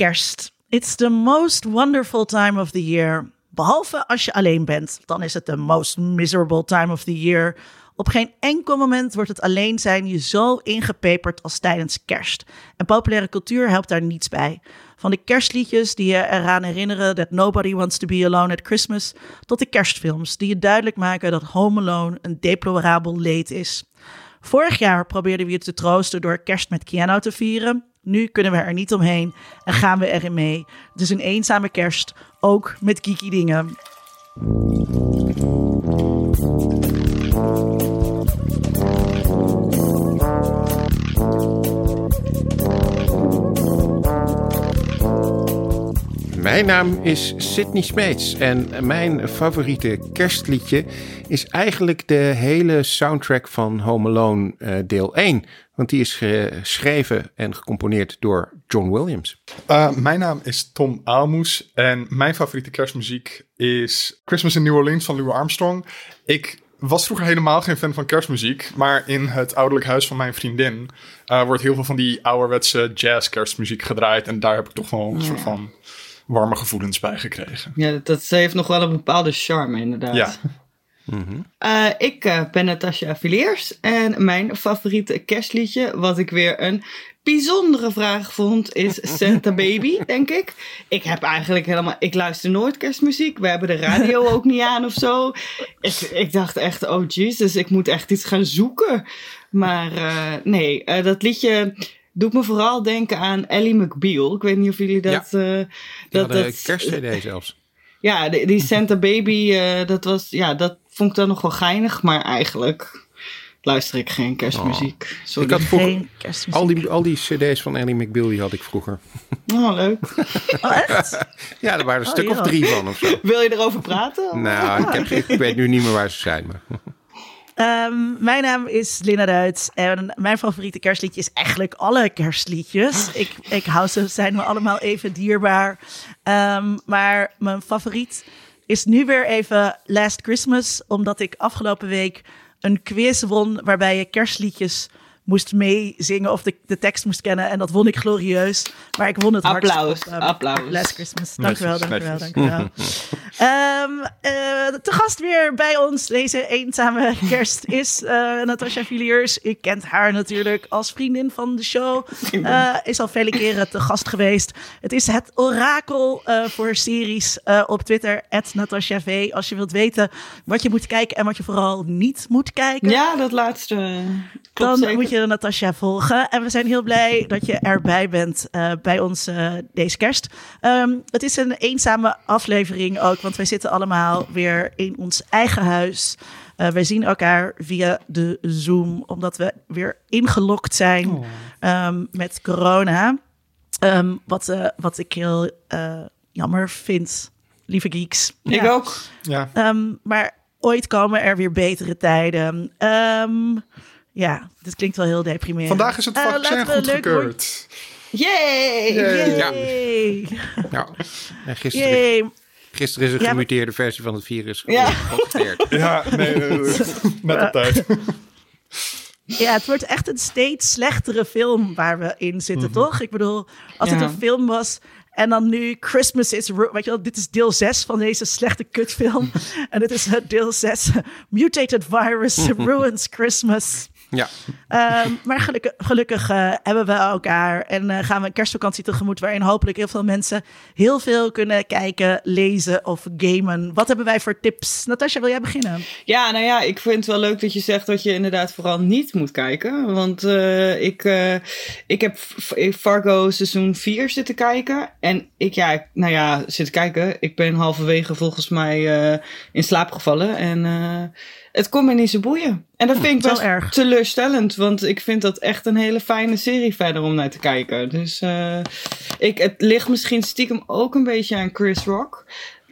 Kerst. It's the most wonderful time of the year. Behalve als je alleen bent, dan is het the most miserable time of the year. Op geen enkel moment wordt het alleen zijn je zo ingepeperd als tijdens kerst. En populaire cultuur helpt daar niets bij. Van de kerstliedjes die je eraan herinneren that nobody wants to be alone at Christmas, tot de kerstfilms die je duidelijk maken dat Home Alone een deplorabel leed is. Vorig jaar probeerden we je te troosten door kerst met Keanu te vieren. Nu kunnen we er niet omheen en gaan we erin mee. Het is een eenzame kerst, ook met geeky dingen. Mijn naam is Sidney Smeets en mijn favoriete kerstliedje is eigenlijk de hele soundtrack van Home Alone uh, deel 1. Want die is geschreven en gecomponeerd door John Williams. Uh, mijn naam is Tom Aalmoes en mijn favoriete kerstmuziek is Christmas in New Orleans van Louis Armstrong. Ik was vroeger helemaal geen fan van kerstmuziek, maar in het ouderlijk huis van mijn vriendin uh, wordt heel veel van die ouderwetse jazz kerstmuziek gedraaid en daar heb ik toch wel een soort van warme gevoelens bij gekregen. Ja, dat heeft nog wel een bepaalde charme, inderdaad. Ja. Uh, ik uh, ben Natasja Villiers en mijn favoriete kerstliedje, wat ik weer een bijzondere vraag vond, is Santa Baby, denk ik. Ik heb eigenlijk helemaal, ik luister nooit kerstmuziek. We hebben de radio ook niet aan of zo. Ik, ik dacht echt, oh Jesus, ik moet echt iets gaan zoeken. Maar uh, nee, dat liedje doet me vooral denken aan Ellie McBeal. Ik weet niet of jullie dat... Ja, dat, dat kerst-cd zelfs. Ja, die, die Santa Baby, uh, dat was... Ja, dat vond ik dan nog wel geinig, maar eigenlijk luister ik geen kerstmuziek. Oh. Sorry. Ik had vroeger, al, die, al die cd's van Ellie McBeal die had ik vroeger. Oh, leuk. Oh, echt? ja, er waren een oh, stuk of drie van of zo. Wil je erover praten? Nou, ik, heb, ik weet nu niet meer waar ze zijn, maar... Um, mijn naam is Lina Duits en mijn favoriete kerstliedje is eigenlijk alle kerstliedjes. Ik, ik hou ze, zijn me allemaal even dierbaar. Um, maar mijn favoriet is nu weer even Last Christmas, omdat ik afgelopen week een quiz won waarbij je kerstliedjes moest meezingen of de, de tekst moest kennen. En dat won ik glorieus. Maar ik won het Applaus, op, um, applaus. Last Christmas. Dank u wel, um, uh, te gast weer bij ons deze eenzame kerst is uh, Natasja Villiers. Ik kent haar natuurlijk als vriendin van de show. Uh, is al vele keren te gast geweest. Het is het orakel uh, voor series op Twitter, Natasja V. Als je wilt weten wat je moet kijken en wat je vooral niet moet kijken. Ja, dat laatste. Dan zeker. moet je Natasja volgen. En we zijn heel blij dat je erbij bent uh, bij ons uh, deze kerst. Um, het is een eenzame aflevering ook, want wij zitten allemaal weer in ons eigen huis. Uh, wij zien elkaar via de Zoom, omdat we weer ingelokt zijn oh. um, met corona. Um, wat, wat ik heel jammer vind, lieve geeks. Ik ja. ook. Ja. maar ooit komen er weer betere tijden. Ja, dit klinkt wel heel deprimerend. Vandaag is het vaccin uh, goedgekeurd. Yay! Yay! Ja. ja. En gisteren, Yay. gisteren is een gemuteerde versie van het virus ja. ja, nee, nee, nee. net op tijd. Ja, het wordt echt een steeds slechtere film waar we in zitten, mm -hmm. toch? Ik bedoel, als ja. het een film was en dan nu Christmas is... Weet je wel, dit is deel 6 van deze slechte kutfilm. en dit is deel 6. Mutated Virus Ruins Christmas. Ja. Um, maar gelukkig, gelukkig uh, hebben we elkaar en uh, gaan we een kerstvakantie tegemoet waarin hopelijk heel veel mensen heel veel kunnen kijken, lezen of gamen. Wat hebben wij voor tips? Natasja, wil jij beginnen? Ja, nou ja, ik vind het wel leuk dat je zegt dat je inderdaad vooral niet moet kijken. Want uh, ik, ik heb Fargo seizoen 4 zitten kijken. En ik, ja, nou ja, zitten kijken. Ik ben halverwege volgens mij in slaap gevallen. En het kon me niet zo boeien. En dat vind ik best erg. teleurstellend, want ik vind dat echt een hele fijne serie verder om naar te kijken. Dus uh, ik, het ligt misschien stiekem ook een beetje aan Chris Rock.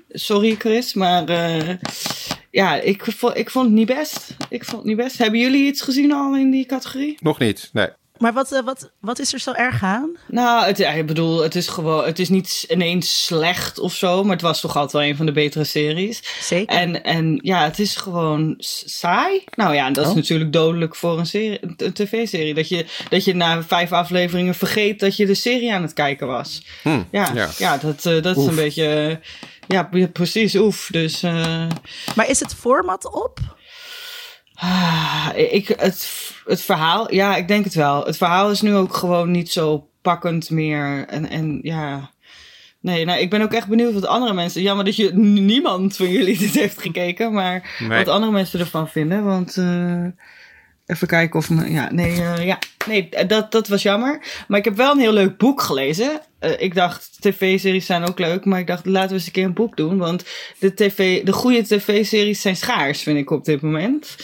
Sorry Chris, maar uh, ja, ik, ik vond het niet best. Ik vond het niet best. Hebben jullie iets gezien al in die categorie? Nog niet, nee. Maar wat, eh, wat, wat is er zo erg aan? Nou, het, ja, ik bedoel, het is gewoon, het is niet ineens slecht of zo, maar het was toch altijd wel een van de betere series. Zeker. En, en ja, het is gewoon saai. Nou ja, en dat is Oh. natuurlijk dodelijk voor een, serie, een tv-serie. Dat je, dat je na vijf afleveringen vergeet dat je de serie aan het kijken was. Hm, Ja, ja. ja. dat, eh, dat is een beetje, ja, ja, precies, oef. Dus eh, Maar is het format op? Ah, ik, het, het verhaal, ja, ik denk het wel. Het verhaal is nu ook gewoon niet zo pakkend meer. En, en ja... Nee, nou, ik ben ook echt benieuwd wat andere mensen. Jammer dat je niemand van jullie dit heeft gekeken, maar Nee. wat andere mensen ervan vinden. Want eh, even kijken of me, ja, nee, eh, ja, nee, dat, dat was jammer. Maar ik heb wel een heel leuk boek gelezen. Eh, ik dacht, tv-series zijn ook leuk, maar ik dacht, laten we eens een keer een boek doen, want de tv, de goede tv-series zijn schaars, vind ik op dit moment.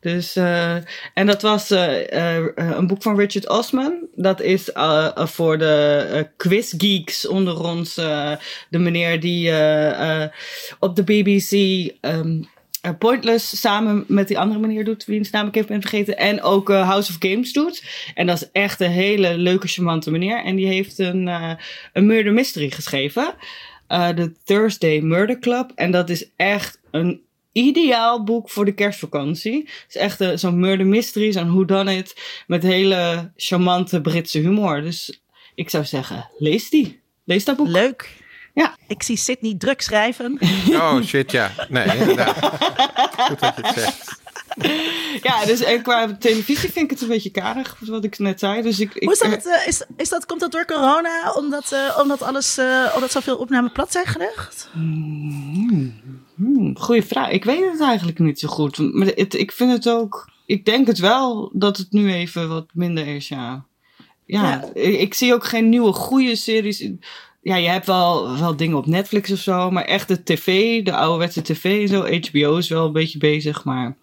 Dus, eh, en dat was eh, eh, een boek van Richard Osman. Dat is eh, eh, voor de eh, quizgeeks onder ons. eh, de meneer die eh, eh, op de BBC ehm, eh, Pointless samen met die andere meneer doet, wiens naam ik even ben vergeten. En ook eh, House of Games doet. En dat is echt een hele leuke, charmante meneer. En die heeft een, eh, een murder mystery geschreven. Eh, De Thursday Murder Club. En dat is echt een ideaal boek voor de kerstvakantie. Het is echt eh, zo'n murder mystery, zo'n whodunit. Met hele charmante Britse humor. Dus ik zou zeggen, lees die. Lees dat boek. Leuk. Ja. Ik zie Sydney druk schrijven. Oh shit, ja. Nee, inderdaad. Goed dat je het zegt. Ja, dus en qua televisie vind ik het een beetje karig, wat ik net zei. Dus ik, ik, Hoe is dat, eh, is, is dat, komt dat door corona? Omdat, eh, omdat, alles, eh, omdat zoveel opnamen plat zijn gelegd? Hmm, goeie vraag. Ik weet het eigenlijk niet zo goed. Maar het, ik vind het ook. Ik denk het wel dat het nu even wat minder is, ja. Ja, Ja. Ik, ik zie ook geen nieuwe goede series. Ja, je hebt wel, wel dingen op Netflix of zo, maar echt de tv, de ouderwetse tv en zo. HBO is wel een beetje bezig, maar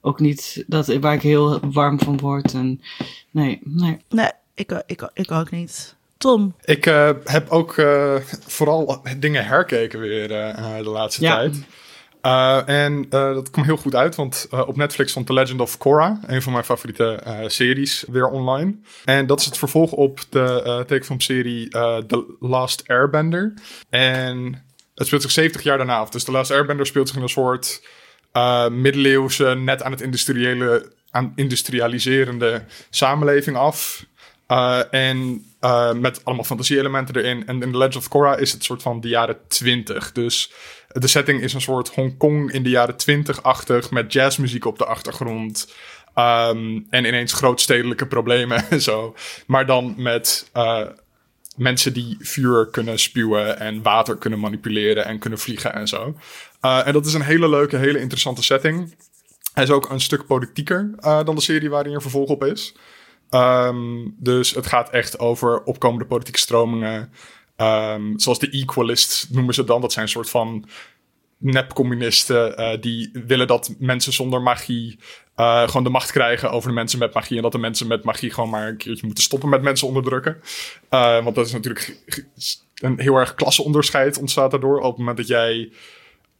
ook niet dat, waar ik heel warm van word. En, nee, nee. Nee, ik, ik, ik ook niet. Tom, Ik eh, heb ook eh, vooral dingen herkeken weer eh, de laatste Ja. tijd. Eh, en eh, dat kwam heel goed uit, want eh, op Netflix stond The Legend of Korra, een van mijn favoriete series, weer online. En dat is het vervolg op de tekenfilmserie The Last Airbender. En het speelt zich 70 jaar daarna af. Dus The Last Airbender speelt zich in een soort middeleeuwse, net aan het industriële, aan industrialiserende samenleving af. En met allemaal fantasie-elementen erin. En in The Legend of Korra is het soort van de jaren 20. Dus de setting is een soort Hongkong in de jaren 20-achtig. Met jazzmuziek op de achtergrond. Um, en ineens grootstedelijke problemen en zo. Maar dan met uh, mensen die vuur kunnen spuwen. En water kunnen manipuleren en kunnen vliegen en zo. Uh, en dat is een hele leuke, hele interessante setting. Hij is ook een stuk politieker uh, dan de serie waarin er vervolg op is. Um, dus het gaat echt over opkomende politieke stromingen. Um, zoals de Equalists noemen ze dan. Dat zijn een soort van nepcommunisten uh, die willen dat mensen zonder magie uh, gewoon de macht krijgen over de mensen met magie. En dat de mensen met magie gewoon maar een keertje moeten stoppen met mensen onderdrukken. Uh, want dat is natuurlijk een heel erg klasseonderscheid ontstaat daardoor. Op het moment dat jij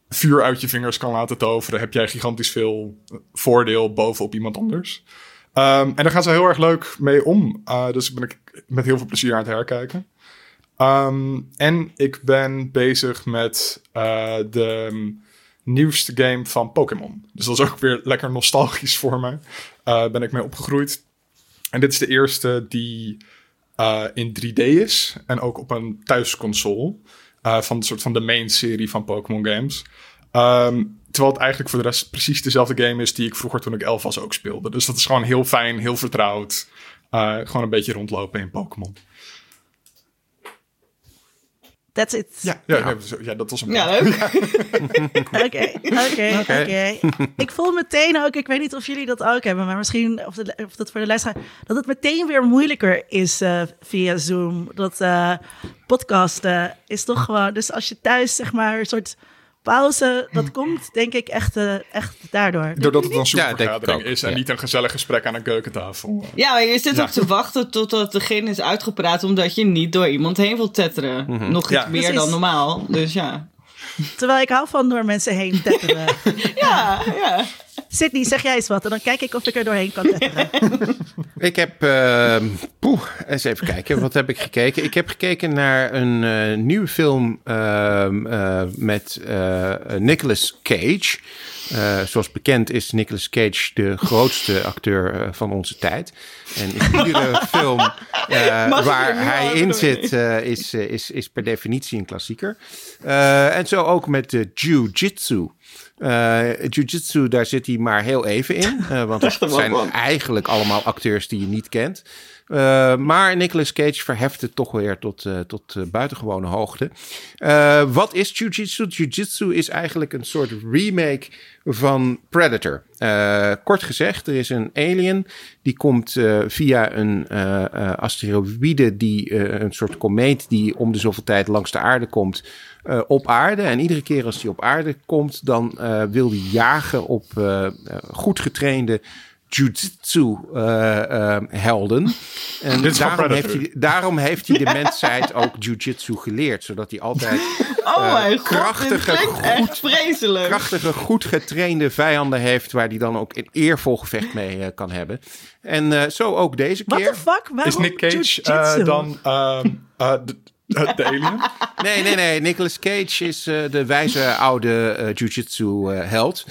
vuur uit je vingers kan laten toveren, heb jij gigantisch veel voordeel bovenop iemand anders. Um, en daar gaan ze heel erg leuk mee om. Dus ben ik met heel veel plezier aan het herkijken. Um, en ik ben bezig met uh, de um, nieuwste game van Pokémon. Dus dat is ook weer lekker nostalgisch voor me. Uh, ben ik mee opgegroeid. En dit is de eerste die uh, in 3D is. En ook op een thuisconsole. Van een soort van de main serie van Pokémon games. Um, terwijl het eigenlijk voor de rest precies dezelfde game is die ik vroeger toen ik elf was ook speelde. Dus dat is gewoon heel fijn, heel vertrouwd. Gewoon een beetje rondlopen in Pokémon. That's it. Ja, ja, ja. Nee, ja dat was een Ja, leuk. Oké, oké, oké. Ik voel meteen ook, ik weet niet of jullie dat ook hebben, maar misschien of, de, of dat voor de luisteraar, dat het meteen weer moeilijker is uh, via Zoom. Dat uh, podcasten is toch gewoon, dus als je thuis zeg maar een soort pauze, dat komt denk ik echt, uh, echt daardoor. Doordat het een supervergadering ja, is en ja. niet een gezellig gesprek aan een keukentafel. Ja, maar je zit ja. ook te wachten totdat degene is uitgepraat, omdat je niet door iemand heen wilt tetteren. Mm -hmm. Nog iets meer Precies. dan normaal, dus ja. Terwijl ik hou van door mensen heen tetteren. ja, ja. Sydney, zeg jij eens wat en dan kijk ik of ik er doorheen kan letteren. Ik heb, uh, poeh, eens even kijken. Wat heb ik gekeken? Ik heb gekeken naar een uh, nieuwe film uh, met Nicolas Cage. zoals bekend is Nicolas Cage de grootste acteur van onze tijd. En in iedere film waar hij in zit, is, is, is per definitie een klassieker. en zo ook met de Jiu-Jitsu. Uh, Jiu-Jitsu, daar zit hij maar heel even in. Uh, want het zijn eigenlijk allemaal acteurs die je niet kent. Uh, maar Nicolas Cage verheft het toch weer tot, tot buitengewone hoogte. wat is Jiu-Jitsu? Jiu-Jitsu is eigenlijk een soort remake van Predator. kort gezegd, er is een alien die komt via een asteroïde, die, een soort komeet die om de zoveel tijd langs de aarde komt op aarde. En iedere keer als hij op aarde komt, dan wil hij jagen op goed getrainde jiu-jitsu helden. En daarom heeft, hij, daarom heeft hij de mensheid ook jiu-jitsu geleerd. Zodat hij altijd oh mijn krachtige, God, goed, vreselijk. krachtige, goed getrainde vijanden heeft... waar hij dan ook een eervol gevecht mee kan hebben. En zo ook deze keer. What the fuck? Waarom Is Nick Cage dan... De alien? Nee, nee, nee. Nicolas Cage is uh, de wijze oude uh, jiu-jitsu uh, held.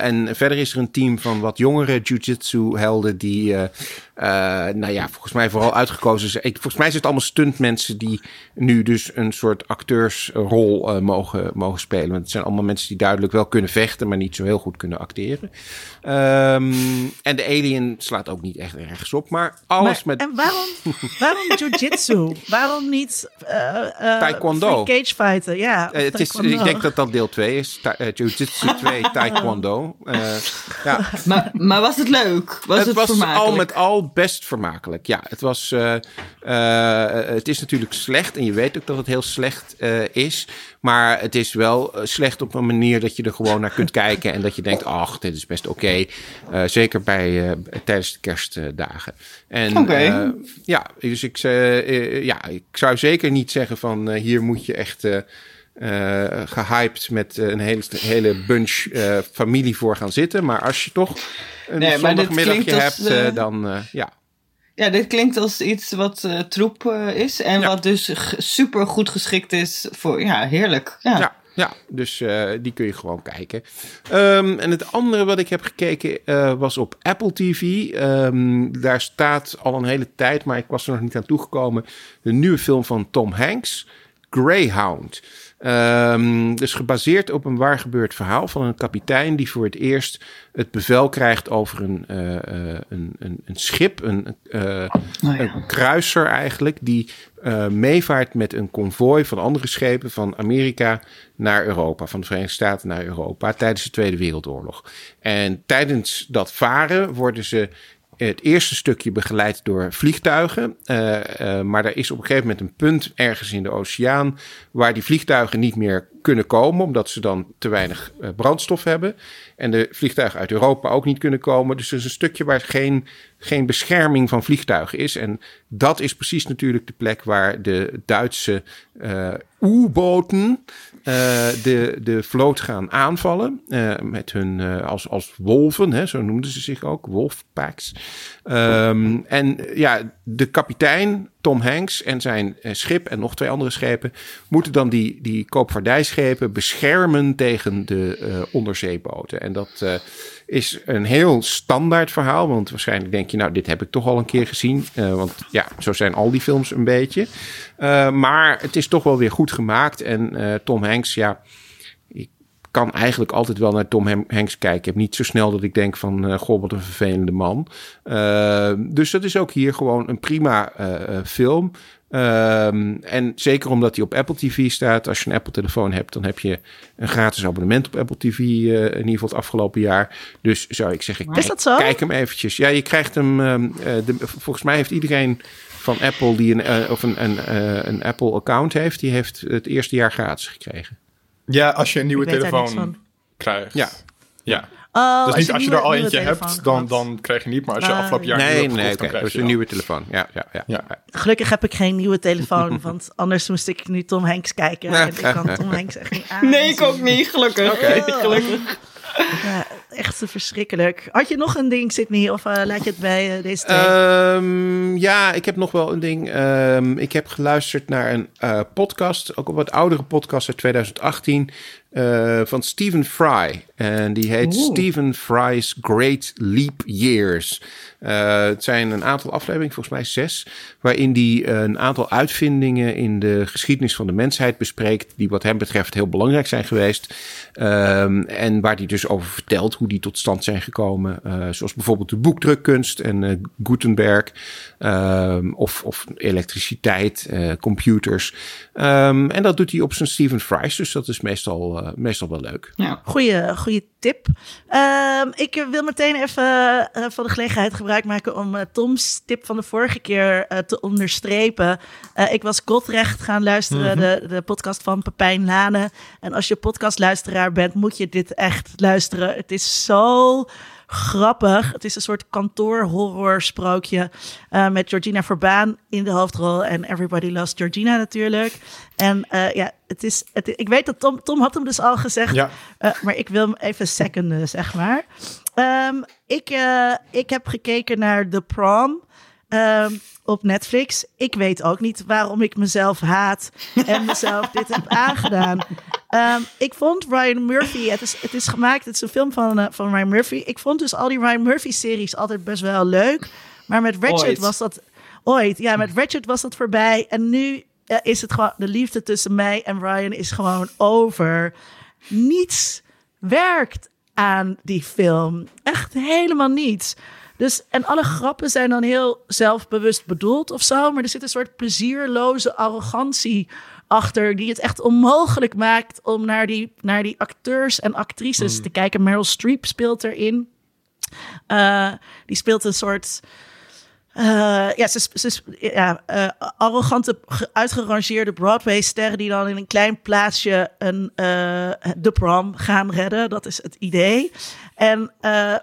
en verder is er een team van wat jongere jiu-jitsu helden die uh, nou ja, volgens mij vooral uitgekozen zijn. Volgens mij zijn het allemaal stuntmensen die nu dus een soort acteursrol uh, mogen, mogen spelen. Want het zijn allemaal mensen die duidelijk wel kunnen vechten, maar niet zo heel goed kunnen acteren. Um, en de Alien slaat ook niet echt ergens op, maar alles maar, met. En waarom, waarom jiu-jitsu? waarom niet uh, taekwondo? cage fighten? Ja, het is, ik denk dat dat deel 2 is. jiu-jitsu 2, taekwondo. ja. maar, maar was het leuk? Was het, het was vermakelijk? al met al best vermakelijk. Ja, het was. Uh, uh, het is natuurlijk slecht. En je weet ook dat het heel slecht uh, is. Maar het is wel slecht op een manier dat je er gewoon naar kunt kijken. En dat je denkt: ach, dit is best oké. Okay. zeker bij, tijdens de kerstdagen. En okay. ja, dus ik, ja, ik zou zeker niet zeggen van hier moet je echt. Uh, gehyped met een hele, hele bunch uh, familie voor gaan zitten. Maar als je toch een nee, zondagmiddagje hebt, als, uh, dan ja. Ja, dit klinkt als iets wat troep is en ja. wat dus super goed geschikt is voor, ja, heerlijk. Ja, ja, ja dus die kun je gewoon kijken. Um, en het andere wat ik heb gekeken was op Apple TV. Um, daar staat al een hele tijd, maar ik was er nog niet aan toegekomen, de nieuwe film van Tom Hanks, Greyhound. Um, dus gebaseerd op een waar gebeurd verhaal van een kapitein die voor het eerst het bevel krijgt over een, uh, uh, een, een, een, schip, een, uh, oh, ja. een kruiser eigenlijk, die meevaart met een konvooi van andere schepen van Amerika naar Europa, van de Verenigde Staten naar Europa tijdens de Tweede Wereldoorlog. En tijdens dat varen worden ze het eerste stukje begeleid door vliegtuigen. Uh, uh, maar er is op een gegeven moment een punt ergens in de oceaan waar die vliegtuigen niet meer kunnen komen, omdat ze dan te weinig uh, brandstof hebben. En de vliegtuigen uit Europa ook niet kunnen komen. Dus er is een stukje waar geen, geen bescherming van vliegtuigen is. En dat is precies natuurlijk de plek waar de Duitse U-boten de, de vloot gaan aanvallen. met hun als, als wolven, hè, zo noemden ze zich ook, wolfpacks. Um, en ja, de kapitein Tom Hanks en zijn schip en nog twee andere schepen moeten dan die, die koopvaardijschepen beschermen tegen de uh, onderzeeboten. En dat uh, is een heel standaard verhaal, want waarschijnlijk denk je, nou, dit heb ik toch al een keer gezien. Want ja, zo zijn al die films een beetje. maar het is toch wel weer goed gemaakt. En Tom Hanks, ja, kan eigenlijk altijd wel naar Tom Hanks kijken. Ik heb niet zo snel dat ik denk van, uh, goh, wat een vervelende man. Uh, dus dat is ook hier gewoon een prima uh, film. Um, en zeker omdat hij op Apple TV staat. Als je een Apple telefoon hebt, dan heb je een gratis abonnement op Apple TV. Uh, in ieder geval het afgelopen jaar. Dus zou ik zeggen, kijk, kijk hem eventjes. Ja, je krijgt hem. Um, de, volgens mij heeft iedereen van Apple die een, uh, of een, een, een Apple account heeft, die heeft het eerste jaar gratis gekregen. Ja, als je een nieuwe telefoon krijgt. Ja. Ja. Uh, dus niet als je er al eentje hebt, dan, dan krijg je niet. Maar als je uh, afgelopen jaar nee, nee, nee, okay. dat is een nieuwe telefoon. Ja, ja, ja, ja. Gelukkig heb ik geen nieuwe telefoon, want anders moest ik nu Tom Hanks kijken. En ik kan Tom Hanks echt niet aan. Nee, ik ook niet, gelukkig. Okay. gelukkig. Ja, echt verschrikkelijk. Had je nog een ding, Sydney? Of uh, laat je het bij uh, deze twee? Um, ja, ik heb nog wel een ding. Um, ik heb geluisterd naar een uh, podcast, ook een wat oudere podcast uit 2018. Uh, van Stephen Fry. En die heet Oeh. Stephen Fry's Great Leap Years. Het zijn een aantal afleveringen, volgens mij zes, waarin hij een aantal uitvindingen in de geschiedenis van de mensheid bespreekt, die wat hem betreft heel belangrijk zijn geweest. Um, en waar hij dus over vertelt hoe die tot stand zijn gekomen. Uh, zoals bijvoorbeeld de boekdrukkunst en uh, Gutenberg. Um, of, of elektriciteit, computers. Um, en dat doet hij op zijn Stephen Fry's. Dus dat is meestal, meestal wel leuk. Ja. Goeie, goeie tip. ik wil meteen even van de gelegenheid gebruik maken om Toms tip van de vorige keer te onderstrepen. ik was Godrecht gaan luisteren, mm -hmm. de, de podcast van Pepijn Lane. En als je podcastluisteraar bent, moet je dit echt luisteren. Het is zo grappig. Het is een soort kantoorhorror sprookje uh, met Georgina Verbaan in de hoofdrol en Everybody Loves Georgina natuurlijk. En uh, ja, het is, het, ik weet dat Tom, Tom had hem dus al gezegd, ja. uh, maar ik wil hem even seconden, zeg maar. Um, ik, ik heb gekeken naar The Prom. Um, op Netflix. Ik weet ook niet waarom ik mezelf haat en mezelf dit heb aangedaan. Um, ik vond Ryan Murphy, het is, het is gemaakt, het is een film van, uh, van Ryan Murphy. Ik vond dus al die Ryan Murphy-series altijd best wel leuk. Maar met Ratchet ooit. was dat ooit. Ja, met Ratchet was dat voorbij. En nu uh, is het gewoon, de liefde tussen mij en Ryan is gewoon over. Niets werkt aan die film. Echt helemaal niets. Dus, en alle grappen zijn dan heel zelfbewust bedoeld of zo. Maar er zit een soort plezierloze arrogantie achter. Die het echt onmogelijk maakt om naar die, naar die acteurs en actrices mm. te kijken. Meryl Streep speelt erin. Uh, die speelt een soort. Uh, ja, ze, ze, ja uh, arrogante, uitgerangeerde Broadway-sterren die dan in een klein plaatsje een, de prom gaan redden. Dat is het idee. En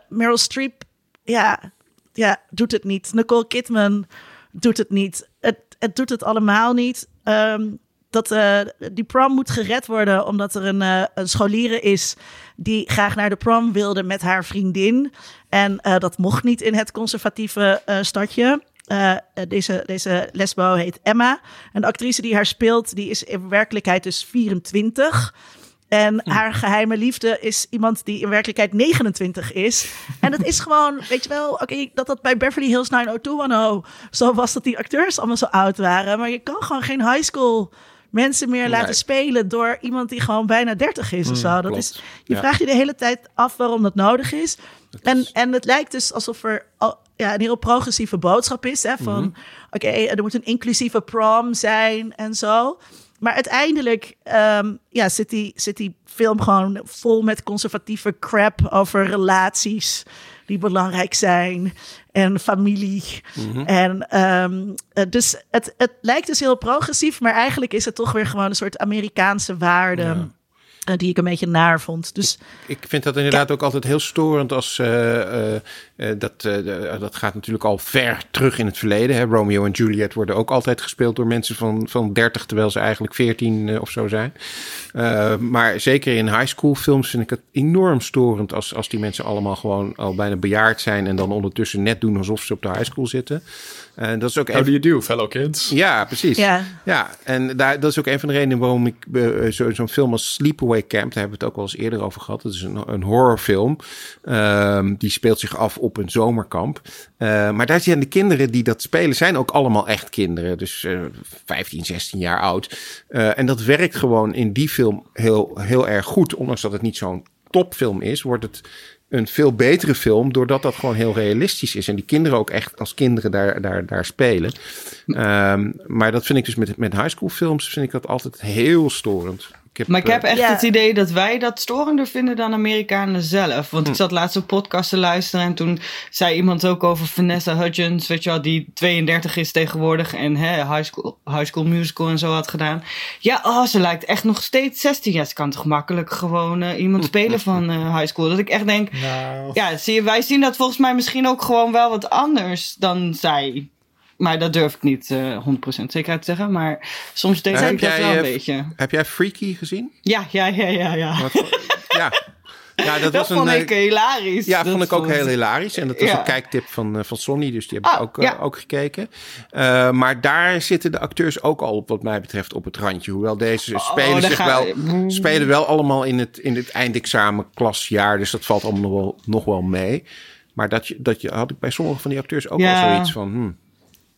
Meryl Streep ja, ja, doet het niet. Nicole Kidman doet het niet. Het, het doet het allemaal niet. Um, dat uh, die prom moet gered worden omdat er een, uh, een scholieren is die graag naar de prom wilde met haar vriendin. En uh, dat mocht niet in het conservatieve stadje. deze, deze lesbo heet Emma. En de actrice die haar speelt, die is in werkelijkheid dus 24. En hm. haar geheime liefde is iemand die in werkelijkheid 29 is. En dat is gewoon, weet je wel, oké, dat dat bij Beverly Hills 90210 zo was dat die acteurs allemaal zo oud waren. Maar je kan gewoon geen high school mensen meer laten spelen door iemand die gewoon bijna 30 is of hm, zo. Dat is, je ja. vraagt je de hele tijd af waarom dat nodig is. En, en het lijkt dus alsof er ja, een heel progressieve boodschap is. Hè, van, mm -hmm. oké, er moet een inclusieve prom zijn en zo. Maar uiteindelijk um, ja, zit, die, zit die film gewoon vol met conservatieve crap over relaties die belangrijk zijn en familie. Mm -hmm. En um, dus het, het lijkt dus heel progressief, maar eigenlijk is het toch weer gewoon een soort Amerikaanse waarde. Ja die ik een beetje naar vond. Dus, ik vind dat inderdaad ja. ook altijd heel storend als uh, uh, dat, dat gaat natuurlijk al ver terug in het verleden. Hè? Romeo en Juliet worden ook altijd gespeeld door mensen van, van 30, terwijl ze eigenlijk 14 of zo zijn. maar zeker in high school films vind ik het enorm storend als, als die mensen allemaal gewoon al bijna bejaard zijn en dan ondertussen net doen alsof ze op de high school zitten. En dat is ook How do you do, fellow kids? Ja, precies. Ja, ja en daar, dat is ook een van de redenen waarom ik uh, zo'n zo film als Sleepaway Camp, daar hebben we het ook al eens eerder over gehad. Dat is een, een horrorfilm. Um, die speelt zich af op een zomerkamp. Uh, maar daar zijn de kinderen die dat spelen, zijn ook allemaal echt kinderen. Dus uh, 15, 16 jaar oud. Uh, en dat werkt gewoon in die film heel, heel erg goed. Ondanks dat het niet zo'n topfilm is, wordt het een veel betere film, doordat dat gewoon heel realistisch is. En die kinderen ook echt als kinderen daar, daar, daar spelen. Um, maar dat vind ik dus met, met high school films, vind ik dat altijd heel storend. Heb, maar ik heb echt ja. het idee dat wij dat storender vinden dan Amerikanen zelf. Want hm. ik zat laatst op podcast te luisteren en toen zei iemand ook over Vanessa Hudgens, weet je wel, die 32 is tegenwoordig en hè, high, school, high School Musical en zo had gedaan. Ja, oh, ze lijkt echt nog steeds 16. Ja, ze kan toch makkelijk gewoon uh, iemand spelen van uh, high school. Dat ik echt denk, nou. ja, zie je, wij zien dat volgens mij misschien ook gewoon wel wat anders dan zij. Maar dat durf ik niet uh, eh, 100% zekerheid te zeggen. Maar soms denk ik dat wel een beetje. Heb jij Freaky gezien? Ja, ja, ja, ja. ja. ja. Ja, dat, was een, vond ik hilarisch. Ja, dat vond ik ook heel hilarisch. En dat was een kijktip van, van Sonny, dus die heb ik Oh, ook, ja. ook gekeken. Uh, maar daar zitten de acteurs ook al, wat mij betreft, op het randje. Hoewel deze Oh, spelen zich wel, spelen wel allemaal in het, in het eindexamenklasjaar. Dus dat valt allemaal nog wel, nog wel mee. Maar dat, je, dat je, had ik bij sommige van die acteurs ook al zoiets van... hmm,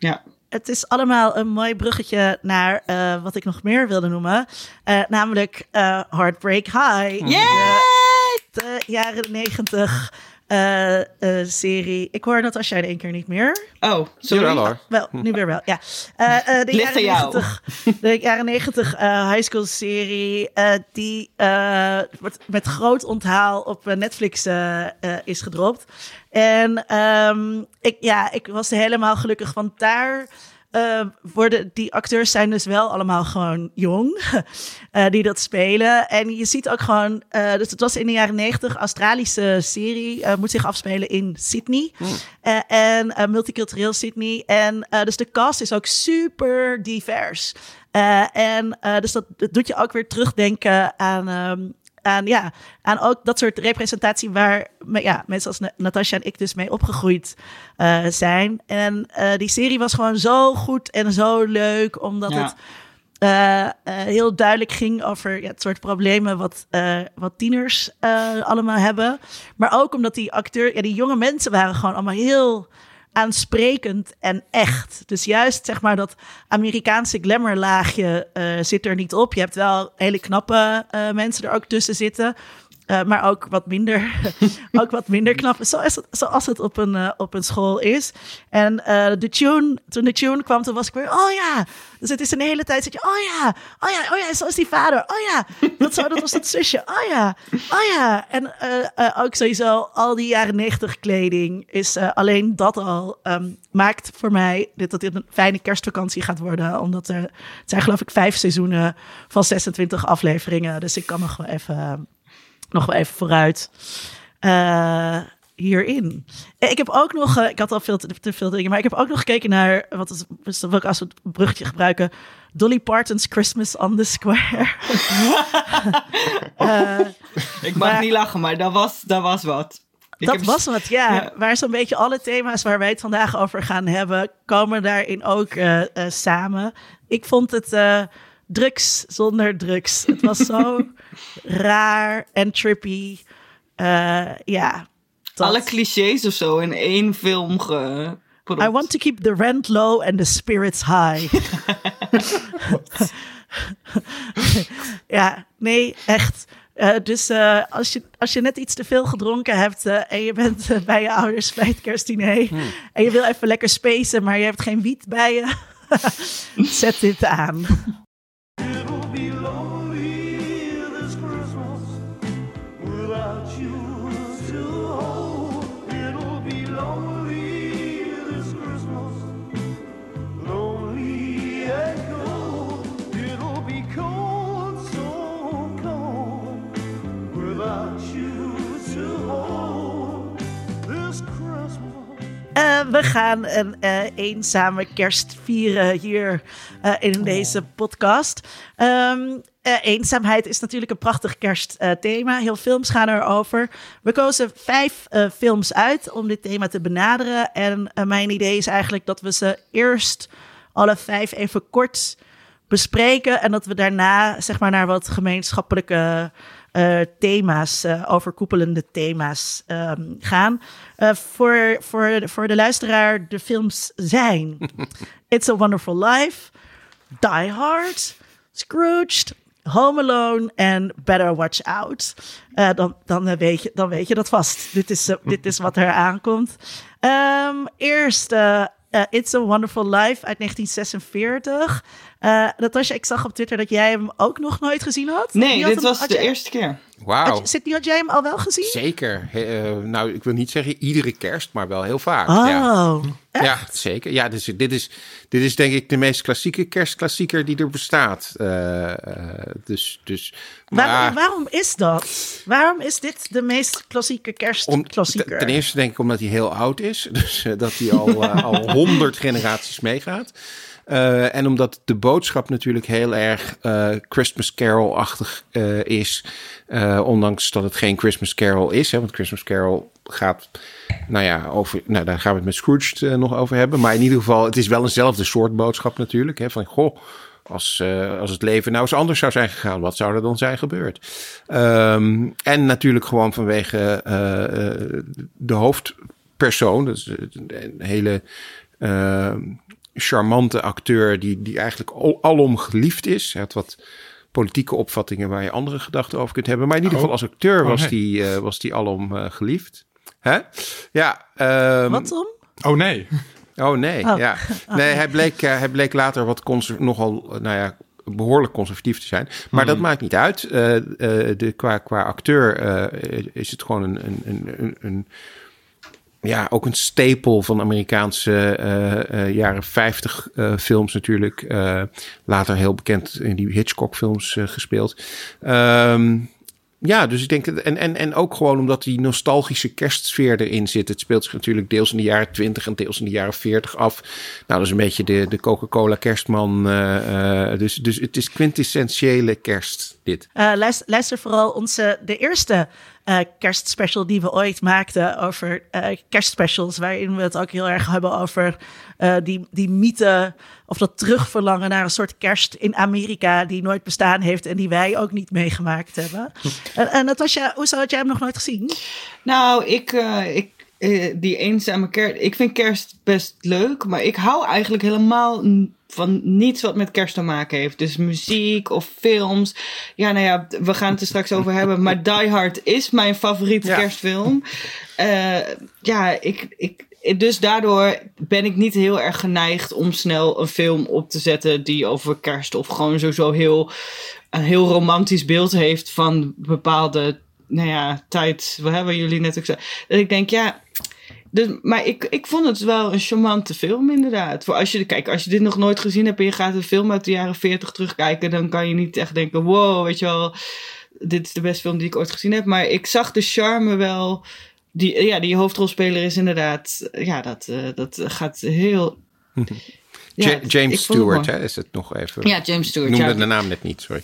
Ja. Het is allemaal een mooi bruggetje naar eh, wat ik nog meer wilde noemen. Eh, namelijk eh, Heartbreak High. Yay! De jaren negentig eh, eh, serie. Ik hoor dat als jij in één keer niet meer. Oh, sorry. Jawel hoor. Wel, nu weer wel, ja. Eh, eh, de, Ligt jaren aan jou. 90, de jaren 90 eh, high school serie eh, die eh, wordt met groot onthaal op Netflix eh, eh, is gedropt. En ehm, ik, ja, ik was helemaal gelukkig, want daar eh, worden die acteurs zijn dus wel allemaal gewoon jong eh, die dat spelen. En je ziet ook gewoon, eh, dus het was in de jaren 90 Australische serie, eh, moet zich afspelen in Sydney. Eh, en multicultureel Sydney. En dus de cast is ook super divers. En dus dat, dat doet je ook weer terugdenken aan, ehm, aan, ja, aan ook dat soort representatie waar ja, mensen als Na- Natasha en ik dus mee opgegroeid eh, zijn. En eh, die serie was gewoon zo goed en zo leuk, omdat Ja. het eh, heel duidelijk ging over ja, het soort problemen wat, wat tieners allemaal hebben. Maar ook omdat die acteur, ja, die jonge mensen waren gewoon allemaal heel aansprekend en echt. Dus juist zeg maar dat Amerikaanse glamourlaagje eh zit er niet op. Je hebt wel hele knappe eh, mensen er ook tussen zitten. Eh, maar ook wat minder, ook wat minder knap. Zoals het, zoals het op, een, eh, op een school is. En eh, de tune, toen de tune kwam, toen was ik weer, oh ja. Dus het is een hele tijd, zit je, oh ja, oh ja, oh ja, zo is die vader. Oh ja, dat, zo, dat was dat zusje. Oh ja, oh ja. En ook sowieso al die jaren negentig kleding is alleen dat al ehm, maakt voor mij dit, dat dit een fijne kerstvakantie gaat worden. Omdat er, het zijn geloof ik vijf seizoenen van 26 afleveringen. Dus ik kan nog wel even nog wel even vooruit eh, hierin. Ik heb ook nog, eh, ik had al veel te, te veel dingen, maar ik heb ook nog gekeken naar, wat is, is dat als we het bruggetje gebruiken, Dolly Parton's Christmas on the Square. Eh, Ik mag Maar- niet lachen, maar dat was, dat was wat. Ik dat heb- was wat, ja. Ja. Waar zo'n beetje alle thema's waar wij het vandaag over gaan hebben, komen daarin ook samen. Ik vond het drugs zonder drugs. Het was zo raar en trippy. Eh, ja. dat- Alle clichés of zo in één film ge... I want to keep the rent low and the spirits high. ja, nee, echt. Eh, dus eh, als, je, als je net iets te veel gedronken hebt en je bent bij je ouders bij het kerstdiner en je wil even lekker spacen, maar je hebt geen wiet bij je, zet dit aan. Eh, we gaan een eh, eenzame kerst vieren hier eh, in deze podcast. Eh, eenzaamheid is natuurlijk een prachtig kerstthema. Heel films gaan erover. We kozen vijf films uit om dit thema te benaderen. En mijn idee is eigenlijk dat we ze eerst alle vijf even kort bespreken. En dat we daarna zeg maar naar wat gemeenschappelijke thema's, eh, overkoepelende thema's ehm, gaan. Eh, voor, voor, voor de luisteraar, de films zijn It's a Wonderful Life, Die Hard, Scrooged, Home Alone en Better Watch Out. Eh, dan, dan, eh, weet je, dan weet je dat vast. Dit is, eh, dit is wat er aankomt. Ehm, eerst eh, eh, It's a Wonderful Life uit 1946. Eh Natasja, ik zag op Twitter dat jij hem ook nog nooit gezien had. Nee, had dit hem- was de jij- eerste keer. Wauw. Sydney, had jij hem al wel gezien? Zeker. He- eh, nou, ik wil niet zeggen iedere kerst, maar wel heel vaak. Ja. Oh, Ja, zeker. Ja, dus dit is, dit is denk ik de meest klassieke kerstklassieker die er bestaat. Eh, dus, dus, Waarom, maar waarom is dat? Waarom is dit de meest klassieke om, kerstklassieker? ten eerste denk ik omdat hij heel oud is. Dus dat hij al, al honderd generaties meegaat. Eh, en omdat de boodschap natuurlijk heel erg eh, Christmas Carol-achtig eh, is. ondanks dat het geen Christmas Carol is. Hè, want Christmas Carol gaat, nou ja, over, nou, daar gaan we het met Scrooge nog over hebben. Maar in ieder geval, het is wel eenzelfde soort boodschap natuurlijk. Hè, van, goh, als, als het leven nou eens anders zou zijn gegaan, wat zou er dan zijn gebeurd? Ehm, en natuurlijk gewoon vanwege eh, eh, de hoofdpersoon. Een hele eh, charmante acteur die, die eigenlijk al- alom geliefd is. Hij had wat politieke opvattingen waar je andere gedachten over kunt hebben. Maar in ieder Oh. geval als acteur Oh, was die, eh, was die alom eh, geliefd. Hè? Ja. ehm, Wat Tom? Oh nee. Oh nee, Oh. ja. Nee, hij bleek, eh, hij bleek later wat nogal, nou ja, behoorlijk conservatief te zijn. Maar dat maakt niet uit. Eh, eh, de, qua, qua acteur eh, is het gewoon een, een, een, een, een- ja, ook een stapel van Amerikaanse eh, eh, jaren 50 eh, films natuurlijk. Later heel bekend in die Hitchcock films gespeeld. Ehm, ja, dus ik denk, en, en, en ook gewoon omdat die nostalgische kerstsfeer erin zit. Het speelt zich natuurlijk deels in de jaren 20 en deels in de jaren 40 af. Nou, dat is een beetje de, de Coca-Cola kerstman. dus, dus het is quintessentiële kerst, dit. Eh, luister, luister vooral onze, de eerste eh, kerstspecial die we ooit maakten over eh, kerstspecials. Waarin we het ook heel erg hebben over eh, die, die mythe of dat terugverlangen naar een soort kerst in Amerika die nooit bestaan heeft en die wij ook niet meegemaakt hebben. en, en Natasja, hoezo had jij hem nog nooit gezien? Nou, ik, eh, ik eh, die eenzame kerst. Ik vind kerst best leuk, maar ik hou eigenlijk helemaal van niets wat met kerst te maken heeft. Dus muziek of films. Ja, nou ja, we gaan het er straks over hebben. Maar Die Hard is mijn favoriete Ja. kerstfilm. Eh, ja, ik, ik, dus daardoor ben ik niet heel erg geneigd om snel een film op te zetten die over kerst of gewoon sowieso heel, een heel romantisch beeld heeft van bepaalde nou ja, tijd, wat hebben jullie net ook gezegd. Dat ik denk, ja. Dus, maar ik, ik vond het wel een charmante film, inderdaad. Voor als je, kijk, als je dit nog nooit gezien hebt en je gaat een film uit de jaren 40 terugkijken, dan kan je niet echt denken: wow, weet je wel, dit is de beste film die ik ooit gezien heb. Maar ik zag de charme wel. Die, ja, die hoofdrolspeler is inderdaad, ja, dat, eh, dat gaat heel. Ja, ik James Stewart, hè, is het nog even. Ja, James Ik Stewart. noemde ja. de naam net niet, sorry.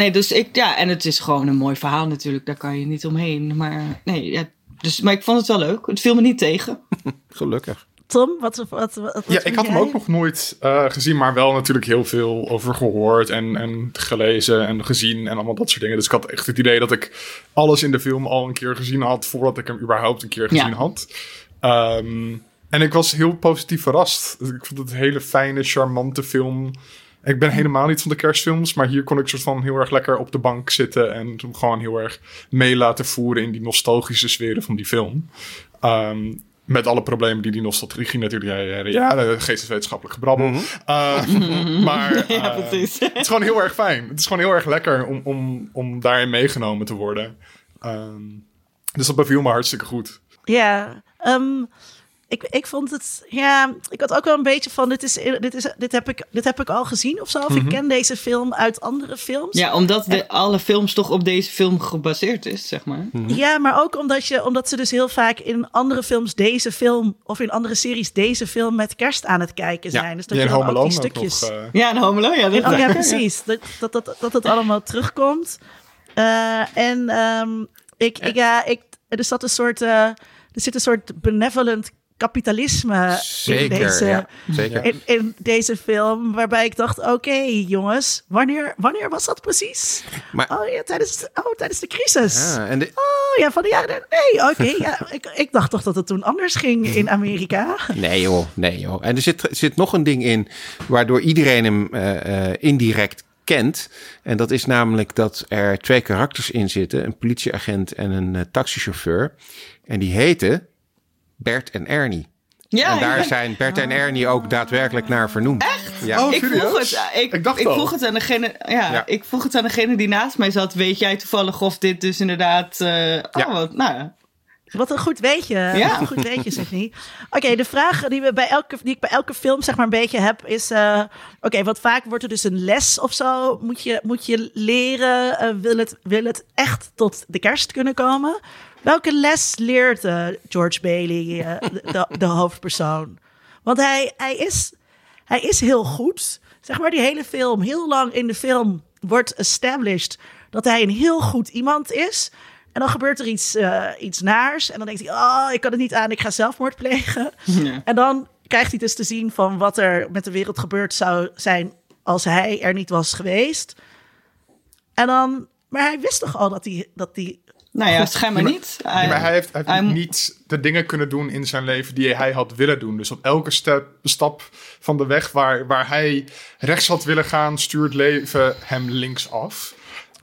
Nee, dus ik, ja, en het is gewoon een mooi verhaal natuurlijk, daar kan je niet omheen. Maar nee, ja, dus, maar ik vond het wel leuk. Het viel me niet tegen. Gelukkig. Tom, wat, wat, wat, wat Ja, ik had hem ook nog nooit eh, gezien, maar wel natuurlijk heel veel over gehoord en, en gelezen en gezien en allemaal dat soort dingen. Dus ik had echt het idee dat ik alles in de film al een keer gezien had voordat ik hem überhaupt een keer gezien Ja. had. Ehm, en ik was heel positief verrast. Ik vond het een hele fijne, charmante film. Ik ben helemaal niet van de kerstfilms, maar hier kon ik soort van heel erg lekker op de bank zitten en hem gewoon heel erg mee laten voeren in die nostalgische sferen van die film. Ehm, met alle problemen die die nostalgie natuurlijk... Ja, ja, ja de geesteswetenschappelijk gebrabbel. Eh, maar ja, eh, precies. het is gewoon heel erg fijn. Het is gewoon heel erg lekker om, om, om daarin meegenomen te worden. Ehm, dus dat beviel me hartstikke goed. Ja, ehm, ik, ik vond het. Ja, ik had ook wel een beetje van. Dit, is, dit, is, dit, heb, ik, dit heb ik al gezien of zo. Of ik ken deze film uit andere films. Ja, omdat de, alle films toch op deze film gebaseerd is, zeg maar. Ja, maar ook omdat, je, omdat ze dus heel vaak in andere films deze film. of in andere series deze film met kerst aan het kijken zijn. dus dat je dan ook die ook stukjes. nog, eh, Ja, en Home Alone, ja. Dat Oh ja, precies. Dat, dat, dat, dat het allemaal terugkomt. Eh, en ehm, ik, ik, ja, ik, er zat een soort, eh, er zit een soort benevolent kapitalisme in Zeker, deze, ja. Zeker. in, in deze film, waarbij ik dacht, oké jongens, wanneer, wanneer was dat precies? Maar- oh ja, tijdens, oh, tijdens de crisis. Ja, en de, Oh ja, van de jaren. Nee, oké. ja, ik, ik dacht toch dat het toen anders ging in Amerika. Nee joh, nee joh. En er zit, zit nog een ding in waardoor iedereen hem eh, eh, indirect kent. En dat is namelijk dat er twee karakters in zitten. Een politieagent en een eh, taxichauffeur. En die heten Bert en Ernie. Ja, en daar ja. zijn Bert en Ernie ook daadwerkelijk naar vernoemd. Echt? Ja. Oh, Ik vroeg, het, eh, ik, Ik dacht ik vroeg het aan degene, ja, Ja. ik vroeg het aan degene die naast mij zat. Weet jij toevallig of dit dus inderdaad... eh oh, Ja. wat, nou ja. Wat een goed weetje. Ja. Wat een goed weetje, zeg niet. Oké, de vraag die, we bij elke, die ik bij elke film zeg maar een beetje heb is... eh, Oké, wat vaak wordt er dus een les of zo. Moet je, moet je leren, eh, wil, het, wil het echt tot de kerst kunnen komen? Welke les leert eh, George Bailey, eh, de, de, hoofdpersoon? Want hij, hij is... hij is heel goed. Zeg maar die hele film, heel lang in de film wordt established dat hij een heel goed iemand is. En dan gebeurt er iets, eh, iets naars. En dan denkt hij, oh, ik kan het niet aan, ik ga zelfmoord plegen. Ja. En dan krijgt hij dus te zien van wat er met de wereld gebeurd zou zijn als hij er niet was geweest. En dan, maar hij wist toch al dat hij, dat hij Nou ja, schijnbaar niet. Ja, maar hij heeft, hij heeft hij- niet de dingen kunnen doen in zijn leven die hij had willen doen. Dus op elke step, stap van de weg waar, waar hij rechts had willen gaan, stuurt leven hem linksaf.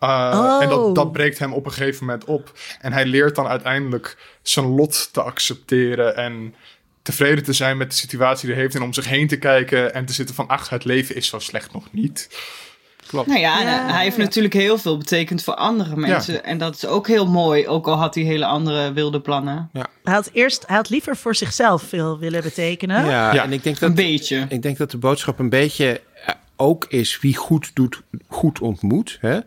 Uh, Oh. En dat, dat breekt hem op een gegeven moment op. En hij leert dan uiteindelijk zijn lot te accepteren en tevreden te zijn met de situatie die hij heeft. En om zich heen te kijken en te zitten van, ach, het leven is zo slecht nog niet. Klopt. Nou ja, eh, hij heeft ja. natuurlijk heel veel betekend voor andere mensen. En dat is ook heel mooi, ook al had hij hele andere wilde plannen. Hij had eerst, hij had liever voor zichzelf veel willen betekenen. Ja, Ja. en ik denk Een dat, beetje. ik denk dat de boodschap een beetje eh, ook is wie goed doet, goed ontmoet. Hè?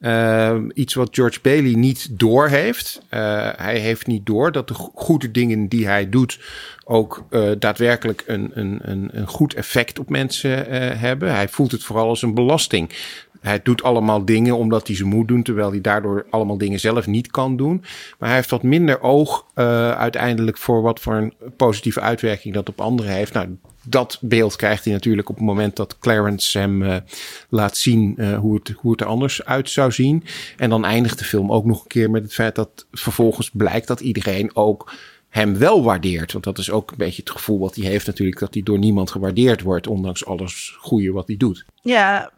Ehm, iets wat George Bailey niet door heeft. Eh, hij heeft niet door dat de go- goede dingen die hij doet ook eh, daadwerkelijk een, een, een, een goed effect op mensen eh, hebben. Hij voelt het vooral als een belasting. Hij doet allemaal dingen omdat hij ze moet doen, terwijl hij daardoor allemaal dingen zelf niet kan doen. Maar hij heeft wat minder oog eh, uiteindelijk voor wat voor een positieve uitwerking dat op anderen heeft. Nou, dat beeld krijgt hij natuurlijk op het moment dat Clarence hem eh, laat zien eh, hoe, het, hoe het er anders uit zou zien. En dan eindigt de film ook nog een keer met het feit dat vervolgens blijkt dat iedereen ook hem wel waardeert. Want dat is ook een beetje het gevoel wat hij heeft natuurlijk, dat hij door niemand gewaardeerd wordt, ondanks alles goede wat hij doet. Ja,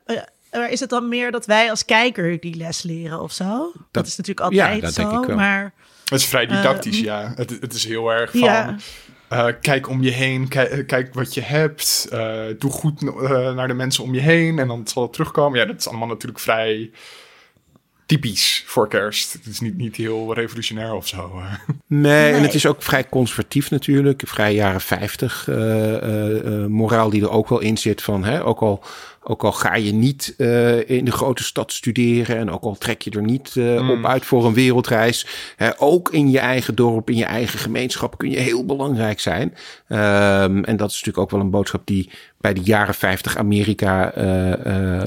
maar is het dan meer dat wij als kijker die les leren of zo? Dat, is natuurlijk altijd ja, dat zo, denk ik wel. maar Het is vrij didactisch, ja. Het, het is heel erg van... ja, eh, kijk om je heen, kijk, kijk wat je hebt. eh, doe goed eh, naar de mensen om je heen en dan zal het terugkomen. Ja, dat is allemaal natuurlijk vrij typisch voor kerst. Het is niet, niet heel revolutionair of zo. eh. Nee, en het is ook vrij conservatief natuurlijk. Vrij jaren 50 eh, eh, eh, moraal die er ook wel in zit van, hè, ook al, ook al ga je niet eh, in de grote stad studeren en ook al trek je er niet eh, op uit voor een wereldreis, hè, ook in je eigen dorp, in je eigen gemeenschap kun je heel belangrijk zijn. Ehm, en dat is natuurlijk ook wel een boodschap die bij de jaren 50 Amerika, eh,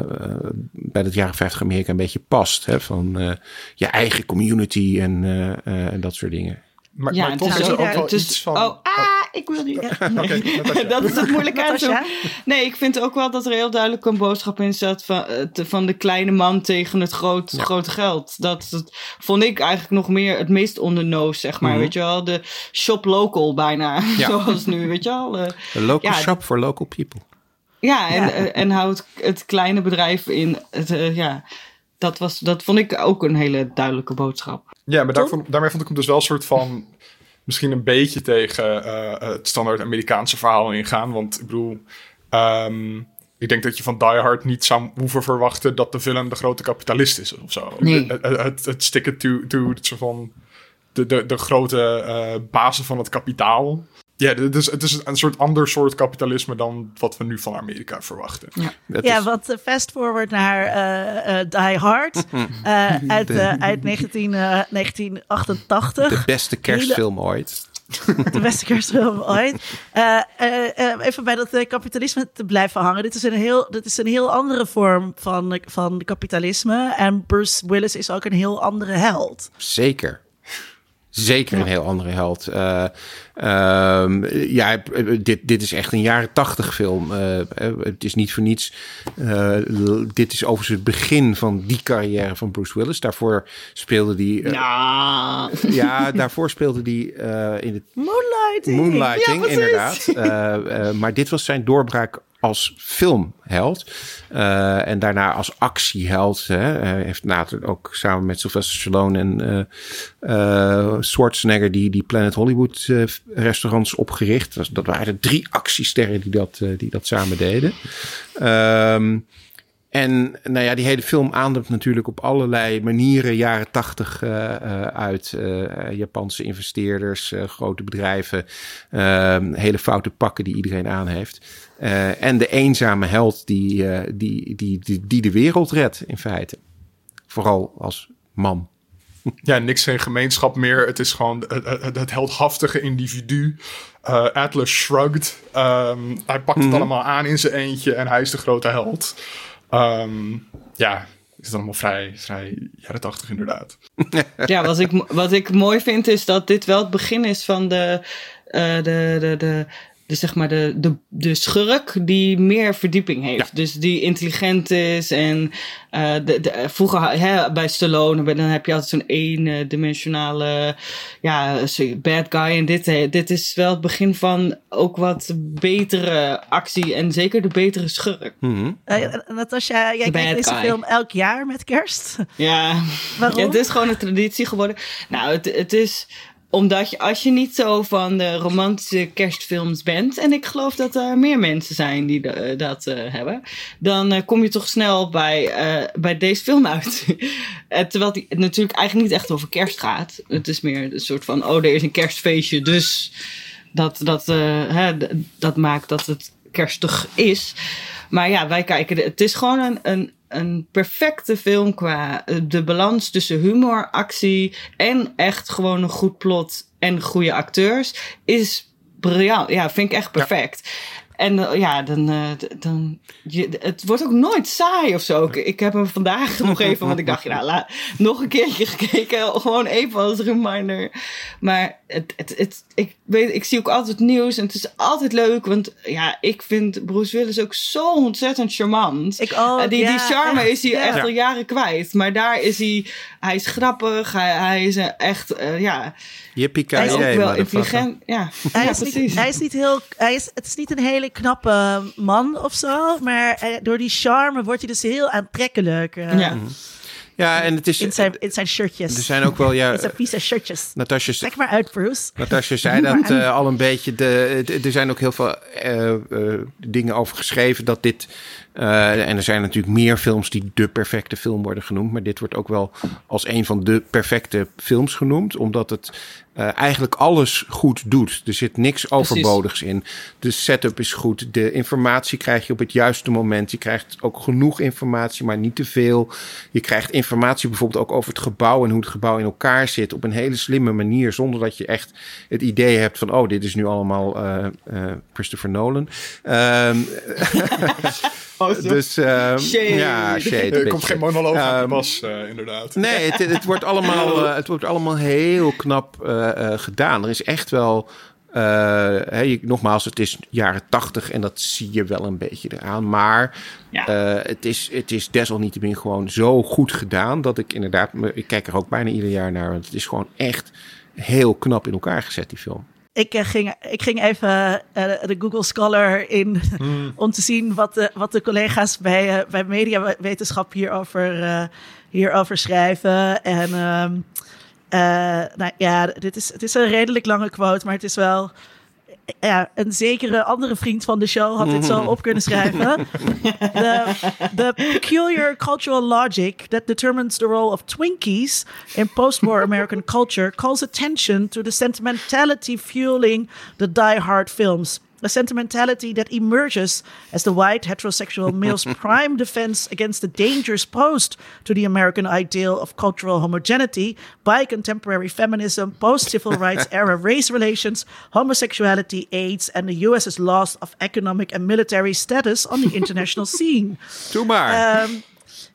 bij dat jaren 50 Amerika een beetje past. Hè, van eh, je eigen community en, eh, eh, en dat soort dingen. Maar, Ja, maar het toch is er ook- wel het is- iets van... Oh, ah, ik wil niet. Oké, Natasja. dat is het moeilijke aan zo. Nee, ik vind ook wel dat er heel duidelijk een boodschap in staat van, eh, van de kleine man tegen het groot, grote geld. Dat, dat vond ik eigenlijk nog meer het meest on the nose, zeg maar. Mhm. Weet je wel, de shop local bijna. Ja. Zoals nu, weet je wel. eh. A local Ja, shop for local people. Ja, en, Ja. eh, en houdt het kleine bedrijf in. Het, ja, dat, was, dat vond ik ook een hele duidelijke boodschap. Ja, maar daar vond- daarmee vond ik hem dus wel een soort van... Misschien een beetje tegen eh, het standaard Amerikaanse verhaal ingaan. Want ik bedoel... ehm, ik denk dat je van Die Hard niet zou hoeven verwachten... dat de villain de grote kapitalist is of zo. Nee. Het, het, het, het stikken to, to het soort van... De, de, de grote eh bazen van het kapitaal. Ja, het is, het is een soort ander soort kapitalisme... dan wat we nu van Amerika verwachten. Ja is- want eh, fast forward naar eh, eh, Die Hard eh, uit, uit 19, eh, 1988. de beste kerstfilm ooit. de beste kerstfilm ooit. Eh, eh, eh, even bij dat kapitalisme te blijven hangen. Dit is een heel, dit is een heel andere vorm van, van kapitalisme. En Bruce Willis is ook een heel andere held. Zeker. Zeker een heel andere held. Eh, ehm, ja, dit, dit is echt een jaren tachtig film. Eh, eh, het is niet voor niets. eh, dit is overigens het begin van die carrière van Bruce Willis. Daarvoor speelde hij. Ja. ja, daarvoor speelde hij eh, in het Moonlighting. Moonlighting, Ja, inderdaad. Eh, eh, maar dit was zijn doorbraak als filmheld. Eh, en daarna als actieheld. Hè. Hij heeft later ook samen met Sylvester Stallone en eh, eh, Schwarzenegger die, die Planet Hollywood eh, restaurants opgericht. Dat, waren drie actiesterren die dat, eh, die dat samen deden. Ehm, en nou ja, die hele film aandacht natuurlijk op allerlei manieren jaren tachtig eh, eh, uit. Eh, Japanse investeerders, grote bedrijven, ehm, hele foute pakken die iedereen aan heeft. En de eenzame held die, die, die, die, die de wereld redt in feite. Vooral als man. ja, niks geen gemeenschap meer. Het is gewoon het, heldhaftige individu. Atlas shrugged. Ehm, hij pakt Mhm. het allemaal aan in zijn eentje en hij is de grote held. Ehm, ja, is het allemaal vrij, vrij jaren tachtig inderdaad. Ja, wat ik, wat ik mooi vind is dat dit wel het begin is van de, eh, de, de, de, de, zeg maar de, de, de schurk die meer verdieping heeft. Dus die intelligent is en eh, de, de, vroeger hè, bij Stallone, dan heb je altijd zo'n eendimensionale ja, bad guy. En dit, dit is wel het begin van ook wat betere actie en zeker de betere schurk. Mhm. Eh, Natasja, jij kijkt deze guy. film elk jaar met kerst. Ja, Waarom? Ja, het is gewoon een traditie geworden. Nou, het, het is omdat je, als je niet zo van de romantische kerstfilms bent, en ik geloof dat er meer mensen zijn die de- dat eh, hebben, dan eh, kom je toch snel bij, eh, bij deze film uit. Eh, terwijl die natuurlijk eigenlijk niet echt over kerst gaat. Het is meer een soort van, oh, er is een kerstfeestje, dus dat, dat, eh, hè, dat maakt dat het kerstig is. Maar ja, wij kijken, het is gewoon een, een, een perfecte film qua eh, de balans tussen humor, actie en echt gewoon een goed plot en goede acteurs is briljant. Ja, vind ik echt perfect. En eh, ja, dan, eh, dan je, het wordt ook nooit saai of zo. Ik, ik heb hem vandaag nog even, want ik dacht, ja, la, nog een keertje gekeken, gewoon even als reminder. Maar het, het, het, ik, weet, ik zie ook altijd nieuws en het is altijd leuk, want ja, ik vind Bruce Willis ook zo ontzettend charmant. Ik ook, Eh, die, ja, die charme echt, is hij ja. echt al jaren kwijt. Maar daar is hij, hij is grappig, hij, hij is echt, eh, ja, Yippie hij is ook wel intelligent. Ja, Hij ja is, niet, precies. hij is niet heel. Hij is, het is niet een hele knappe man of zo. Maar eh, door die charme wordt hij dus heel aantrekkelijk. eh, ja. Ja, en het is... in, zijn, in zijn shirtjes. Er zijn ook wel, ja... in zijn vieze shirtjes. Natasja, Trek maar uit, Bruce. Natasja zei dat eh, al een beetje. De, de- er zijn ook heel veel eh, eh, dingen over geschreven dat dit. Eh, en er zijn natuurlijk meer films die de perfecte film worden genoemd. Maar dit wordt ook wel als een van de perfecte films genoemd. Omdat het eh, eigenlijk alles goed doet. Er zit niks overbodigs in. De setup is goed. De informatie krijg je op het juiste moment. Je krijgt ook genoeg informatie, maar niet te veel. Je krijgt informatie bijvoorbeeld ook over het gebouw en hoe het gebouw in elkaar zit. Op een hele slimme manier. Zonder dat je echt het idee hebt van: oh, dit is nu allemaal eh, eh, Christopher Nolan. Ehm, Oh, dus ehm, Shade. ja, shade. Er komt geen monoloog aan Ehm, de bas, eh, inderdaad. Nee, het, het, wordt allemaal, eh, het wordt allemaal heel knap gedaan. Er is echt wel. eh, nogmaals, het is jaren tachtig en dat zie je wel een beetje eraan. Maar Ja. eh, het, is, het is desalniettemin gewoon zo goed gedaan dat ik inderdaad. me- Ik kijk er ook bijna ieder jaar naar. Want het is gewoon echt heel knap in elkaar gezet, die film. Ik, eh, ging, ik ging even eh, de Google Scholar in om te zien wat de, wat de collega's bij, eh, bij mediawetenschap hierover, eh, hierover schrijven. En ehm, eh, nou ja, dit is, het is een redelijk lange quote, maar het is wel. Ja, een zekere andere vriend van de show had dit zo op kunnen schrijven. the, the peculiar cultural logic that determines the role of Twinkies in post-war American culture calls attention to the sentimentality fueling the die-hard films. A sentimentality that emerges as the white heterosexual male's prime defense against the dangers posed to the American ideal of cultural homogeneity by contemporary feminism, post-civil rights era race relations, homosexuality, AIDS, and the US's loss of economic and military status on the international scene. Doe maar. Ehm,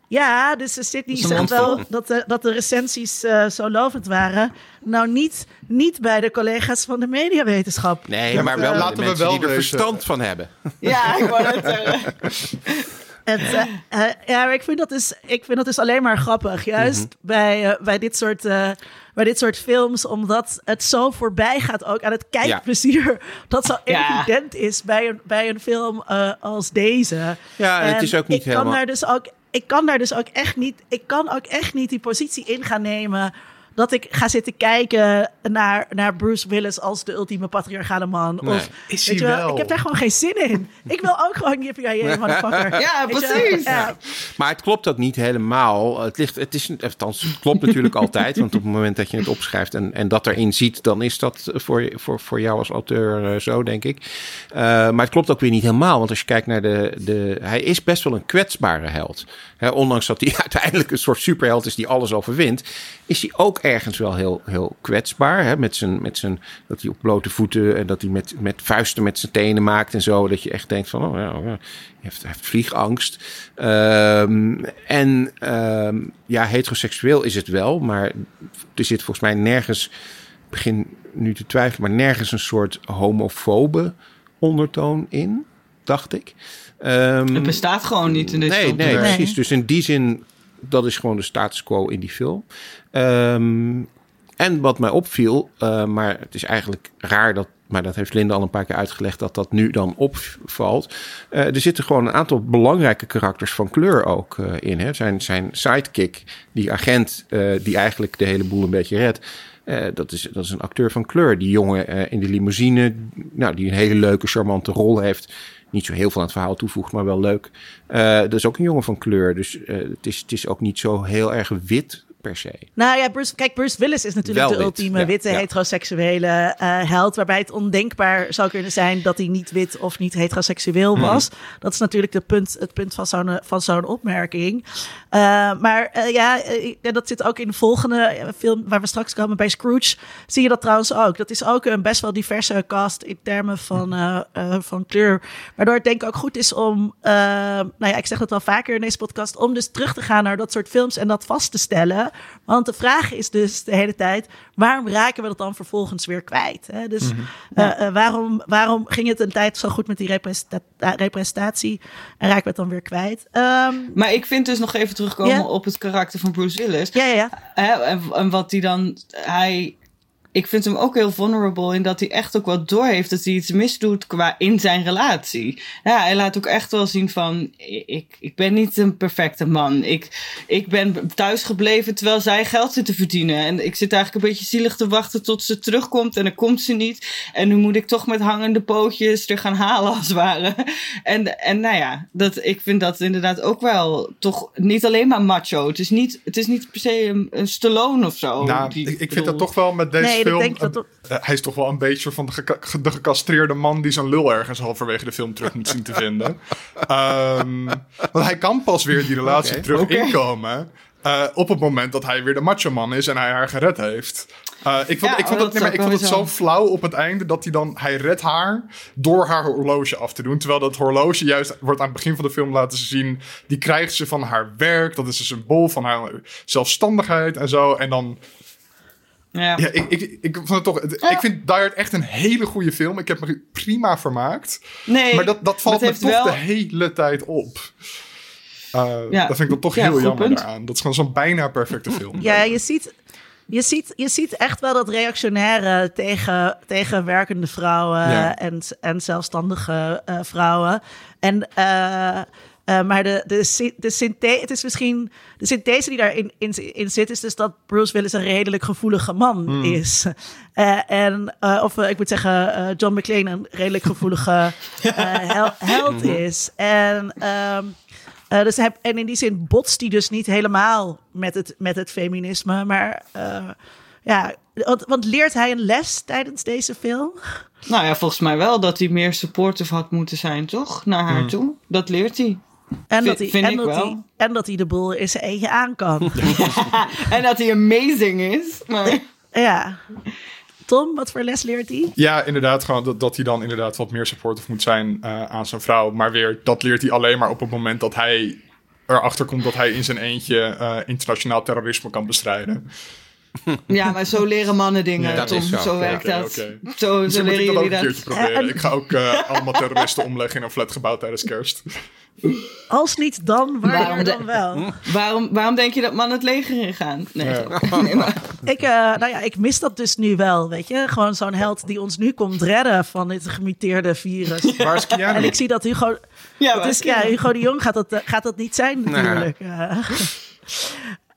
ja, dus Sydney zegt wel dat de, dat de recensies eh, zo lovend waren. Nou, niet, niet bij de collega's van de mediawetenschap. nee, ja, maar wel de laten we mensen wel die er wezen. verstand van hebben. Ja, ik wou zeggen. Het, eh, eh, ja, maar ik vind, dat dus, ik vind dat dus alleen maar grappig. Juist Mhm. bij, eh, bij, dit soort, eh, bij dit soort films. Omdat het zo voorbij gaat ook aan het kijkplezier. Dat zo Ja. evident is bij een, bij een film eh, als deze. Ja, en het is ook niet ik kan helemaal- Daar dus ook, ik kan daar dus ook echt niet... Ik kan ook echt niet die positie in gaan nemen... dat ik ga zitten kijken naar, naar Bruce Willis als de ultieme patriarchale man. Nee. Of, Is weet je wel? Ik heb daar gewoon geen zin in. Ik wil ook gewoon yippie motherfucker. Ja, precies. Ja. Maar het klopt ook niet helemaal. Het, ligt, het, is, althans, het klopt natuurlijk altijd. Want op het moment dat je het opschrijft en, en dat erin ziet... dan is dat voor, voor, voor jou als auteur eh, zo, denk ik. Eh, maar het klopt ook weer niet helemaal. Want als je kijkt naar de... de hij is best wel een kwetsbare held. Hè, ondanks dat hij uiteindelijk een soort superheld is die alles overwint... is hij ook ergens wel heel, heel kwetsbaar. Hè, met zijn, met zijn, dat hij op blote voeten... en dat hij met, met vuisten met zijn tenen maakt en zo. Dat je echt denkt van... Oh, ja, ja, hij, heeft, hij heeft vliegangst. Ehm, en ehm, ja, heteroseksueel is het wel. Maar er zit volgens mij nergens... Ik begin nu te twijfelen, maar nergens een soort homofobe ondertoon in, dacht ik. Ehm, Het bestaat gewoon niet in dit nee, film. nee, Nee. precies. Dus in die zin, dat is gewoon de status quo in die film. Ehm, en wat mij opviel, eh, maar het is eigenlijk raar dat, maar dat heeft Linda al een paar keer uitgelegd, dat dat nu dan opvalt. Eh, er zitten gewoon een aantal belangrijke karakters van kleur ook eh, in. Hè. Zijn, zijn sidekick, die agent die eigenlijk de hele boel een beetje redt. dat, is, dat is een acteur van kleur. Die jongen in de limousine, nou, die een hele leuke, charmante rol heeft. Niet zo heel veel aan het verhaal toevoegt, maar wel leuk. Dat is ook een jongen van kleur. Dus het, is, het is ook niet zo heel erg wit per se. Nou ja, Bruce, kijk, Bruce Willis is natuurlijk Wel de wit, ultieme ja, witte ja. heteroseksuele eh, held. Waarbij het ondenkbaar zou kunnen zijn dat hij niet wit of niet heteroseksueel Mhm. was. Dat is natuurlijk de punt, het punt van zo'n, van zo'n opmerking. Eh, maar eh, ja, eh, dat zit ook in de volgende eh, film waar we straks komen bij Scrooge. Zie je dat trouwens ook. Dat is ook een best wel diverse cast in termen van, eh, eh, van kleur. Waardoor het denk ik ook goed is om, eh, nou ja, ik zeg het wel vaker in deze podcast, om dus terug te gaan naar dat soort films en dat vast te stellen. Want de vraag is dus de hele tijd, waarom raken we dat dan vervolgens weer kwijt? Hè? Dus eh, eh, waarom, waarom ging het een tijd zo goed met die representa- representatie en raken we het dan weer kwijt? Ehm, Maar ik vind dus nog even terugkomen op het karakter van Bruce Willis. ja, ja, ja. Hè, en, en wat hij dan. Hij, ik vind hem ook heel vulnerable in dat hij echt ook wel doorheeft dat hij iets misdoet qua in zijn relatie. Ja, hij laat ook echt wel zien van: ik, ik ben niet een perfecte man. Ik, ik ben thuis gebleven terwijl zij geld zit te verdienen. En ik zit eigenlijk een beetje zielig te wachten tot ze terugkomt. En dan komt ze niet. En nu moet ik toch met hangende pootjes er gaan halen, als het ware. En, en nou ja, dat, ik vind dat inderdaad ook wel toch niet alleen maar macho. Het is niet, het is niet per se een, een Stallone of zo. Nou, die- ik, ik vind bedoel- dat toch wel met deze Nee, ik film... denk dat eh, hij is toch wel een beetje van de, de gecastreerde man... die zijn lul ergens halverwege de film terug moet zien te vinden. Ehm, want hij kan pas weer die relatie terug inkomen... eh, op het moment dat hij weer de macho man is en hij haar gered heeft. Eh, ik vond, Ja, ik vond, oh, het, nee, maar ik vond het zo. flauw op het einde dat hij dan... Hij redt haar door haar horloge af te doen. Terwijl dat horloge juist wordt aan het begin van de film laten zien... die krijgt ze van haar werk. Dat is een symbool van haar zelfstandigheid en zo. En dan Ja. ja, ik, ik, ik vond het toch. Ja. Ik vind Die Hard echt een hele goede film. Ik heb me prima vermaakt. Nee, maar dat, dat valt het me heeft toch wel- de hele tijd op. Uh, Ja. Dat vind ik dan toch Ja, heel jammer punt. daaraan. Dat is gewoon zo'n bijna perfecte film. Ja, je ziet, je, ziet, je ziet echt wel dat reactionaire tegen, tegen werkende vrouwen Ja. en, en zelfstandige eh, vrouwen. En, eh, eh, maar de, de, de synthese, het is misschien de synthese die daarin in, in zit, is dus dat Bruce Willis een redelijk gevoelige man is. Eh, en, eh, of ik moet zeggen, eh, John McClane een redelijk gevoelige eh, hel- held is. En ehm, eh, dus hij, en in die zin botst hij dus niet helemaal met het, met het feminisme. Maar eh, ja, want, want leert hij een les tijdens deze film? Nou ja, volgens mij wel dat hij meer supportive had moeten zijn, toch? Naar haar Hmm. toe. Dat leert hij. En, dat hij, en, dat hij, en dat hij de boel in zijn eentje aan kan. En dat hij amazing is. Maar... ja. Tom, wat voor les leert hij? Ja, inderdaad, gewoon dat, dat hij dan inderdaad wat meer supportive moet zijn eh, aan zijn vrouw. Maar weer, dat leert hij alleen maar op het moment dat hij erachter komt dat hij in zijn eentje eh, internationaal terrorisme kan bestrijden. Ja, maar zo leren mannen dingen, Ja, dat Tom. zo. Zo, werkt dat. Zo, zo leren ik dat ook jullie een dat. keertje proberen. En- Ik ga ook eh, allemaal terroristen omleggen in een flatgebouw tijdens kerst. Als niet dan, waar Waarom dan de- wel? Waarom, waarom denk je dat mannen het leger ingaan? Nee, Ja. zo. nee maar, Ik, eh, nou ja, ik mis dat dus nu wel, weet je. Gewoon zo'n held die ons nu komt redden van dit gemuteerde virus. Waar is Keanu? En ik zie dat Hugo... ja, Het maar- is, ja, Hugo de Jong gaat dat, eh, gaat dat niet zijn natuurlijk. Eh, ehm,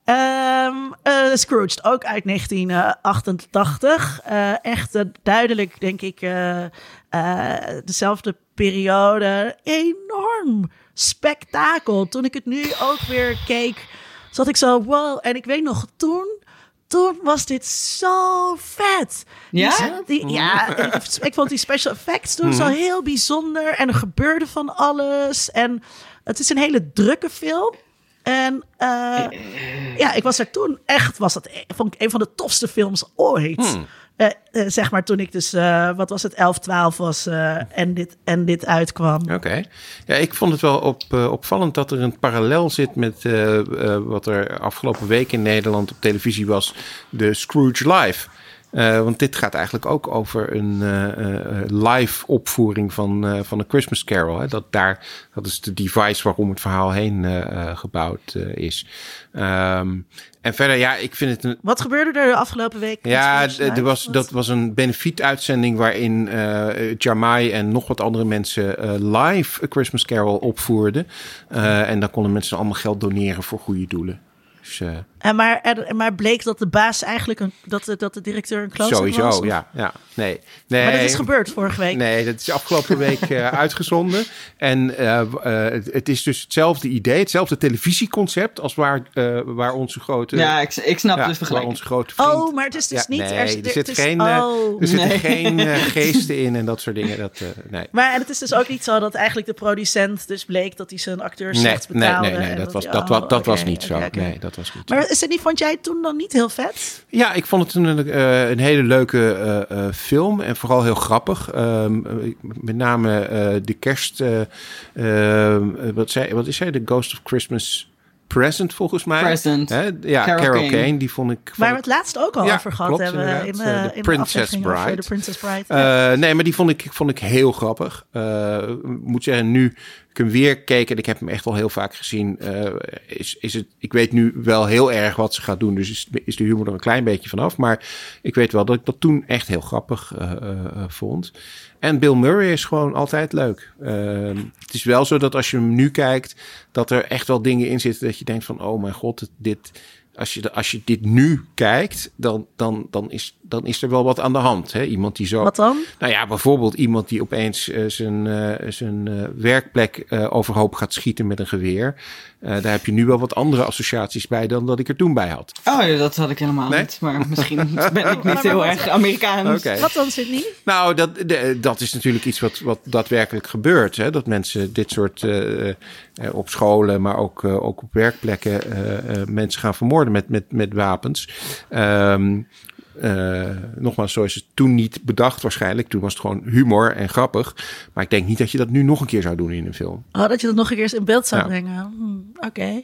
Ehm eh, Scrooged, ook uit 1988. Eh, echt eh, duidelijk, denk ik, dezelfde periode. Enorm spektakel. Toen ik het nu ook weer keek, zat ik zo, wow. En ik weet nog, toen... Toen was dit zo vet. Ja? Die- ja, ik, ik vond die special effects toen zo heel bijzonder. En er gebeurde van alles. En het is een hele drukke film. En eh, ja, ik was er toen echt, was dat vond ik een van de tofste films ooit. Eh, eh, zeg maar toen ik dus, wat was het, 11, 12 was en, dit, en dit uitkwam. Oké. Ja, ik vond het wel op, opvallend dat er een parallel zit met wat er afgelopen week in Nederland op televisie was, de Scrooge Live. Eh, want dit gaat eigenlijk ook over een eh, eh, live opvoering van, van een Christmas Carol. Hè? Dat, daar, dat is de device waarom het verhaal heen gebouwd is. Ehm, en verder, ja, ik vind het een, Wat gebeurde er de afgelopen week? ja, er was, dat was een benefietuitzending waarin eh Jamai en nog wat andere mensen live A Christmas Carol opvoerden. En dan konden mensen allemaal geld doneren voor goede doelen. Dus eh, En maar, er, maar bleek dat de baas eigenlijk, een, dat, de, dat de directeur een klootzak was? sowieso, ja, ja. Nee, nee. Maar dat is gebeurd vorige week. Nee, dat is afgelopen week eh, uitgezonden. En eh, eh, het, het is dus hetzelfde idee, hetzelfde televisieconcept als waar, eh, waar onze grote... Ja, ik, ik snap ja, dus vergelijking. onze grote vriend... Oh, maar het is dus Ja, niet... nee, er, er, zit het is- geen, oh. er zitten Nee. geen geesten in en dat soort dingen. Dat, eh, nee. Maar en het is dus ook niet zo dat eigenlijk de producent dus bleek dat hij zijn acteurs Nee, slecht nee, betaalde. nee, nee, en dat, was, dat, dat was niet zo. Nee, dat was. Maar is het niet, vond jij toen dan niet heel vet? Ja, ik vond het een, eh, een hele leuke eh, eh, film en vooral heel grappig. Ehm, eh, met name eh, de kerst. eh, ehm, wat, zei, wat is hij? The Ghost of Christmas Present, volgens mij. Present. Hè? Ja, Carol Carol, Kane. Kane. Die vond ik. vond Waar we het laatst ook al Ja, over gehad klopt, hebben in, de, de in Princess de Bride. de Princess Bride. Ja. Eh, nee, maar die vond ik, vond ik heel grappig. Eh, Ik moet zeggen, nu ik hem weer keek en ik heb hem echt al heel vaak gezien, eh, is, is het, ik weet nu wel heel erg wat ze gaat doen, dus is, is de humor er een klein beetje vanaf. Maar ik weet wel dat ik dat toen echt heel grappig eh, eh, vond. En Bill Murray is gewoon altijd leuk. Eh, het is wel zo dat als je hem nu kijkt, dat er echt wel dingen in zitten dat je denkt van, oh mijn god, dit, als je, als je dit nu kijkt, dan, dan, dan, is, dan is er wel wat aan de hand. Hè? Iemand die zo. Wat dan? Nou ja, bijvoorbeeld iemand die opeens eh, zijn, eh, zijn eh, werkplek eh, overhoop gaat schieten met een geweer. Eh, daar heb je nu wel wat andere associaties bij dan dat ik er toen bij had. Oh ja, dat had ik helemaal Nee? niet. Maar misschien ben ik niet heel erg Amerikaans. Wat dan, Sydney? Nou, dat, de- dat is natuurlijk iets wat, wat daadwerkelijk gebeurt. Hè? Dat mensen dit soort op scholen, maar ook, eh, ook op werkplekken eh, eh, mensen gaan vermoorden met, met, met wapens. Ehm, eh, nogmaals, zo is het toen niet bedacht waarschijnlijk. Toen was het gewoon humor en grappig. Maar ik denk niet dat je dat nu nog een keer zou doen in een film. Oh, dat je dat nog een keer eens in beeld zou Ja. brengen. Hm, Oké. Eh,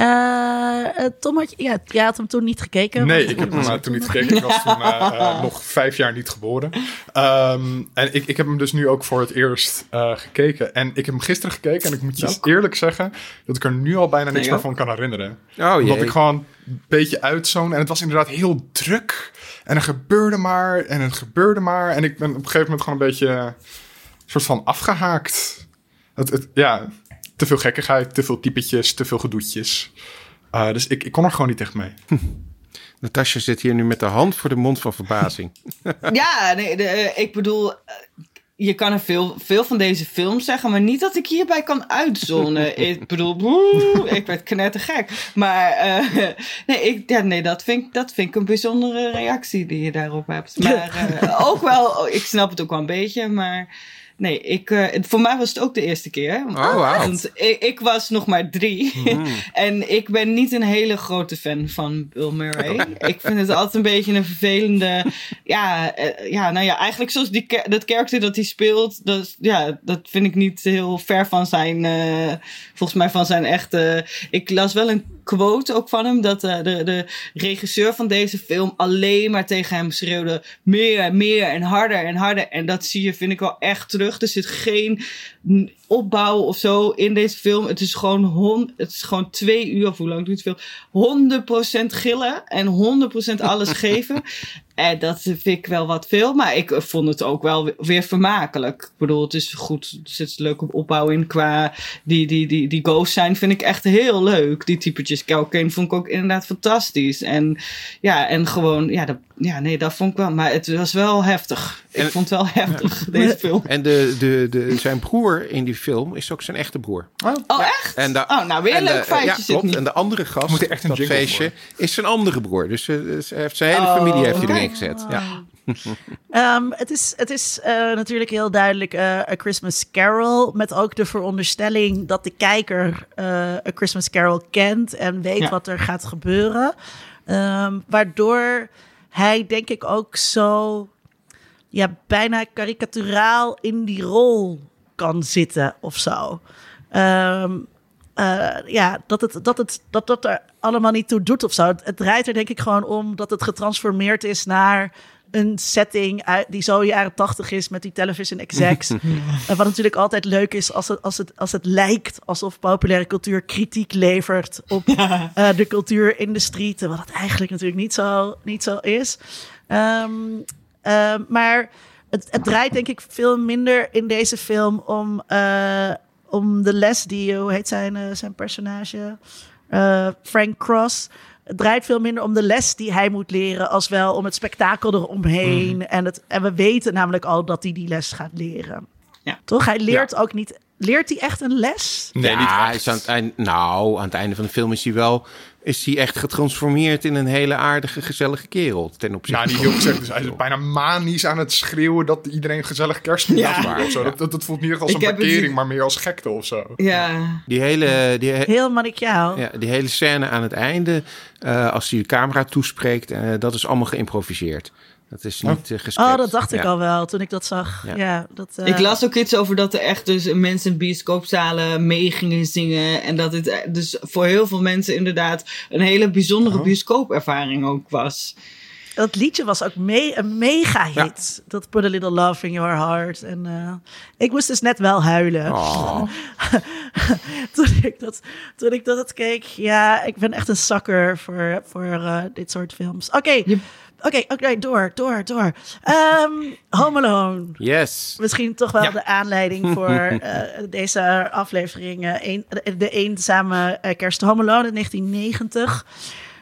eh, Tom, had je, ja, jij had hem toen niet gekeken. Nee, ik heb hem eh, toen niet gekeken. Ik was toen nog vijf jaar niet geboren. Ehm, en ik, ik heb hem dus nu ook voor het eerst eh, gekeken. En ik heb hem gisteren gekeken. En ik moet je eerlijk zeggen dat ik er nu al bijna niks Nee, meer van kan herinneren. Oh Omdat jee. ik gewoon een beetje uitzoon. En het was inderdaad heel druk. En er gebeurde maar. En het gebeurde maar. En ik ben op een gegeven moment gewoon een beetje... soort van afgehaakt. Het, het, ja, te veel gekkigheid, te veel typetjes, te veel gedoetjes. Eh, dus ik, ik kon er gewoon niet echt mee. Natasja zit hier nu met de hand voor de mond van verbazing. Ja, nee, de, eh, ik bedoel, eh, je kan er veel, veel van deze films zeggen, maar niet dat ik hierbij kan uitzonen. ik bedoel, boe, ik werd knettergek. Maar eh, nee, ik, ja, nee dat, vind, ik- dat vind ik een bijzondere reactie die je daarop hebt. Maar eh, ook wel, oh, ik snap het ook wel een beetje, maar... Nee, ik, eh, voor mij was het ook de eerste keer. Oh, wauw. Want ik, ik was nog maar drie. en ik ben niet een hele grote fan van Bill Murray. ik vind het altijd een beetje een vervelende... Ja, eh, ja nou ja, eigenlijk zoals die, dat karakter dat hij speelt... Dat, ja, dat vind ik niet heel ver van zijn... eh, volgens mij van zijn echte... Ik las wel een quote ook van hem... dat eh, de, de regisseur van deze film alleen maar tegen hem schreeuwde... meer en meer en harder en harder. En dat zie je, vind ik wel echt terug. Er zit geen opbouw of zo in deze film. Het is gewoon, hon, het is gewoon twee uur, of hoe lang duurt het film? 100% gillen en 100% alles geven. En dat vind ik wel wat veel, maar ik vond het ook wel weer vermakelijk. Ik bedoel, het is goed, er zit een leuke opbouw in qua die, die, die, die ghosts zijn, vind ik echt heel leuk. Die typetjes Kelkane vond ik ook inderdaad fantastisch. En ja, en gewoon, ja, dat, ja, nee, dat vond ik wel, maar het was wel heftig. Ik En- vond het wel heftig, deze film. En de, de, de, zijn broer in die film is ook zijn echte broer. Oh, echt? En de, Oh, nou, weer een leuk feitje Ja, zit klopt. niet. En de andere gast, Moet er echt een dat feestje, is zijn andere broer. Dus eh, dus hij heeft zijn hele Oh, familie heeft hij erin gezet. Ja. Ehm, het is, het is eh, natuurlijk heel duidelijk eh, A Christmas Carol. Met ook de veronderstelling dat de kijker eh, A Christmas Carol kent en weet Ja. wat er gaat gebeuren. Ehm, waardoor hij, denk ik, ook zo ja, bijna karikaturaal in die rol kan zitten of zo. Ehm, eh, ja, dat het, dat, het, dat dat er allemaal niet toe doet of zo. Het, het draait er denk ik gewoon om dat het getransformeerd is naar een setting uit, die zo jaren tachtig is met die television execs. Eh, wat natuurlijk altijd leuk is als het, als, het, als het lijkt alsof populaire cultuur kritiek levert op eh, de cultuurindustrie. Terwijl dat eigenlijk natuurlijk niet zo, niet zo is. Ehm, maar het, het draait denk ik veel minder in deze film om, om de les die, hoe heet zijn, eh, zijn personage? Eh, Frank Cross. Het draait veel minder om de les die hij moet leren, als wel om het spektakel eromheen. En, het, en we weten namelijk al dat hij die les gaat leren. Ja. Toch? Hij leert ook niet. Leert hij echt een les? Nee, niet ja, echt. is aan het eind, nou, aan het einde van de film is hij wel is hij echt getransformeerd in een hele aardige, gezellige kerel. Ten opzichte Nou, niet heel gezegd. Dus hij is bijna manisch aan het schreeuwen dat iedereen gezellig kerst moet Ja. vieren of zo. Dat, dat, dat voelt niet echt als Ik een het parkering, maar meer als gekte of zo. Ja, Die hele, die, he- Heel manichaal. ja, die hele scène aan het einde, eh, als hij de camera toespreekt, eh, dat is allemaal geïmproviseerd. Dat is niet eh gescript. Oh, dat dacht ik Ja. al wel toen ik dat zag. Ja, Ja. dat, eh, Ik las ook iets over dat er echt dus mensen in bioscoopzalen mee gingen zingen. En dat het eh, dus voor heel veel mensen inderdaad een hele bijzondere Oh. bioscoopervaring ook was. Dat liedje was ook me een mega hit. Dat Put a Little Love in Your Heart. En eh, ik moest dus net wel huilen. Oh. toen, ik dat, toen ik dat keek. Ja, ik ben echt een zakker voor, voor eh, dit soort films. Oké, oké, oké, door, door, door. Ehm Home Alone. Yes. Misschien toch wel Ja. de aanleiding voor eh, deze aflevering. eh, een, de, eenzame eh, kerst Home Alone in 1990.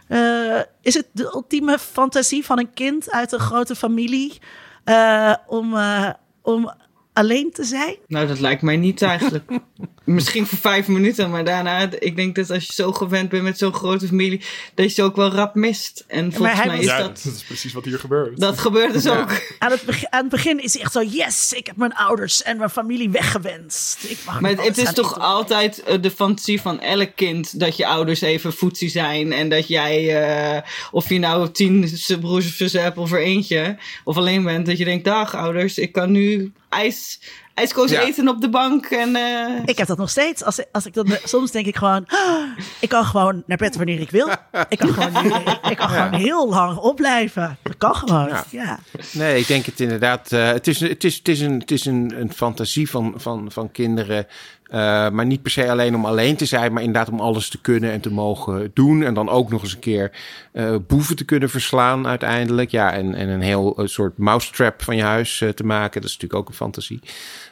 Eh, is het de ultieme fantasie van een kind uit een grote familie eh, om, eh, om alleen te zijn? Nou, dat lijkt mij niet eigenlijk. Misschien voor vijf minuten, maar daarna, ik denk dat als je zo gewend bent met zo'n grote familie, dat je ze ook wel rap mist. En volgens hij mij is ja, dat, dat is precies wat hier gebeurt. dat gebeurt dus ook. Aan het, beg- aan het begin is hij echt zo: yes, ik heb mijn ouders en mijn familie weggewenst. Ik mag Maar het, is toch altijd eh, de fantasie van elk kind dat je ouders even voetsie zijn. En dat jij, eh, of je nou tien broers of zussen hebt of er eentje, of alleen bent, dat je denkt: dag ouders, ik kan nu ijs, ijskoos Ja. eten op de bank. En, eh, Ik heb dat nog steeds. Als, als ik dan, soms denk ik gewoon, "Ah, ik kan gewoon naar bed wanneer ik wil. Ik kan gewoon, nu, ik kan gewoon heel lang opblijven. Dat kan gewoon. Ja. Ja. Nee, ik denk het inderdaad. eh, het is, het is, het is, een, het is een, een fantasie van, van, van kinderen. Eh, maar niet per se alleen om alleen te zijn, maar inderdaad om alles te kunnen en te mogen doen. En dan ook nog eens een keer eh, boeven te kunnen verslaan uiteindelijk. Ja, en, en een heel eh, soort mousetrap van je huis te maken. Dat is natuurlijk ook een fantasie.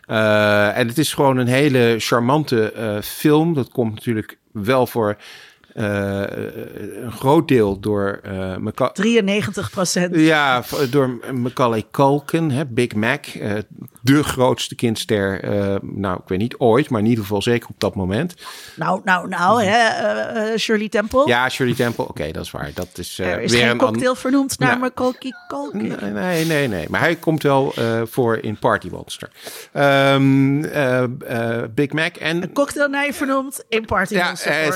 En het is gewoon een hele charmante film. Dat komt natuurlijk wel voor eh, een groot deel door eh Maca- 93 procent. ja, door Macaulay Culkin, hè, Big Mac. eh, de grootste kindster, eh, nou, ik weet niet ooit, maar in ieder geval zeker op dat moment. Nou, nou, nou, hè, eh, eh, Shirley Temple. Ja, Shirley Temple, oké, dat is waar. Dat is, eh, er is weer geen een cocktail vernoemd naar Nou, Macaulay Culkin. Nee, nee, nee, nee. Maar hij komt wel eh, voor in Party Monster. Ehm, eh, eh, Big Mac en... Cocktail naar je vernoemd in Party Ja, Monster eh,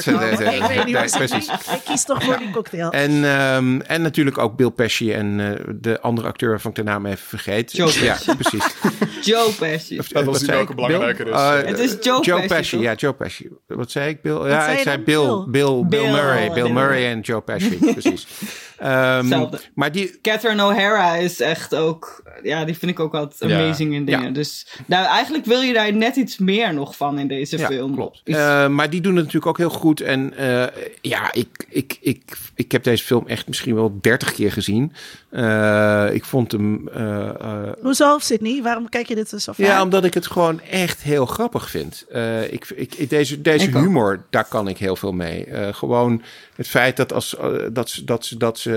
nee, precies. Ik kies toch voor die cocktail. En, ehm, en natuurlijk ook Bill Pesci en eh, de andere acteur waarvan ik de naam even vergeet. Joe Ja, Pesci. precies. Joe Pesci. Of, Dat eh, was zei welke ik? belangrijker is. Eh, Het is Joe Joe Pesci, ja, Joe Pesci. Wat zei ik, Bill? zei ja, je ik zei? Bill, Bill, Bill, Bill. Murray. Bill. Murray en Joe Pesci, precies. Ehm, maar die, Catherine O'Hara is echt ook, ja, die vind ik ook altijd Ja. amazing in dingen. Ja. Dus nou, eigenlijk wil je daar net iets meer nog van in deze Ja, film. klopt. Is- Eh, maar die doen het natuurlijk ook heel goed. En eh, ja, ik, ik, ik, ik heb deze film echt misschien wel 30 keer gezien. Eh, ik vond hem. eh, eh, Hoezo, Sydney? Waarom kijk je dit zo vaak? ja, omdat ik het gewoon echt heel grappig vind. Eh, ik, ik, ik- deze deze Ik ook. humor, daar kan ik heel veel mee. Eh, gewoon het feit dat, als, dat, ze, dat, ze, dat ze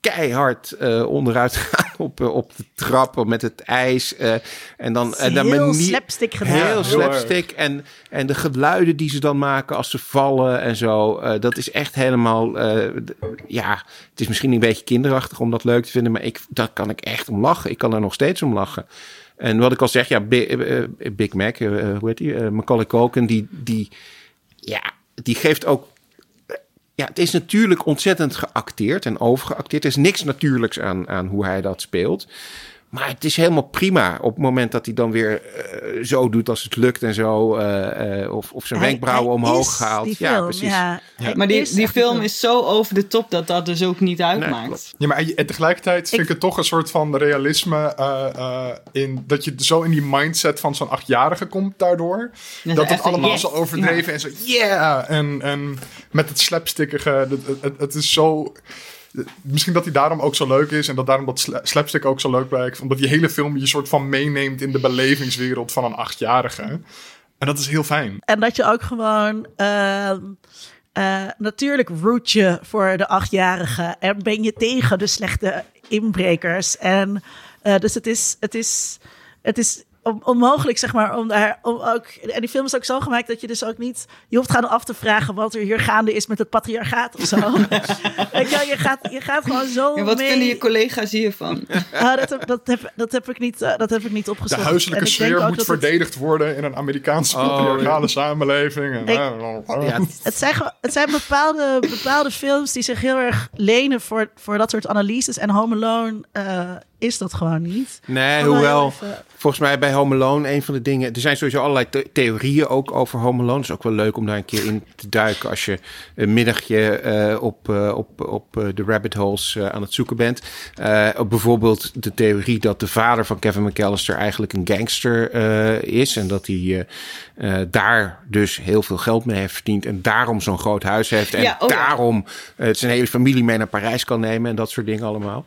keihard eh, onderuit gaan op, eh, op de trap met het ijs. eh, en dan, en dan heel manier- slapstick gedaan. Heel slapstick. En, en de geluiden die ze dan maken als ze vallen en zo. eh, dat is echt helemaal. eh, ja, het is misschien een beetje kinderachtig om dat leuk te vinden. Maar ik, daar kan ik echt om lachen. Ik kan er nog steeds om lachen. En wat ik al zeg, ja, Big, eh, Big Mac, eh, hoe heet die? Eh, Macaulay Culkin, die, die, ja, die geeft ook ja, het is natuurlijk ontzettend geacteerd en overgeacteerd. Er is niks natuurlijks aan, aan hoe hij dat speelt. Maar het is helemaal prima op het moment dat hij dan weer eh, zo doet als het lukt en zo. eh, eh, of, of zijn Hij- wenkbrauwen hij omhoog is gehaald. Die ja, film, precies. ja. Maar die, die film is zo over de top dat dat dus ook niet uitmaakt. Ja, maar en tegelijkertijd vind Ik- ik het toch een soort van realisme eh, eh, in dat je zo in die mindset van zo'n achtjarige komt daardoor. dat het allemaal yes. zo overdreven en zo yeah en, en met het slapstickige. Het, het, het, het is zo. Misschien dat hij daarom ook zo leuk is en dat daarom dat sla- slapstick ook zo leuk blijkt. Omdat die hele film je soort van meeneemt in de belevingswereld van een achtjarige. En dat is heel fijn. En dat je ook gewoon... ehm, eh, natuurlijk root je voor de achtjarige. En ben je tegen de slechte inbrekers. En eh, dus het is... Het is, het is onmogelijk, zeg maar, om daar om ook. En die film is ook zo gemaakt dat je dus ook niet. Je hoeft gaan af te vragen wat er hier gaande is met het patriarchaat of zo. Weet je, gaat, je gaat gewoon zo. En wat mee. vinden je collega's hiervan? Ah, dat, heb, dat, heb, dat, heb ik niet, eh, dat heb ik niet De opgezocht. huiselijke En ik denk sfeer moet het- verdedigd worden in een Amerikaanse Oh, patriarchale samenleving. En, Ik- Ja, Het zijn, het zijn bepaalde, bepaalde films die zich heel erg lenen voor, voor dat soort analyses. En Home Alone eh, is dat gewoon niet. Nee, wel hoewel even- volgens mij bij Home Alone een van de dingen... Er zijn sowieso allerlei the- theorieën ook over Home Alone. Het is ook wel leuk om daar een keer in te duiken... als je een middagje eh, op, eh, op, op eh, de rabbit holes aan het zoeken bent. Op bijvoorbeeld de theorie dat de vader van Kevin McAllister... eigenlijk een gangster is. En dat hij daar dus heel veel geld mee heeft verdiend... en daarom zo'n groot huis heeft. En Ja, oh ja. daarom zijn hele familie mee naar Parijs kan nemen... en dat soort dingen allemaal.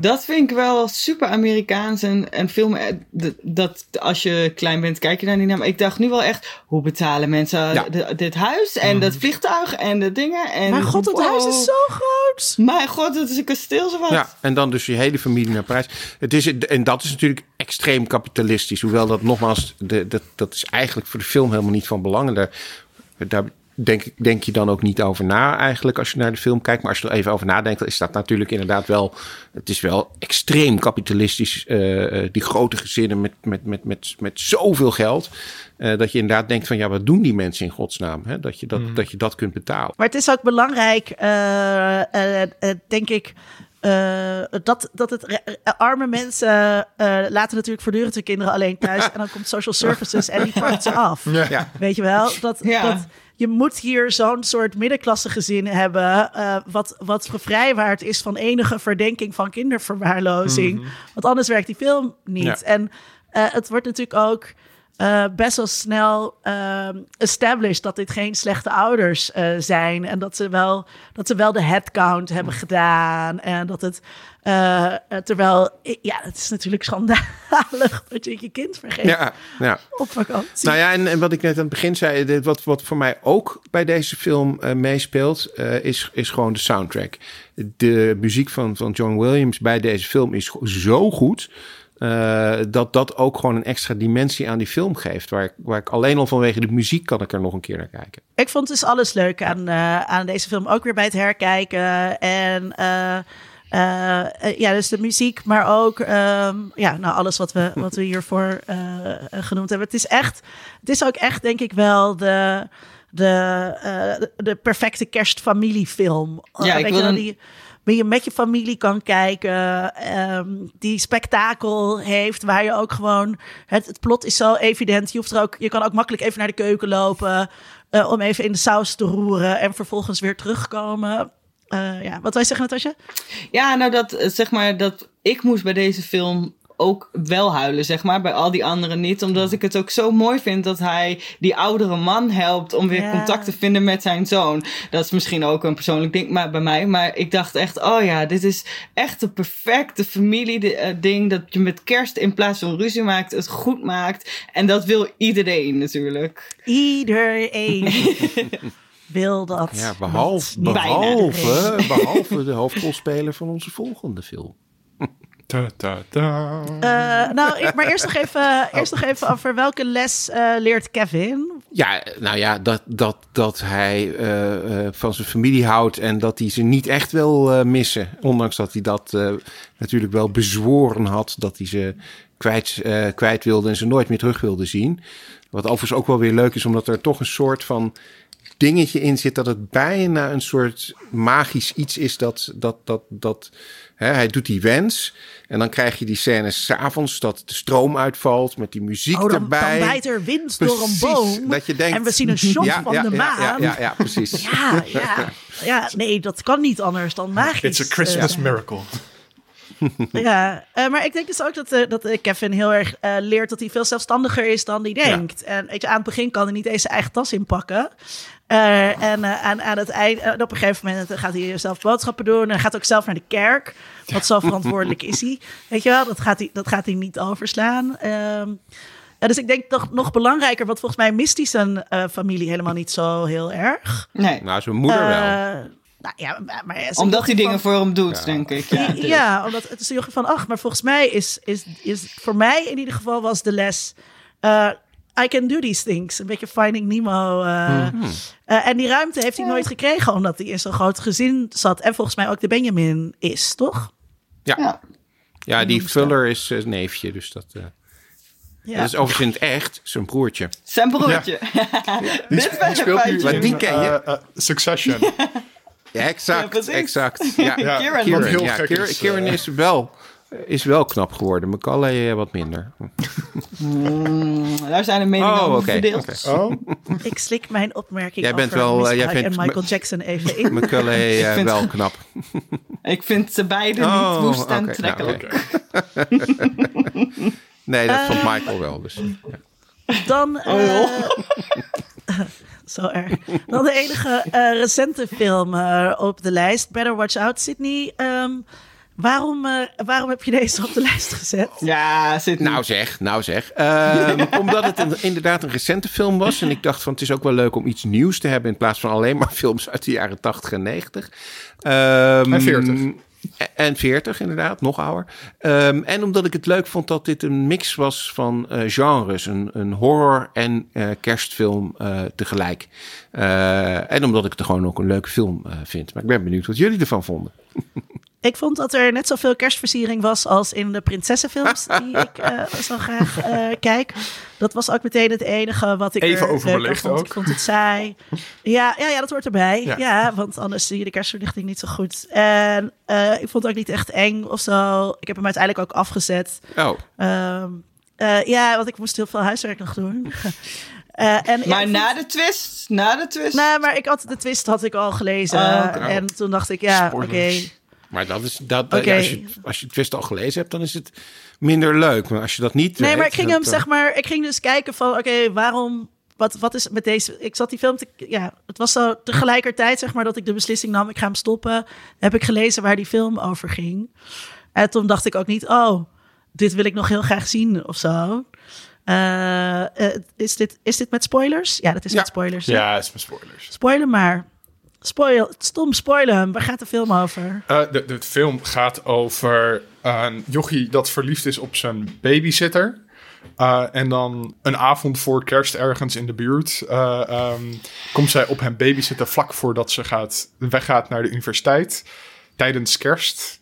Dat vind ik wel super Amerikaans en, en film. eh, Dat als je klein bent, kijk je daar niet naar. Ik dacht nu wel echt, hoe betalen mensen Ja. Mhm. dit huis en dat vliegtuig en de dingen? En Maar god, het wow. huis is zo groot. Mijn god, het is een kasteel zo wat. Ja, en dan dus je hele familie naar Parijs. Het is, en dat is natuurlijk extreem kapitalistisch. Hoewel dat nogmaals, de, dat, dat is eigenlijk voor de film helemaal niet van belang. Daar, daar denk, ik- denk je dan ook niet over na eigenlijk als je naar de film kijkt. Maar als je er even over nadenkt, dan is dat natuurlijk inderdaad wel... Het is wel extreem kapitalistisch. eh, eh, die grote gezinnen met, met, met, met, met zoveel geld. eh, dat je inderdaad denkt van ja, wat doen die mensen in godsnaam? Hè? Dat, je dat, dat je dat kunt betalen. Maar het is ook belangrijk, eh, eh, eh, denk ik. eh, dat, dat het arme mensen eh, laten natuurlijk voortdurend hun kinderen alleen thuis. en dan komt social services en die pakt ze af. Ja. Weet je wel? Dat, Ja. dat, je moet hier zo'n soort middenklasse gezin hebben. eh, wat, wat gevrijwaard is van enige verdenking van kinderverwaarlozing. Want anders werkt die film niet. Ja. En eh, het wordt natuurlijk ook. Eh, best wel snel ehm, established dat dit geen slechte ouders eh, zijn. En dat ze wel, dat ze wel de headcount hebben gedaan. En dat het. eh, terwijl, ja, het is natuurlijk schandalig dat je je kind vergeet Ja, ja. op vakantie. Nou ja, en, en wat ik net aan het begin zei, dit- wat, wat voor mij ook bij deze film meespeelt, is, is gewoon de soundtrack. De muziek van, van John Williams bij deze film is zo goed. Eh, dat dat ook gewoon een extra dimensie aan die film geeft. Waar ik, waar ik alleen al vanwege de muziek kan ik er nog een keer naar kijken. Ik vond dus alles leuk aan, eh, aan deze film. Ook weer bij het herkijken. En eh, ja, dus de muziek, maar ook ehm, ja, nou, alles wat we, wat we hiervoor genoemd hebben. Het is echt, het is ook echt, denk ik wel, de, de, eh, de, perfecte kerstfamiliefilm. Ja, ik wil een- die waar je met je familie kan kijken. ehm, die spektakel heeft, waar je ook gewoon... Het, plot is zo evident. Je, hoeft er ook, je kan ook makkelijk even naar de keuken lopen... eh, om even in de saus te roeren en vervolgens weer terugkomen. Eh, ja, wat wil je zeggen, Natasja? Ja, nou dat eh, zeg maar dat ik moest bij deze film ook wel huilen, zeg maar. Bij al die anderen niet. Omdat ik het ook zo mooi vind dat hij die oudere man helpt om weer Ja. contact te vinden met zijn zoon. Dat is misschien ook een persoonlijk ding maar bij mij. Maar ik dacht echt, oh ja, dit is echt een perfecte familie eh, ding. Dat je met kerst in plaats van ruzie maakt, het goed maakt. En dat wil iedereen natuurlijk. Iedereen wil dat. Ja, behalve, behalve de hoofdrolspeler van onze volgende film. Ta, ta, ta. Eh, nou, maar eerst nog even, eerst nog even over welke les eh, leert Kevin? Ja, nou ja, dat, dat, dat hij eh, eh, van zijn familie houdt en dat hij ze niet echt wil eh, missen. Ondanks dat hij dat eh, natuurlijk wel bezworen had, dat hij ze kwijt, eh, kwijt wilde en ze nooit meer terug wilde zien. Wat overigens ook wel weer leuk is, omdat er toch een soort van dingetje in zit dat het bijna een soort magisch iets is dat, dat, dat, dat hè, hij doet die wens en dan krijg je die scènes s'avonds dat de stroom uitvalt met die muziek Oh, dan, dan erbij. bijt er wind door een Precies, boom. Dat je denkt, en we zien een shot Ja, van ja, de maan. Ja, ja, ja, precies. Ja, ja. Ja, nee, dat kan niet anders dan magisch. It's a Christmas eh, miracle. Ja, eh, maar ik denk dus ook dat, eh, dat Kevin heel erg eh, leert dat hij veel zelfstandiger is dan hij denkt. En weet je, aan het begin kan hij niet eens zijn eigen tas inpakken. Eh, en eh, aan, aan het eind, op een gegeven moment gaat hij zelf boodschappen doen. En hij gaat ook zelf naar de kerk. Want zo verantwoordelijk is hij. Weet je wel, dat gaat hij, dat gaat hij niet overslaan. Ehm, dus ik denk toch nog belangrijker, want volgens mij mist hij zijn eh, familie helemaal niet zo heel erg. Nee, Nou, zijn moeder wel. Eh, nou ja, maar, omdat hij dingen van- voor hem doet, denk ik. Ja, ja, omdat het is een jochie van acht. Maar volgens mij is, is, is voor mij in ieder geval was de les... eh, I can do these things. Een beetje Finding Nemo. eh. Eh, en die ruimte heeft hij nooit gekregen... omdat hij in zo'n groot gezin zat. En volgens mij ook de Benjamin is, toch? Ja, Ja. ja die Fuller is zijn neefje, dus dat, eh, Ja. dat is overigens in het echt zijn broertje. Zijn broertje. Sp- die speelt nu in die ken je? eh, eh, Succession. Ja, exact, Ja, exact. Ja, Ja, Kieran. wat heel ja, gek Kieran, is. Kieran eh, is wel, is wel knap geworden. Macaulay eh, wat minder. Daar zijn de meningen Oh, over oké, verdeeld. oké. oh, Ik slik mijn opmerking Jij bent over wel, eh, jij vindt en Michael Jackson even in. Macaulay eh, vind- wel knap. Ik vind ze beide Oh, niet woest oké, en nou, trekkelijk. Nee, dat vond. Michael wel. Dus, ja. Dan. eh, zo erg. Dan de enige eh, recente film eh, op de lijst. Better Watch Out, Sydney. Ehm, waarom, eh, waarom heb je deze op de lijst gezet? Ja, zit Nou zeg, nou zeg. Ehm, omdat het een- inderdaad een recente film was. En ik dacht van het is ook wel leuk om iets nieuws te hebben. In plaats van alleen maar films uit de jaren 80 en 90. Ehm, En 40. En 40 inderdaad, nog ouder. Ehm, en omdat ik het leuk vond dat dit een mix was van eh, genres. Een, een horror en eh, kerstfilm eh, tegelijk. Eh, en omdat ik het gewoon ook een leuke film eh, vind. Maar ik ben benieuwd wat jullie ervan vonden. Ik vond dat er net zoveel kerstversiering was als in de prinsessenfilms die ik eh, zo graag eh, kijk. Dat was ook meteen het enige wat ik Even er leuk overbelicht vond. ook. Ik vond het saai. Ja, ja, ja, dat hoort erbij. Ja. Ja. want anders zie je de kerstverlichting niet zo goed. En eh, ik vond het ook niet echt eng of zo. Ik heb hem uiteindelijk ook afgezet. Oh, Ehm, eh, ja, want ik moest heel veel huiswerk nog doen. Eh, en, ja, Maar na de twist, na de twist. Nee, maar ik had de twist had ik al gelezen. Oh. En toen dacht ik, ja, oké. Maar dat is dat. Ja, als, je, als je het twist al gelezen hebt, dan is het minder leuk. Maar als je dat niet. Nee, weet, maar ik ging hem, eh, zeg maar, ik ging dus kijken van, oké, waarom, wat, wat is met deze, ik zat die film te, ja, het was zo tegelijkertijd, zeg maar, dat ik de beslissing nam, ik ga hem stoppen, heb ik gelezen waar die film over ging. En toen dacht ik ook niet, oh, dit wil ik nog heel graag zien of zo. Eh, eh, is, dit, is dit met spoilers? Ja, dat is Ja. met spoilers. hè? ja, is met spoilers. Spoiler maar. Spoil, stom spoilen hem. Waar gaat de film over? Eh, de, de film gaat over een jochie dat verliefd is op zijn babysitter. Eh, en dan een avond voor kerst ergens in de buurt eh, ehm, komt zij op hem babysitten vlak voordat ze gaat, weggaat naar de universiteit. Tijdens kerst.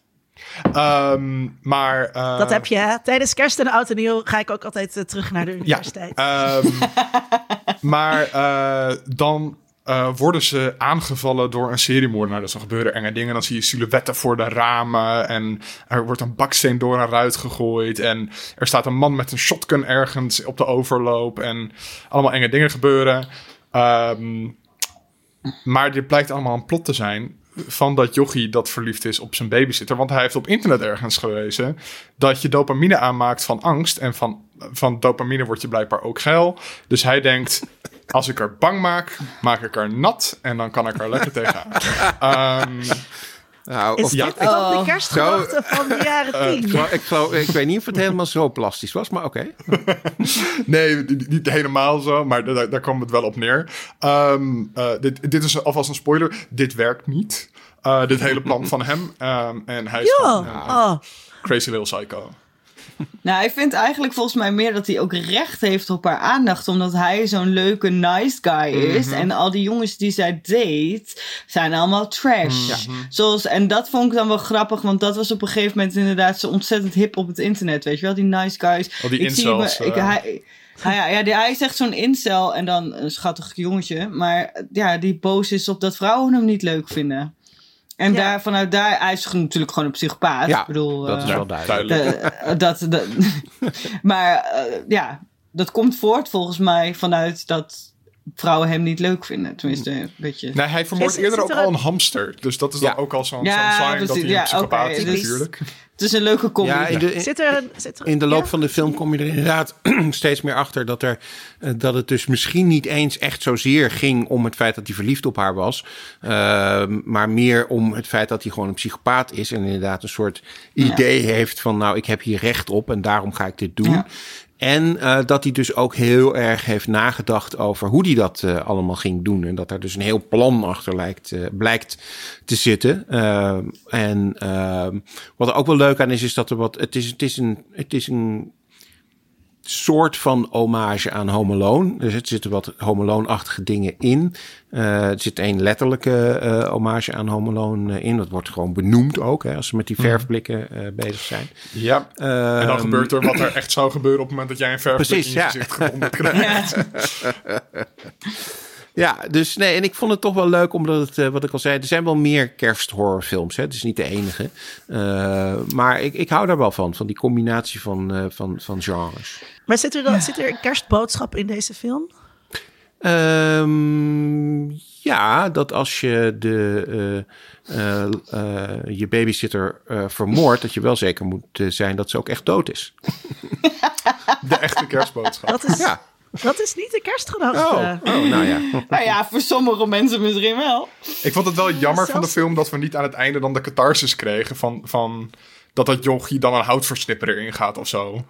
Ehm, maar, Dat heb je. hè? Tijdens kerst en oud en nieuw ga ik ook altijd terug naar de Ja, universiteit. ehm, maar dan eh, worden ze aangevallen door een seriemoordenaar. Dus dan gebeuren enge dingen. Dan zie je silhouetten voor de ramen. En er wordt een baksteen door een ruit gegooid. En er staat een man met een shotgun ergens op de overloop. En allemaal enge dingen gebeuren. Ehm, maar dit blijkt allemaal een plot te zijn van dat jochie dat verliefd is op zijn babysitter. Want hij heeft op internet ergens gelezen dat je dopamine aanmaakt van angst. En van, van dopamine word je blijkbaar ook geil. Dus hij denkt, als ik er bang maak, maak ik er nat. En dan kan ik er lekker tegenaan. Ehm, Nou, Is of dit dan Oh. de kerstgedachte van de jaren Eh, tien? ik, geloof- ik, geloof- ik weet niet of het helemaal zo plastisch was, maar oké. Nee, niet helemaal zo, maar da- daar, daar kwam het wel op neer. Ehm, eh, dit, dit is alvast een spoiler. Dit werkt niet. Eh, dit hele plan van hem. Ehm, en hij is Ja, oh. crazy little psycho. Nou, hij vindt eigenlijk volgens mij meer dat hij ook recht heeft op haar aandacht. Omdat hij zo'n leuke nice guy is. Mhm. En al die jongens die zij date, zijn allemaal trash. Mhm. Zoals, en dat vond ik dan wel grappig. Want dat was op een gegeven moment inderdaad zo ontzettend hip op het internet. Weet je wel, die nice guys. Al die ik zie me, ik, eh. hij, ja, ja, hij is echt zo'n incel en dan een schattig jongetje. Maar ja, die boos is op dat vrouwen hem niet leuk vinden. En Ja. daar, vanuit daar, hij is natuurlijk gewoon een psychopaat. Ja, ik bedoel, dat is eh, wel duidelijk. de- dat, dat, maar eh, ja, dat komt voort volgens mij vanuit dat vrouwen hem niet leuk vinden. Tenminste, een beetje. Nee, hij vermoordt eerder ook al een- hamster. Dus dat is Ja. dan ook al zo'n Ja, zo'n sign dat hij een Ja, psychopaat is dus- natuurlijk. Het is een leuke comedy. Ja, in de, in, Zit er, zit er, in de loop ja? van de film kom je er inderdaad steeds meer achter dat, er, eh, dat het dus misschien niet eens echt zozeer ging om het feit dat hij verliefd op haar was. eh, maar meer om het feit dat hij gewoon een psychopaat is. En inderdaad een soort idee heeft van nou ik heb hier recht op en daarom ga ik dit doen. En eh, dat hij dus ook heel erg heeft nagedacht over hoe hij dat eh, allemaal ging doen. En dat daar dus een heel plan achter lijkt, eh, blijkt te zitten. Eh, en eh, wat er ook wel leuk aan is, is dat er wat. Het is, het is, een, het is een soort van hommage aan Home Alone. Dus er zitten wat Home Alone-achtige dingen in. Eh, er zit een letterlijke eh, hommage aan Home Alone eh, in. Dat wordt gewoon benoemd ook, hè, als ze met die verfblikken eh, bezig zijn. Ja. En dan Ehm, gebeurt er wat er echt zou gebeuren op het moment dat jij een verfblik Precies, in je ja. gezicht krijgt. Ja, dus nee, en ik vond het toch wel leuk, omdat het, eh, wat ik al zei, er zijn wel meer kersthorrorfilms. Hè? Het is niet de enige. Eh, maar ik, ik hou daar wel van, van die combinatie van, eh, van, van genres. Maar zit er, dan, zit er een kerstboodschap in deze film? Ehm, ja, dat als je de, eh, eh, eh, je babysitter eh vermoordt, dat je wel zeker moet zijn dat ze ook echt dood is. De echte kerstboodschap. Dat is, Ja. Dat is niet de kerstgedachte. Oh, oh nou ja. Nou ja, voor sommige mensen misschien wel. Ik vond het wel jammer van de film dat we niet aan het einde dan de catharsis kregen van, van dat dat jochie dan een houtversnipper erin gaat of zo.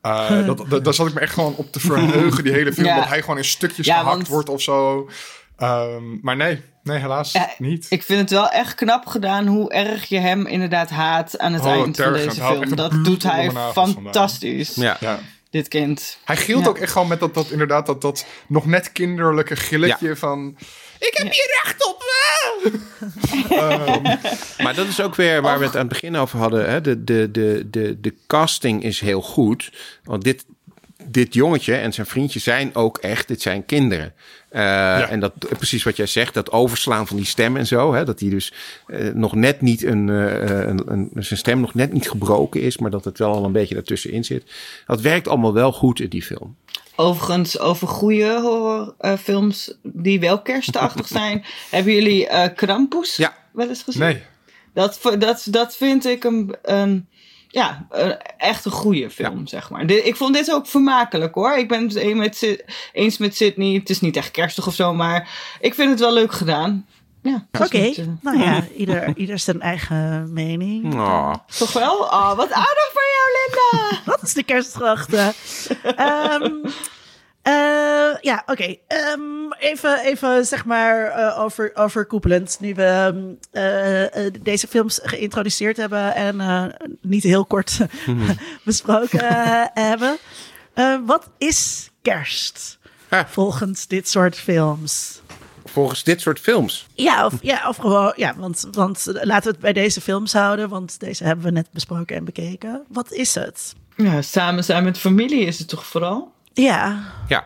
Eh, dat, dat, daar zat ik me echt gewoon op te verheugen, die hele film. Ja. Dat hij gewoon in stukjes Ja, gehakt want- wordt of zo. Ehm, maar nee, nee, helaas Ja, niet. Ik vind het wel echt knap gedaan hoe erg je hem inderdaad haat aan het Oh, eind van deze film. Dat doet hij vandaan. fantastisch, ja. Dit kind. Hij gilt Ja. ook echt gewoon met dat, dat inderdaad dat, dat nog net kinderlijke gilletje van... Ik heb hier recht op! Ehm, Maar dat is ook weer waar we het aan het begin over hadden. Hè? De, de, de, de, de casting is heel goed. Want dit, dit jongetje en zijn vriendje zijn ook echt, dit zijn kinderen. Eh, En dat precies wat jij zegt, dat overslaan van die stem en zo. Hè? Dat hij dus eh, nog net niet een, eh, een, een, zijn stem nog net niet gebroken is, maar dat het wel al een beetje daartussenin zit. Dat werkt allemaal wel goed in die film. Overigens, over goede horrorfilms die wel kerstachtig zijn. hebben jullie eh Krampus Ja. wel eens gezien? nee. Dat, dat, dat vind ik een, een ja, een, echt een goede film, zeg maar. Ik vond dit ook vermakelijk hoor. Ik ben het met, eens met Sydney. Het is niet echt kerstig of zo, maar ik vind het wel leuk gedaan. Ja, Oké, eh, nou ja, ieder, ieder zijn eigen mening. Oh. Toch wel? Oh, wat aardig van jou, Linda! Dat is de kerstgedachte. Ehm eh, ja, oké. Ehm, even, even zeg maar eh, over, overkoepelend. Nu we ehm, eh, deze films geïntroduceerd hebben en eh, niet heel kort besproken eh, hebben. Eh, wat is kerst volgens dit soort films? Volgens dit soort films. Ja, of, ja, of gewoon, ja, want, want laten we het bij deze films houden, want deze hebben we net besproken en bekeken. Wat is het? Ja, samen zijn met familie is het toch vooral, Ja, Ja.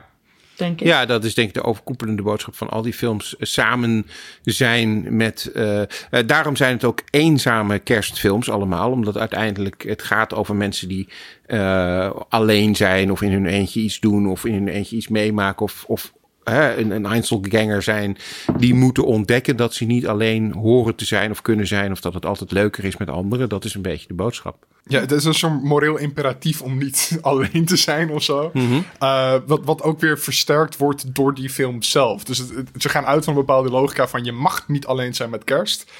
denk ik. Ja, dat is denk ik de overkoepelende boodschap van al die films. Samen zijn met. eh, eh, daarom zijn het ook eenzame kerstfilms allemaal. Omdat uiteindelijk het gaat over mensen die eh, alleen zijn. Of in hun eentje iets doen. Of in hun eentje iets meemaken. Of, of hè, een, een Einzelganger zijn, die moeten ontdekken dat ze niet alleen horen te zijn of kunnen zijn, of dat het altijd leuker is met anderen. Dat is een beetje de boodschap. Ja, het is een soort moreel imperatief om niet alleen te zijn of zo. Mhm. Uh, wat, wat ook weer versterkt wordt door die film zelf. Dus het, het- ze gaan uit van een bepaalde logica van je mag niet alleen zijn met kerst.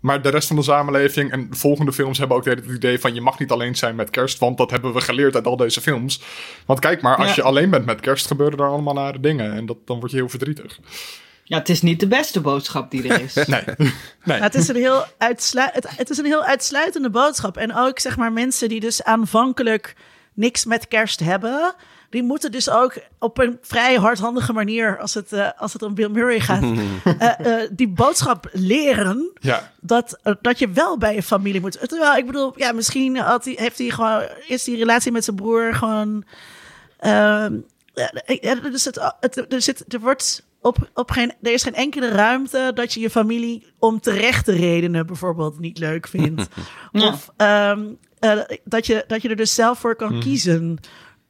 Maar de rest van de samenleving en de volgende films hebben ook weer het idee van je mag niet alleen zijn met kerst. Want dat hebben we geleerd uit al deze films. Want kijk maar, als Ja. je alleen bent met kerst gebeuren er allemaal nare dingen. En dat, dan word je heel verdrietig. Ja, het is niet de beste boodschap die er is. Nee. nee. Maar het, is een heel uitslu- het, het is een heel uitsluitende boodschap. En ook zeg maar mensen die dus aanvankelijk niks met kerst hebben. Die moeten dus ook op een vrij hardhandige manier, als het, eh, als het om Bill Murray gaat, eh, eh, die boodschap leren Ja. dat, dat je wel bij je familie moet. Terwijl, ik bedoel, ja, misschien had hij, heeft hij gewoon, is die relatie met zijn broer gewoon. ehm, dus het, het, er, zit, er wordt op, op geen, er is geen enkele ruimte dat je je familie om terechte redenen bijvoorbeeld niet leuk vindt. Ja. Of ehm, eh, dat, je, dat je er dus zelf voor kan kiezen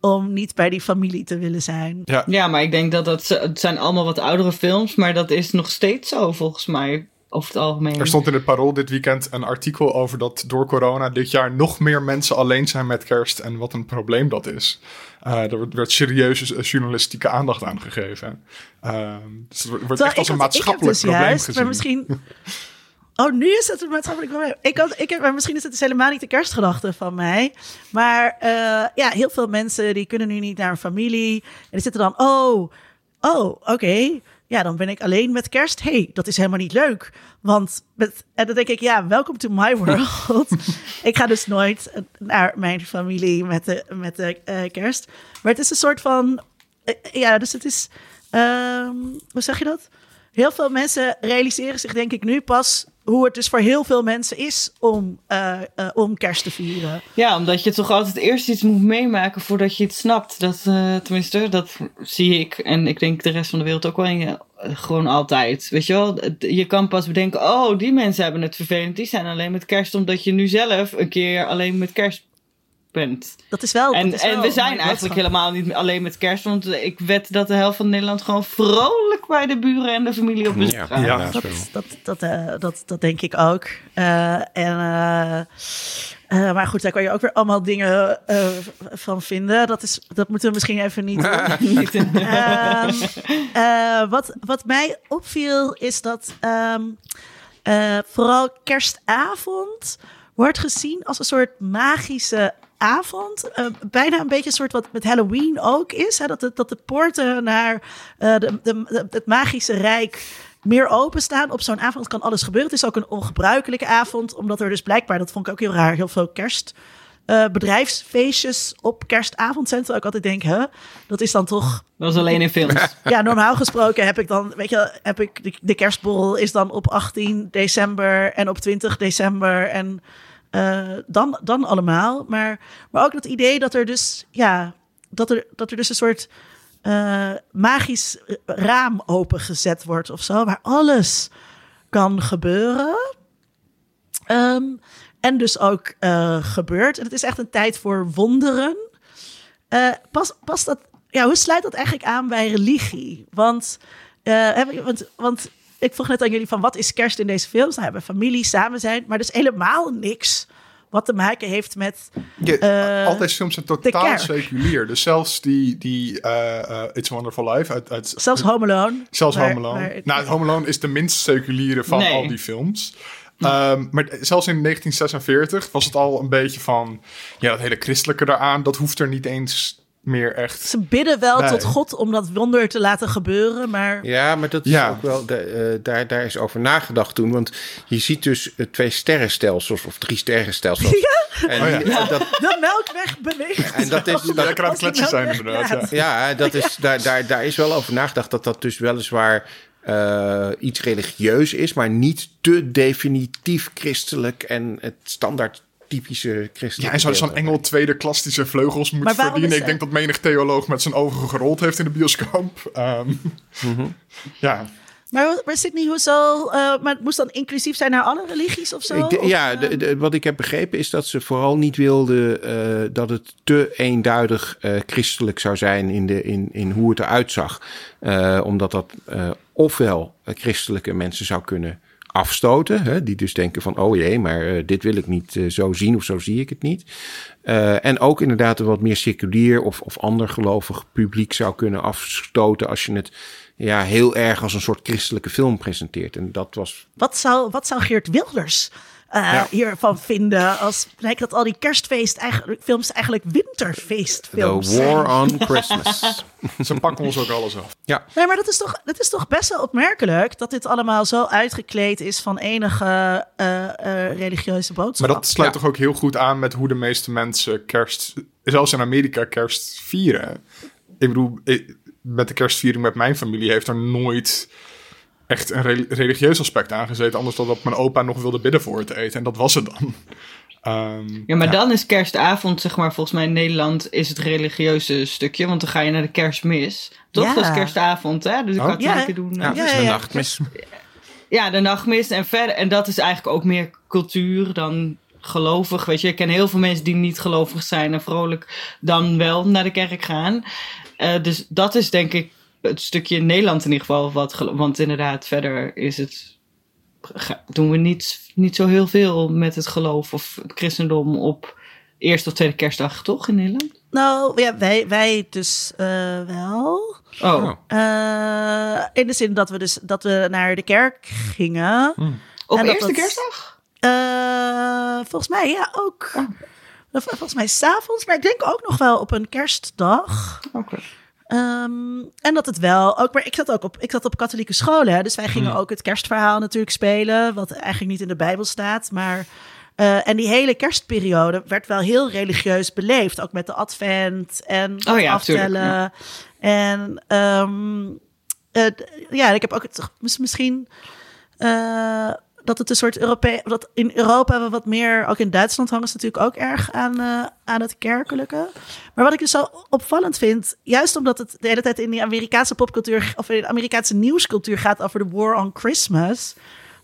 om niet bij die familie te willen zijn. Ja. Ja, maar ik denk dat dat het zijn allemaal wat oudere films, maar dat is nog steeds zo volgens mij over het algemeen. Er stond in het Parool dit weekend een artikel over dat door corona dit jaar nog meer mensen alleen zijn met kerst en wat een probleem dat is. Uh, er werd- serieuze journalistieke aandacht aan gegeven. Uh, dus het wordt Terwijl echt als een had- ik heb maatschappelijk dus probleem juist, gezien. Maar misschien. Oh, nu is het een maatschappelijk probleem. Ik had, ik heb, maar misschien is het dus helemaal niet de kerstgedachte van mij. Maar eh, ja, heel veel mensen die kunnen nu niet naar een familie. En die zitten dan, oh, oh, oké. Ja, dan ben ik alleen met kerst. hey, dat is helemaal niet leuk. Want met, en dan denk ik, ja, welcome to my world. ik ga dus nooit naar mijn familie met de, met de eh, kerst. Maar het is een soort van, eh, ja, dus het is, ehm, hoe zeg je dat? Heel veel mensen realiseren zich denk ik nu pas hoe het dus voor heel veel mensen is om, eh, om kerst te vieren. Ja, omdat je toch altijd eerst iets moet meemaken voordat je het snapt. Dat, eh, tenminste, dat zie ik en ik denk de rest van de wereld ook wel. Eh, gewoon altijd. Weet je wel, je kan pas bedenken, oh, die mensen hebben het vervelend. Die zijn alleen met kerst omdat je nu zelf een keer alleen met kerst Dat is wel. En, dat is wel en we zijn eigenlijk helemaal niet alleen met kerst. Want ik wed dat de helft van Nederland gewoon vrolijk bij de buren en de familie op bezoek Ja, gaat. Ja. inderdaad Dat, dat, dat, eh, dat, dat denk ik ook. Eh, en, eh, maar goed, daar kan je ook weer allemaal dingen eh, van vinden. Dat, is, dat moeten we misschien even niet doen. Ehm, eh, wat, wat mij opviel is dat ehm, eh, vooral kerstavond wordt gezien als een soort magische avond. Eh, bijna een beetje een soort wat met Halloween ook is. Hè? Dat, de, dat de poorten naar eh, de, de, het magische rijk meer openstaan. Op zo'n avond kan alles gebeuren. Het is ook een ongebruikelijke avond, omdat er dus blijkbaar, dat vond ik ook heel raar, heel veel kerst eh, bedrijfsfeestjes op kerstavond zijn. Terwijl ik altijd denk, hè, dat is dan toch Dat is alleen in films. ja, normaal gesproken heb ik dan, weet je, heb ik de, de kerstborrel is dan op 18 december en op 20 december en eh, dan, dan allemaal. Maar, maar ook dat idee dat er dus, ja, dat er, dat er dus een soort eh, magisch raam opengezet wordt of zo, waar alles kan gebeuren. Ehm, en dus ook eh, gebeurt. En het is echt een tijd voor wonderen. Eh, pas, pas dat, ja, hoe sluit dat eigenlijk aan bij religie? Want, eh, want, want ik vroeg net aan jullie van wat is kerst in deze films? Nou, hebben familie, samen zijn, maar dus helemaal niks wat te maken heeft met. Je, Eh, al deze films zijn totaal seculier. Dus zelfs die, die eh, eh, It's a Wonderful Life uit, uit Zelfs Home Alone. Zelfs waar- Home Alone. waar- nou, Home Alone is de minst seculiere van Nee. al die films. Ehm, maar zelfs in 1946 was het al een beetje van... Ja, dat hele christelijke eraan, dat hoeft er niet eens meer echt. Ze bidden wel Nee. tot God om dat wonder te laten gebeuren, maar Ja, maar dat is Ja. ook wel, de, eh, daar, daar is over nagedacht toen. Want je ziet dus eh, twee sterrenstelsels of drie sterrenstelsels. Ja. En, Oh ja. die- dat, de melkweg beweegt. en dat is, dat, het kletsen zijn inderdaad. Ja, dat is, daar, daar, daar is wel over nagedacht dat dat dus weliswaar eh, iets religieus is, maar niet te definitief christelijk en het standaard typische christelijke. Ja, en zou zo'n engel tweede klastische vleugels moet Maar waarom verdienen. is Ik denk dat menig theoloog met zijn ogen gerold heeft in de bioscoop. Ehm, Mhm. Ja, Maar, maar Sydney, hoezo? eh maar het moest dan inclusief zijn naar alle religies of zo? Ik de- Of, ja, eh, de- de- wat ik heb begrepen is dat ze vooral niet wilden eh, dat het te eenduidig eh, christelijk zou zijn in, de, in, in hoe het eruit zag. Eh, omdat dat eh, ofwel eh, christelijke mensen zou kunnen afstoten, hè, die dus denken van oh jee, maar eh, dit wil ik niet eh, zo zien of zo zie ik het niet. Eh, en ook inderdaad een wat meer seculier of, of ander gelovig publiek zou kunnen afstoten als je het ja, heel erg als een soort christelijke film presenteert. En dat was Wat zou, wat zou Geert Wilders Ja. hiervan vinden als blijkt dat al die kerstfeest eigenlijk, films eigenlijk winterfeestfilms The zijn? War on Christmas. Ze pakken ons ook alles af. ja. Nee, maar dat is, toch, dat is toch best wel opmerkelijk dat dit allemaal zo uitgekleed is van enige eh, eh, religieuze boodschap. Maar dat sluit Ja. toch ook heel goed aan met hoe de meeste mensen kerst, zelfs in Amerika, kerst vieren. Ik bedoel, ik- met de kerstviering met mijn familie heeft er nooit echt een re- religieus aspect aangezeten. Anders dan dat mijn opa nog wilde bidden voor het eten. En dat was het dan. Ehm, Ja, maar dan is kerstavond, zeg maar, volgens mij in Nederland is het religieuze stukje. Want dan ga je naar de kerstmis. Toch? Ja. Dat is kerstavond, hè? Dus de Oh. katholieken Ja. doen... Ja, ja, de nachtmis. Ja, de nachtmis en verder. En dat is eigenlijk ook meer cultuur dan gelovig. Weet je, ik ken heel veel mensen die niet gelovig zijn en vrolijk dan wel naar de kerk gaan. Eh, dus dat is denk ik het stukje in Nederland in ieder geval. Wat want inderdaad, verder is het. doen we niet, niet zo heel veel met het geloof of het christendom op eerste of tweede kerstdag, toch in Nederland? Nou, ja, wij, wij dus eh, wel. Oh, Oh. Eh, in de zin dat we dus dat we naar de kerk gingen. op en dat eerste kerstdag? Eh, volgens mij, ja, ook. Vol- Volgens mij s'avonds, maar ik denk ook nog wel op een kerstdag. Oké. Ehm, en dat het wel ook, maar ik zat ook op, ik zat op katholieke scholen, hè, dus wij gingen ook het kerstverhaal natuurlijk spelen, wat eigenlijk niet in de Bijbel staat, maar eh, en die hele kerstperiode werd wel heel religieus beleefd, ook met de advent en Oh ja, aftellen. tuurlijk, ja. En ehm, eh, ja, ik heb ook het mis- misschien eh, dat het een soort Europe dat in Europa we wat meer, ook in Duitsland hangen ze natuurlijk ook erg aan, eh, aan het kerkelijke. Maar wat ik dus zo opvallend vind, juist omdat het de hele tijd in die Amerikaanse popcultuur of in de Amerikaanse nieuwscultuur gaat over de War on Christmas,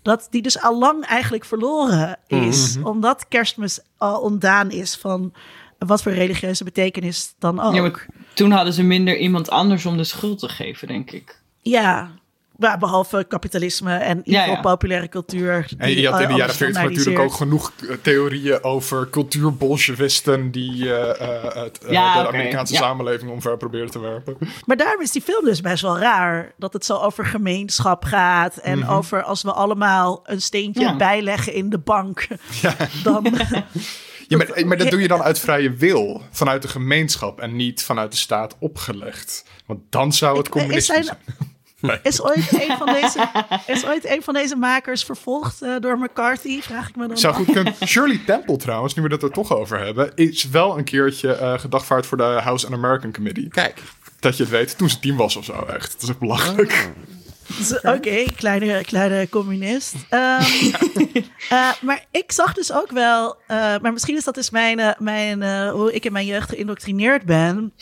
dat die dus al lang eigenlijk verloren is, omdat kerstmis al ontdaan is van wat voor religieuze betekenis dan ook. Ja, toen hadden ze minder iemand anders om de schuld te geven, denk ik. Ja, maar behalve kapitalisme en in ieder geval ja. populaire cultuur. En je had in de jaren 40 natuurlijk ook genoeg eh, theorieën over cultuurbolsjewisten die eh, eh, het, eh, Ja, de Amerikaanse ja. samenleving omver proberen te werpen. Maar daarom is die film dus best wel raar. Dat het zo over gemeenschap gaat. En over als we allemaal een steentje Ja. bijleggen in de bank. Dan, Ja, maar, maar dat doe je dan uit vrije wil, vanuit de gemeenschap en niet vanuit de staat opgelegd. Want dan zou het communisme is zijn- zijn. is, ooit een van deze, is ooit een van deze makers vervolgd eh, door McCarthy? Vraag ik me dan Zou goed kunnen. Shirley Temple trouwens, nu we het er toch over hebben, is wel een keertje eh gedagvaard voor de House An-American Committee. Kijk, Dat je het weet, toen ze tien was of zo, echt. Dat is echt belachelijk. Dus, Oké, kleine, kleine communist. Ehm, eh, maar ik zag dus ook wel, eh, maar misschien is dat dus mijn, mijn, eh, hoe ik in mijn jeugd geïndoctrineerd ben,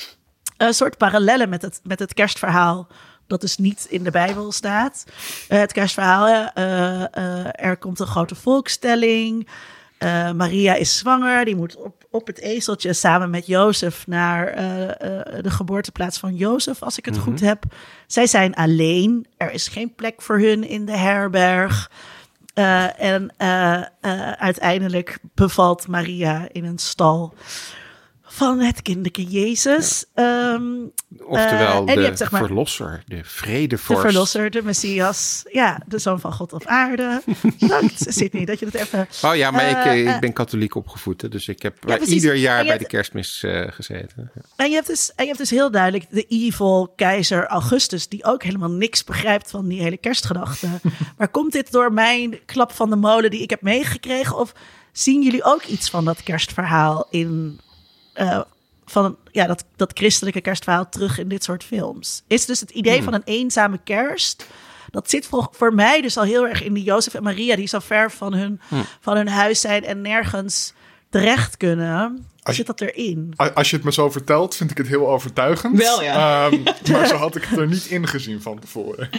een soort parallellen met het, met het kerstverhaal. Dat dus niet in de Bijbel staat. Eh, het kerstverhaal, eh, eh, er komt een grote volkstelling. Maria is zwanger, die moet op, op het ezeltje samen met Jozef naar de geboorteplaats van Jozef, als ik het goed heb. Zij zijn alleen, er is geen plek voor hun in de herberg. En uiteindelijk bevalt Maria in een stal van het kinderke Jezus. Ehm, oftewel je de hebt, zeg maar- verlosser, de de vredevorst. verlosser, de Messias. Ja, de zoon van God op aarde. Dank, Sydney, dat je het even... Oh ja, maar ik, Eh, eh, eh, ik ben katholiek opgevoed, dus ik heb eh, ieder jaar bij de kerstmis eh, gezeten. En je, hebt dus, en je hebt dus heel duidelijk de evil keizer Augustus, die ook helemaal niks begrijpt van die hele kerstgedachte. maar komt dit door mijn klap van de molen die ik heb meegekregen? Of zien jullie ook iets van dat kerstverhaal in. Eh, van ja, dat, dat christelijke kerstverhaal terug in dit soort films? Is dus het idee van een eenzame kerst. Dat zit voor, voor mij dus al heel erg in die Jozef en Maria, die zo ver van hun, van hun huis zijn en nergens terecht kunnen. Als je- Zit dat erin? Als je het me zo vertelt, vind ik het heel overtuigend. Wel, ja. Ehm, maar zo had ik het er niet in gezien van tevoren.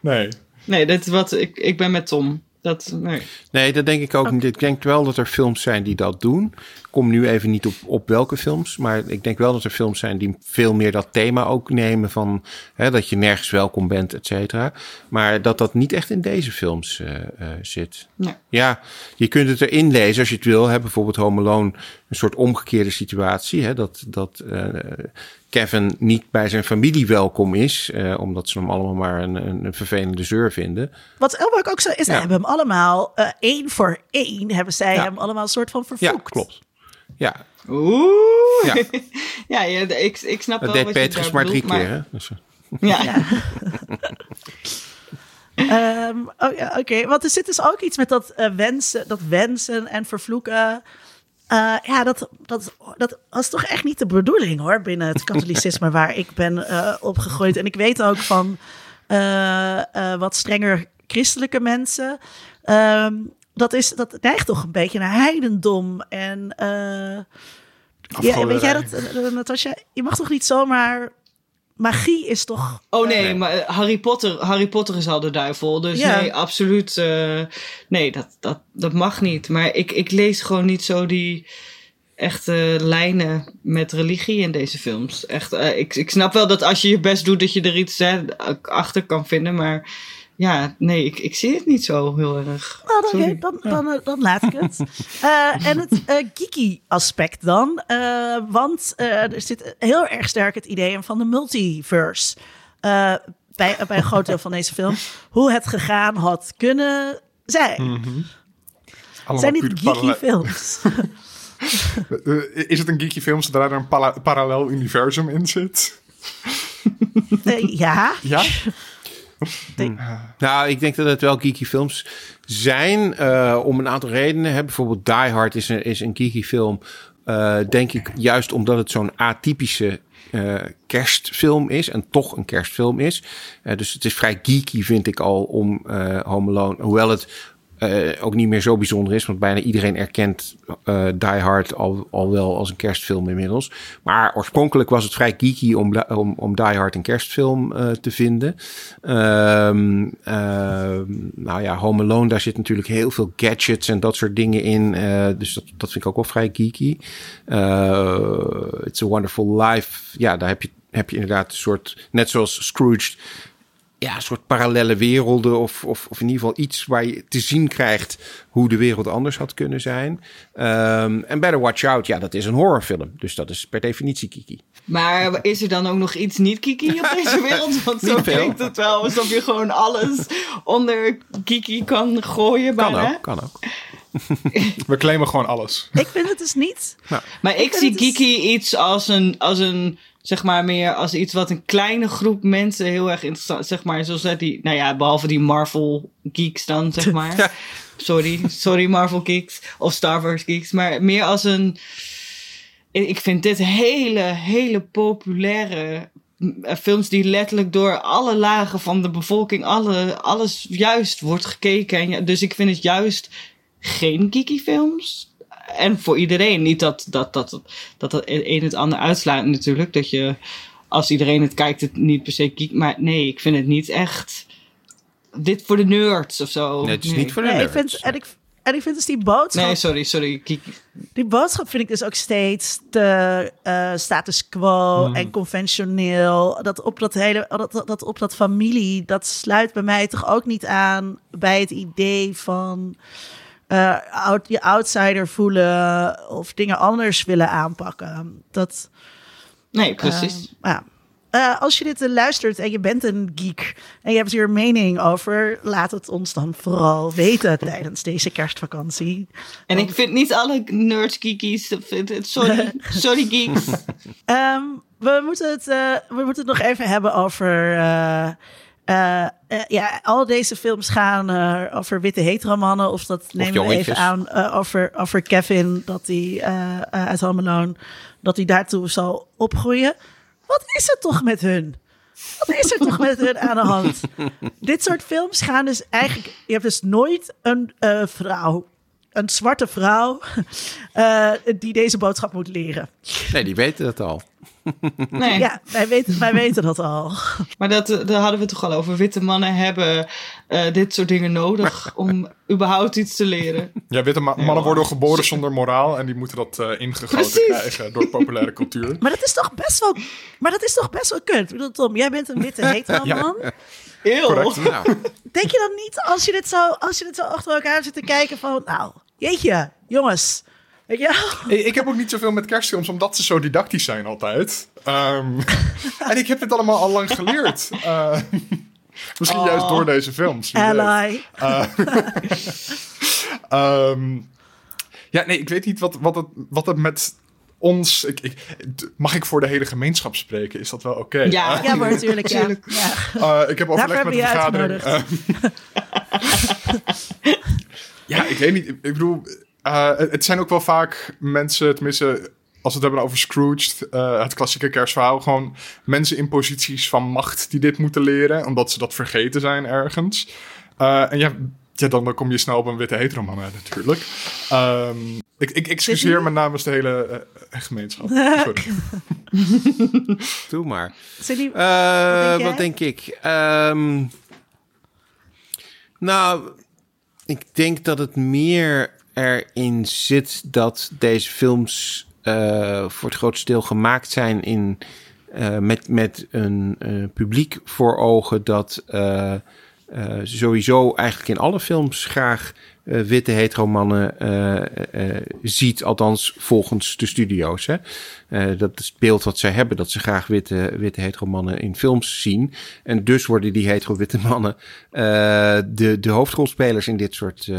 Nee. Nee, dat is wat ik, ik ben met Tom. Dat, nee. Nee, dat denk ik ook niet. Ik denk wel dat er films zijn die dat doen. Ik kom nu even niet op, op welke films. Maar ik denk wel dat er films zijn die veel meer dat thema ook nemen. Van hè, dat je nergens welkom bent, et cetera. Maar dat dat niet echt in deze films eh, eh, zit. Nee. Ja, je kunt het erin lezen als je het wil. Hè. Bijvoorbeeld Home Alone, een soort omgekeerde situatie. Hè, dat dat eh, Kevin niet bij zijn familie welkom is. omdat ze hem allemaal maar een, een, een vervelende zeur vinden. Wat Elmark ook zo is, Ja. hebben hem allemaal één voor één, hebben zij Ja. hem allemaal een soort van Ja, vervloekt. klopt. Ja, Oeh. Ja. Ja, ja, ik, ik snap dat wel deed wat je Petrus maar drie bedoelt, keer. Hè? Dus, eh, Ja. Ehm, oh ja, Oké, want er zit dus ook iets met dat eh, wensen, dat wensen en vervloeken. Eh, ja, dat, dat, dat was toch echt niet de bedoeling hoor, binnen het katholicisme waar ik ben eh, opgegroeid. En ik weet ook van eh, eh, wat strenger christelijke mensen. ehm, dat, is, dat neigt toch een beetje naar heidendom. En eh, ja, weet jij dat, eh, Natasja? Je mag toch niet zomaar. Magie is toch. Oh nee, maar eh, Harry Potter, Harry Potter is al de duivel. Dus Ja. nee, absoluut. eh, nee, dat, dat, dat mag niet. Maar ik, ik lees gewoon niet zo die echte lijnen met religie in deze films. Echt, ik, ik snap wel dat als je je best doet, dat je er iets hè, achter kan vinden. Maar ja, nee, ik, ik zie het niet zo heel erg. Nou, dan, Sorry. dan, dan, eh, dan laat ik het. Eh, en het eh, geeky aspect dan. eh, want eh, er zit heel erg sterk het idee in van de multiverse. eh, bij, bij een groot deel van deze film. Hoe het gegaan had kunnen zijn. Allemaal zijn dit geeky parallel- films? Is het een geeky film zodra er een parallel universum in zit? Eh, ja. Ja? Nou, ik denk dat het wel geeky films zijn. eh, om een aantal redenen. Hè. Bijvoorbeeld Die Hard is een, is een geeky film. eh, denk ik juist omdat het zo'n atypische eh, kerstfilm is. En toch een kerstfilm is. Eh, dus het is vrij geeky, vind ik al, om eh Home Alone. Hoewel het eh, ook niet meer zo bijzonder is. Want bijna iedereen erkent eh Die Hard al, al wel als een kerstfilm inmiddels. Maar oorspronkelijk was het vrij geeky om, om, om Die Hard een kerstfilm eh, te vinden. Ehm, nou ja, Home Alone, daar zit natuurlijk heel veel gadgets en dat soort dingen in. Dus dat, dat vind ik ook wel vrij geeky. It's a Wonderful Life. Ja, daar heb je, heb je inderdaad een soort, net zoals Scrooge ja, een soort parallele werelden. Of, of, of in ieder geval iets waar je te zien krijgt hoe de wereld anders had kunnen zijn. Ehm, en Better Watch Out, ja, dat is een horrorfilm. Dus dat is per definitie kiki. Maar is er dan ook nog iets niet kiki op deze wereld? Want zo klinkt het wel alsof je gewoon alles onder kiki kan gooien. Kan bijna. ook, kan ook. We claimen gewoon alles. Ik vind het dus niet. Maar ik, zie dus- Kiki iets als een, als een, zeg maar meer als iets wat een kleine groep mensen heel erg interessant, zeg maar, zoals die, nou ja, behalve die Marvel geeks dan, zeg maar. Ja. Sorry, sorry Marvel geeks of Star Wars geeks, maar meer als een, ik vind dit hele, hele populaire eh, films die letterlijk door alle lagen van de bevolking, alle, alles juist wordt gekeken. En ja, dus ik vind het juist geen geeky films. En voor iedereen. Niet dat dat, dat, dat, dat een het ander uitsluit natuurlijk. Dat je, als iedereen het kijkt, het niet per se geek. Maar nee, ik vind het niet echt dit voor de nerds of zo. Nee, het is niet voor de Nee, ik nerds. vind, en, ik, en ik vind dus die boodschap. Nee, sorry, sorry. Geek. Die boodschap vind ik dus ook steeds te eh, status quo en conventioneel. Dat op dat hele, dat, dat, dat op dat familie, dat sluit bij mij toch ook niet aan bij het idee van eh, out, je outsider voelen of dingen anders willen aanpakken. Dat, Nee, precies. eh, ja. Eh, als je dit luistert en je bent een geek en je hebt hier een mening over, laat het ons dan vooral weten tijdens deze kerstvakantie. en ik vind niet alle nerds geekies. dat vind het- Sorry, sorry geeks. Ehm, we, moeten het, we moeten het nog even hebben over. Eh, eh, ja, al deze films gaan eh, over witte heteromannen. Of dat nemen we even aan over, over Kevin, dat hij uit Home Alone, dat hij daartoe zal opgroeien. Wat is er toch met hun? Wat is er toch met hun aan de hand? Dit soort films gaan dus eigenlijk. Je hebt dus nooit een vrouw, een zwarte vrouw, die deze boodschap moet leren. Nee, die weten dat al. Nee, Ja, wij weten, wij weten dat al. maar dat, eh, daar hadden we het toch al over. Witte mannen hebben eh, dit soort dingen nodig om überhaupt iets te leren. Ja, witte ma- mannen worden geboren zonder moraal en die moeten dat eh, ingegoten Precies. krijgen door populaire cultuur. Maar dat is toch best wel, maar dat is toch best wel kut. Ik bedoel, Tom, jij bent een witte hetero Ja. man. Heel. Correct. Nou, Denk je dan niet, als je dit zo, als je dit zo achter elkaar zit te kijken van, nou, jeetje, jongens. Wel? Ik, ik heb ook niet zoveel met kerstfilms, omdat ze zo didactisch zijn altijd. Ehm, en ik heb dit allemaal al lang geleerd. Eh, misschien juist door deze films. Ally. Ehm, ja, nee, ik weet niet wat, wat, het, wat het met ons... Ik, ik, mag ik voor de hele gemeenschap spreken? Is dat wel oké? Ja. Eh, Ja, maar natuurlijk. Ja. Ja. eh, ik heb overleg Daarvoor met de vergadering. Eh, ja, ik weet niet. Ik bedoel, eh, het zijn ook wel vaak mensen, tenminste... Als we het hebben over Scrooge, eh, het klassieke kerstverhaal, gewoon mensen in posities van macht die dit moeten leren, omdat ze dat vergeten zijn ergens. Eh, en ja, ja dan, kom je snel op een witte heteroman uit natuurlijk. Ehm, ik, ik excuseer me namens de hele eh, gemeenschap. Sorry. doe maar. Die- Eh, denk wat denk ik? Ehm, nou, ik denk dat het meer erin zit dat deze films eh, voor het grootste deel gemaakt zijn in, eh, met, met een eh, publiek voor ogen dat sowieso eigenlijk in alle films graag witte hetero-mannen ziet, althans volgens de studio's. Hè? Dat is het beeld wat zij hebben, dat ze graag witte, witte hetero-mannen in films zien. En dus worden die hetero-witte mannen de, de hoofdrolspelers in dit soort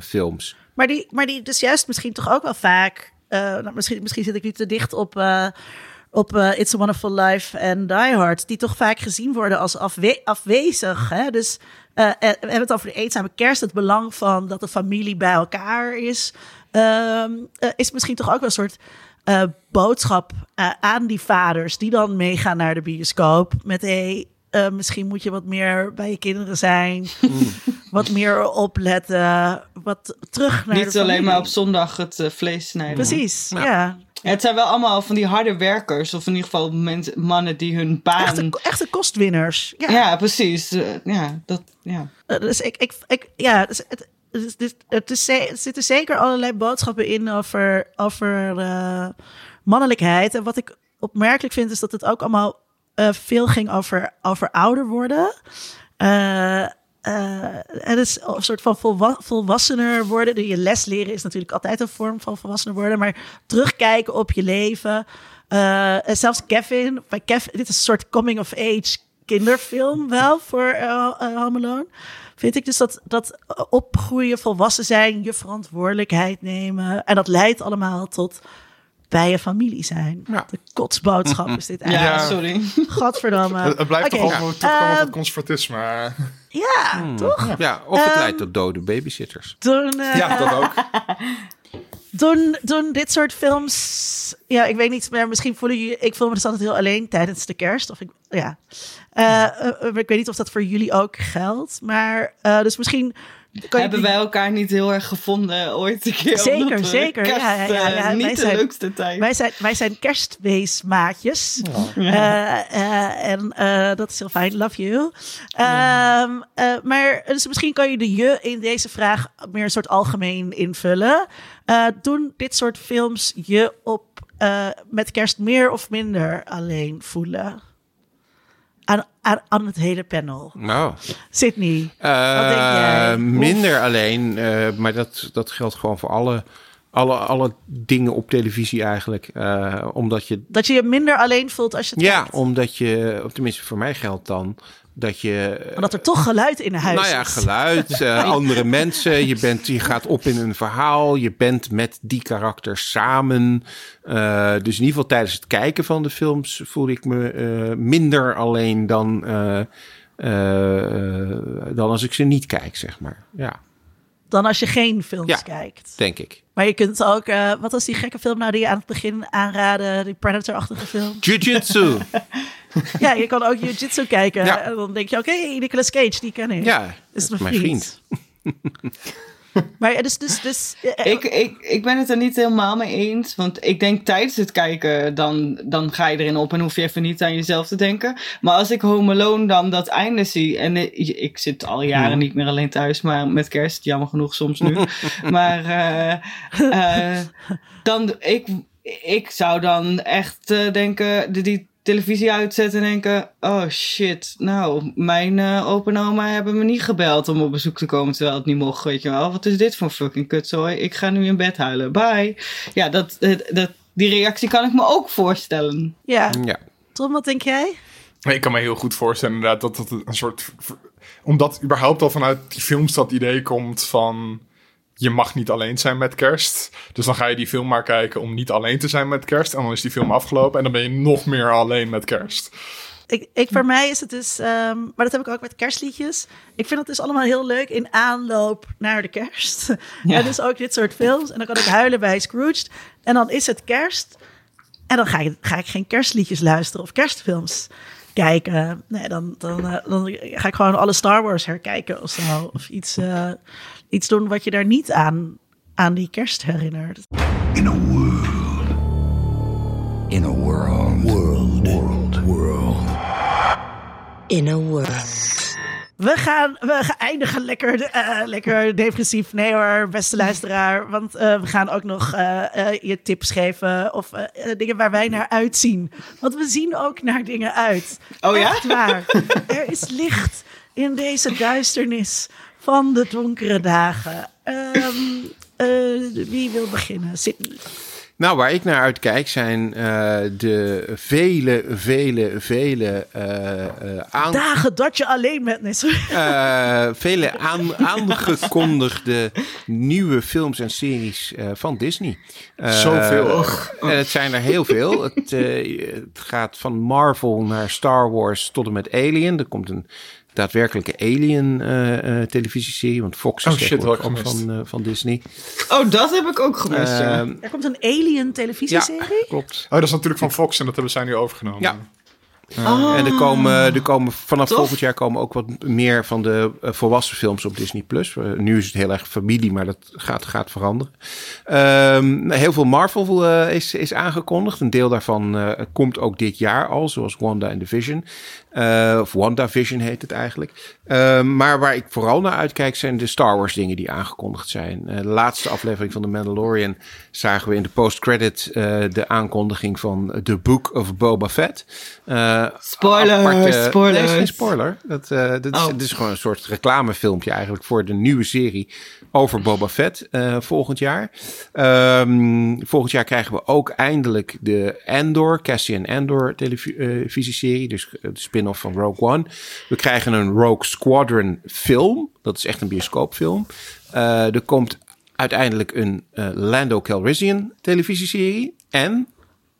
films. Maar die, maar die dus juist misschien toch ook wel vaak. eh, nou, misschien, misschien zit ik nu te dicht op, eh, op eh, It's a Wonderful Life en Die Hard. Die toch vaak gezien worden als afwe- afwezig. Hè? Dus we hebben het over de eenzame kerst. Het belang van dat de familie bij elkaar is. ehm, eh, is misschien toch ook wel een soort boodschap aan die vaders. Die dan meegaan naar de bioscoop. Met hey, eh, misschien moet je wat meer bij je kinderen zijn. Wat meer opletten. Wat terug naar Niet de alleen maar op zondag het eh, vlees snijden. Precies, ja. Ja, Het zijn wel allemaal van die harde werkers. Of in ieder geval mensen, mannen die hun baan... Echte, echte kostwinners. Ja. ja, precies. Eh, ja, dat, ja. Dus ik, ik, ik ja, dus het, het, is- dit- het is, er zitten zeker allerlei boodschappen in over, over eh, mannelijkheid. En wat ik opmerkelijk vind, is dat het ook allemaal eh, veel ging over, over ouder worden. Eh, het is een soort van volwa volwassener worden. De- Je les leren is natuurlijk altijd een vorm van volwassener worden. Maar terugkijken op je leven. En zelfs Kevin, bij Kevin, dit is een soort coming-of-age kinderfilm wel voor Home Alone. Vind ik dus dat, dat opgroeien, volwassen zijn, je verantwoordelijkheid nemen. En dat leidt allemaal tot bij je familie zijn. Ja. De kotsboodschap is dit Ja, eigenlijk. sorry. Godverdamme. Het, het blijft toch altijd terugkomen op het conservatisme. Ja, toch? Ja, of het Ehm, leidt tot dode babysitters. Toen, eh, ja, dat ook. doen, doen dit soort films. Ja, ik weet niet, maar misschien voelen jullie. Ik voel me dus altijd heel alleen tijdens de kerst. Of ik, ja. Eh, ik weet niet of dat voor jullie ook geldt. Maar eh, dus misschien. Hebben die- wij elkaar niet heel erg gevonden ooit een keer? Zeker, omdat we zeker. Ja, ja, ja, kerst, ja. eh, Wij niet zijn- de leukste tijd. Wij zijn, wij zijn kerstweesmaatjes. Eh, eh, en eh, dat is heel fijn. Love you. Ehm, eh, maar dus misschien kan je de je in deze vraag meer een soort algemeen invullen. Eh, doen dit soort films je op eh, met kerst meer of minder alleen voelen? Aan, aan, aan het hele panel. Nou, Sydney, eh, Wat denk jij? minder alleen, eh, maar dat, dat geldt gewoon voor alle, alle, alle dingen op televisie eigenlijk. Eh, omdat je dat je je minder alleen voelt als je het Ja, kijkt. omdat je, of tenminste voor mij geldt dan, dat je... Omdat er toch geluid in huis nou ja, geluid, eh, andere mensen. Je, bent, je gaat op in een verhaal. Je bent met die karakters samen. Eh, dus in ieder geval tijdens het kijken van de films voelde ik me eh, minder alleen dan, dan als ik ze niet kijk, zeg maar. Ja, Dan als je geen films Ja. kijkt. denk ik. Maar je kunt ook, wat was die gekke film nou die je aan het begin aanraden? Die Predator-achtige film. Jiu-jitsu. ja, je kan ook Jiu-Jitsu kijken. Ja. En dan denk je, oké, Nicolas Cage, die ken ik. ja, is dat mijn is mijn vriend. vriend. Maar dus, dus, dus eh, Ik, ik, ik ben het er niet helemaal mee eens. Want ik denk tijdens het kijken, dan, dan ga je erin op en hoef je even niet aan jezelf te denken. Maar als ik Home Alone dan dat einde zie. En ik, ik zit al jaren niet meer alleen thuis, maar met kerst, jammer genoeg soms nu. maar eh, eh, dan, ik, ik zou dan echt eh, denken, die televisie uitzetten en denken: oh shit, nou, mijn eh opa en oma hebben me niet gebeld om op bezoek te komen terwijl het niet mocht, weet je wel. Wat is dit voor fucking kutzooi? Ik ga nu in bed huilen. Bye. Ja, dat, dat, dat, die reactie kan ik me ook voorstellen. ja. Ja. Tom, wat denk jij? Ik kan me heel goed voorstellen inderdaad dat het een soort... Omdat überhaupt al vanuit die films dat idee komt van... Je mag niet alleen zijn met kerst. Dus dan ga je die film maar kijken om niet alleen te zijn met kerst. En dan is die film afgelopen en dan ben je nog meer alleen met kerst. Ik, ik, voor mij is het dus, ehm, maar dat heb ik ook met kerstliedjes. Ik vind het dus allemaal heel leuk in aanloop naar de kerst. Ja. En dus ook dit soort films. En dan kan ik huilen bij Scrooged. En dan is het kerst. En dan ga ik, ga ik geen kerstliedjes luisteren of kerstfilms kijken. Nee, dan, dan, eh, dan ga ik gewoon alle Star Wars herkijken of zo. Of iets, eh, iets doen wat je daar niet aan, aan die kerst herinnert. In a world. In a world. World. World. World. In a world. We gaan, we gaan eindigen lekker, eh, lekker depressief. Nee hoor, beste luisteraar. Want eh, we gaan ook nog eh, eh, je tips geven. Of dingen waar wij naar uitzien. Want we zien ook naar dingen uit. Oh ja? Echt waar. er is licht in deze duisternis van de donkere dagen. Ehm, eh, wie wil beginnen? Sydney. Nou, waar ik naar uitkijk zijn eh, de vele, vele, vele eh, eh, aan, Dagen dat je alleen bent. Nee, sorry. eh, vele aan, aangekondigde nieuwe films en series eh, van Disney. Eh, Zoveel. En het zijn er heel veel. Het, eh, het gaat van Marvel naar Star Wars tot en met Alien. Er komt een daadwerkelijke Alien eh, eh, televisieserie. Want Fox is Oh, shit, ook van, eh, van Disney. Oh, dat heb ik ook gemist. ja. Ehm, Er komt een Alien televisieserie. klopt. Oh, dat is natuurlijk van Fox en dat hebben zij nu overgenomen. Ja. En er komen, er komen vanaf Tof. volgend jaar komen ook wat meer van de volwassen films op Disney Plus. Nu is het heel erg familie, maar dat gaat, gaat veranderen. Ehm, heel veel Marvel is, is aangekondigd. Een deel daarvan eh, komt ook dit jaar al, zoals Wanda and the Vision. Eh, of WandaVision heet het eigenlijk. Ehm, maar waar ik vooral naar uitkijk zijn de Star Wars dingen die aangekondigd zijn. Eh, de laatste aflevering van The Mandalorian zagen we in de post-credit eh, de aankondiging van The Book of Boba Fett. Spoilers. Nee, is geen spoiler. Dat, is, Oh. het is gewoon een soort reclamefilmpje eigenlijk voor de nieuwe serie over Boba Fett volgend jaar. Ehm, volgend jaar krijgen we ook eindelijk de Andor, Cassian Andor televisieserie. Dus de spin-off van Rogue One. We krijgen een Rogue Squadron film. Dat is echt een bioscoopfilm. Eh, er komt uiteindelijk een eh, Lando Calrissian televisieserie. En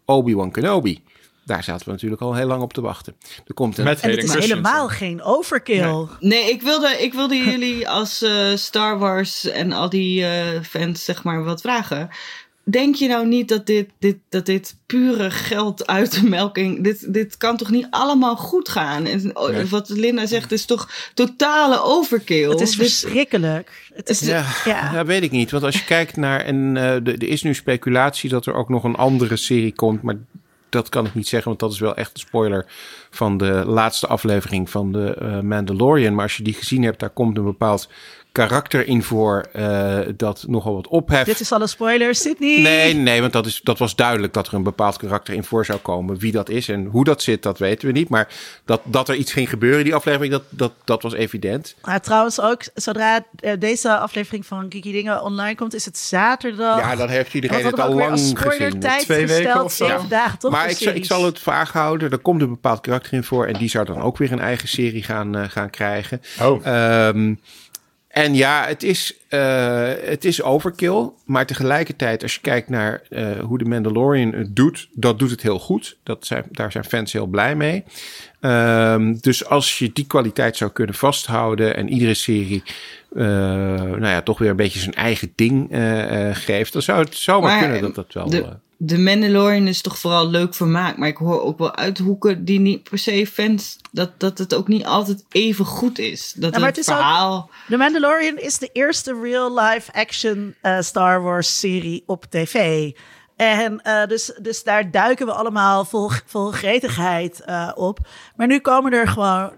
Obi-Wan Kenobi. Daar zaten we natuurlijk al heel lang op te wachten. Er komt een Met En het is helemaal geen overkill. Nee, ik wilde, ik wilde jullie als eh, Star Wars en al die eh, fans zeg maar wat vragen. Denk je nou niet dat dit, dit, dat dit pure geld uit de melking... Dit, dit kan toch niet allemaal goed gaan? En, oh, Nee. Wat Linda zegt is toch totale overkill? Het is Dit- verschrikkelijk. Het is, Ja, ja. dat weet ik niet. Want als je kijkt naar. En eh, de- er is nu speculatie dat er ook nog een andere serie komt. Maar dat kan ik niet zeggen, want dat is wel echt een spoiler van de laatste aflevering van de eh, Mandalorian. Maar als je die gezien hebt, daar komt een bepaald karakter in voor eh, dat nogal wat opheft. Dit is al een spoiler, Sydney. Nee, nee, want dat, is, dat was duidelijk dat er een bepaald karakter in voor zou komen. Wie dat is en hoe dat zit, dat weten we niet. Maar dat, dat er iets ging gebeuren in die aflevering, dat, dat, dat was evident. Maar trouwens ook, zodra eh, deze aflevering van Kiki Dingen online komt, is het zaterdag. Ja, dan heeft En iedereen het al lang gezien. tijd Twee weken gesteld, of zo. dagen, toch? Maar ik, zal- ik zal het vaag houden. Er komt een bepaald karakter in voor. En die zou dan ook weer een eigen serie gaan, eh, gaan krijgen. Oh. Ehm, en ja, het is, eh, het is overkill. Maar tegelijkertijd, als je kijkt naar eh, hoe de Mandalorian het doet, dat doet het heel goed. Dat zijn, daar zijn fans heel blij mee. Ehm, dus als je die kwaliteit zou kunnen vasthouden en iedere serie, eh, nou ja, toch weer een beetje zijn eigen ding geeft, dan zou het zomaar Maar, kunnen dat dat wel. de- The Mandalorian is toch vooral leuk vermaak. Maar ik hoor ook wel uit hoeken die niet per se fans... dat, dat het ook niet altijd even goed is. Dat maar het, het is ook- verhaal... The Mandalorian is de eerste real-life action eh, Star Wars serie op tv. En eh, dus, dus daar duiken we allemaal vol, vol gretigheid eh, op. Maar nu komen er gewoon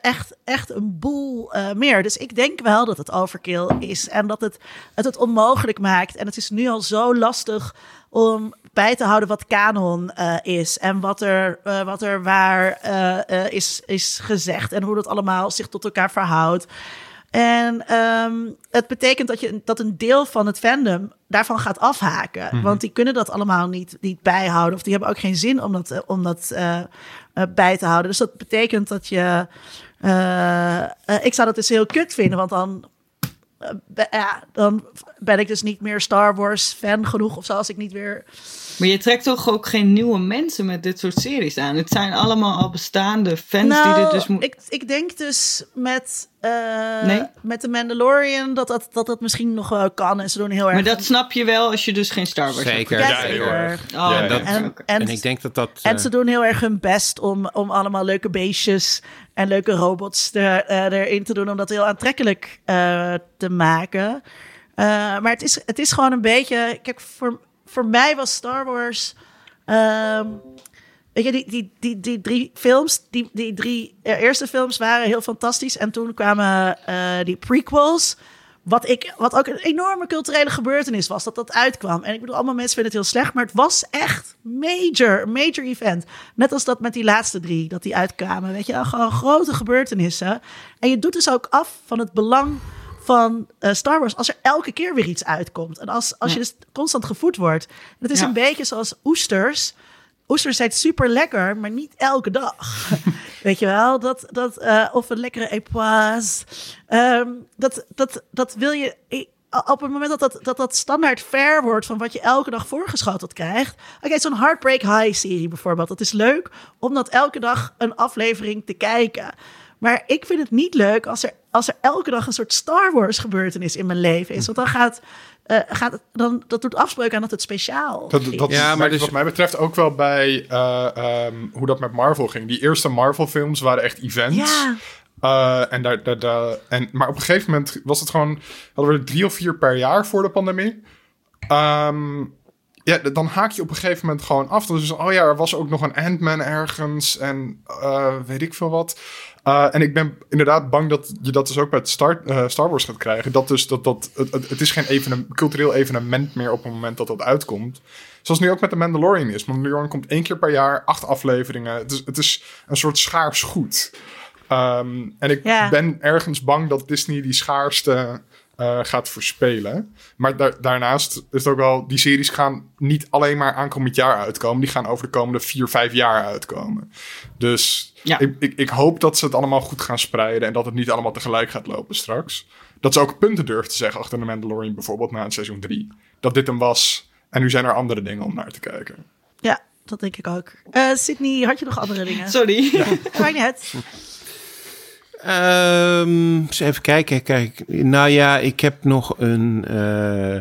echt, echt een boel meer. Dus ik denk wel dat het overkill is. En dat het, het het onmogelijk maakt. En het is nu al zo lastig om bij te houden wat kanon eh, is. En wat er, eh, wat er waar eh, is, is gezegd. En hoe dat allemaal zich tot elkaar verhoudt. En ehm, het betekent dat, je, dat een deel van het fandom daarvan gaat afhaken. Want die kunnen dat allemaal niet, niet bijhouden. Of die hebben ook geen zin om dat, om dat bij te houden. Dus dat betekent dat je... ik zou dat dus heel kut vinden, want dan... ja, dan ben ik dus niet meer Star Wars fan genoeg of zo als ik niet weer Maar je trekt toch ook geen nieuwe mensen met dit soort series aan? Het zijn allemaal al bestaande fans die nou, dit dus moeten... ik, ik denk dus met, eh, Nee? met de Mandalorian dat dat, dat dat misschien nog wel kan. En ze doen heel erg... Maar dat snap je wel als je dus geen Star Wars Zeker. Ja, Ja, zeker. Oh, Ja, oké, dat- En, oké. en, En ik denk dat dat... en eh, ze doen heel erg hun best om, om allemaal leuke beestjes en leuke robots er, eh, erin te doen. Om dat heel aantrekkelijk eh, te maken. Eh, maar het is, het is gewoon een beetje... Kijk, voor, voor mij was Star Wars... ehm, weet je, die, die, die, die drie films, die, die drie eh, eerste films waren heel fantastisch. En toen kwamen eh, die prequels... Wat, ik, wat ook een enorme culturele gebeurtenis was, dat dat uitkwam. En ik bedoel, allemaal mensen vinden het heel slecht, maar het was echt major, major event. Net als dat met die laatste drie, dat die uitkwamen. Weet je, gewoon grote gebeurtenissen. En je doet dus ook af van het belang van eh, Star Wars als er elke keer weer iets uitkomt. En als, als je dus constant gevoed wordt. Het is Ja. een beetje zoals oesters. Oesters zijn super lekker, maar niet elke dag. Weet je wel? Dat, dat, eh, of een lekkere epoise. Ehm, dat, dat, dat wil je. Op het moment dat dat, dat dat standaard fair wordt van wat je elke dag voorgeschoteld krijgt. Oké, zo'n Heartbreak High serie bijvoorbeeld. Dat is leuk om dat elke dag een aflevering te kijken. Maar ik vind het niet leuk als er, als er elke dag een soort Star Wars gebeurtenis in mijn leven is. Want dan gaat, eh, gaat het, dan, dat doet afspraak aan dat het speciaal Dat, Ja, maar dus- wat mij betreft ook wel bij eh, ehm, hoe dat met Marvel ging. Die eerste Marvel-films waren echt events. Ja. Eh, en daar, daar, daar- en, maar op een gegeven moment was het gewoon... Hadden we er drie of vier per jaar voor de pandemie. Ehm, ja, dan haak je op een gegeven moment gewoon af. Dan is het, oh ja, er was ook nog een Ant-Man ergens en eh, weet ik veel wat. Eh, en ik ben inderdaad bang dat je dat dus ook bij Star, eh, Star Wars gaat krijgen. Dat dus, dat, dat, het, is geen evenem- cultureel evenement meer op het moment dat dat uitkomt. Zoals nu ook met de Mandalorian is. Mandalorian komt één keer per jaar, acht afleveringen. Het is, het is een soort schaars goed. Ehm, en ik Ja. ben ergens bang dat Disney die schaarste eh, gaat verspelen. Maar da- daarnaast is het ook wel... Die series gaan niet alleen maar aankomend jaar uitkomen. Die gaan over de komende vier, vijf jaar uitkomen. Dus Ja. ik, ik, ik hoop dat ze het allemaal goed gaan spreiden... en dat het niet allemaal tegelijk gaat lopen straks. Dat ze ook punten durven te zeggen achter de Mandalorian... bijvoorbeeld na een seizoen drie. Dat dit hem was... en nu zijn er andere dingen om naar te kijken. Ja, dat denk ik ook. Eh Sydney, had je nog andere dingen? Sorry. Maakt niet uit. Ehm, eens even kijken. Kijk, nou ja, ik heb nog een. eh,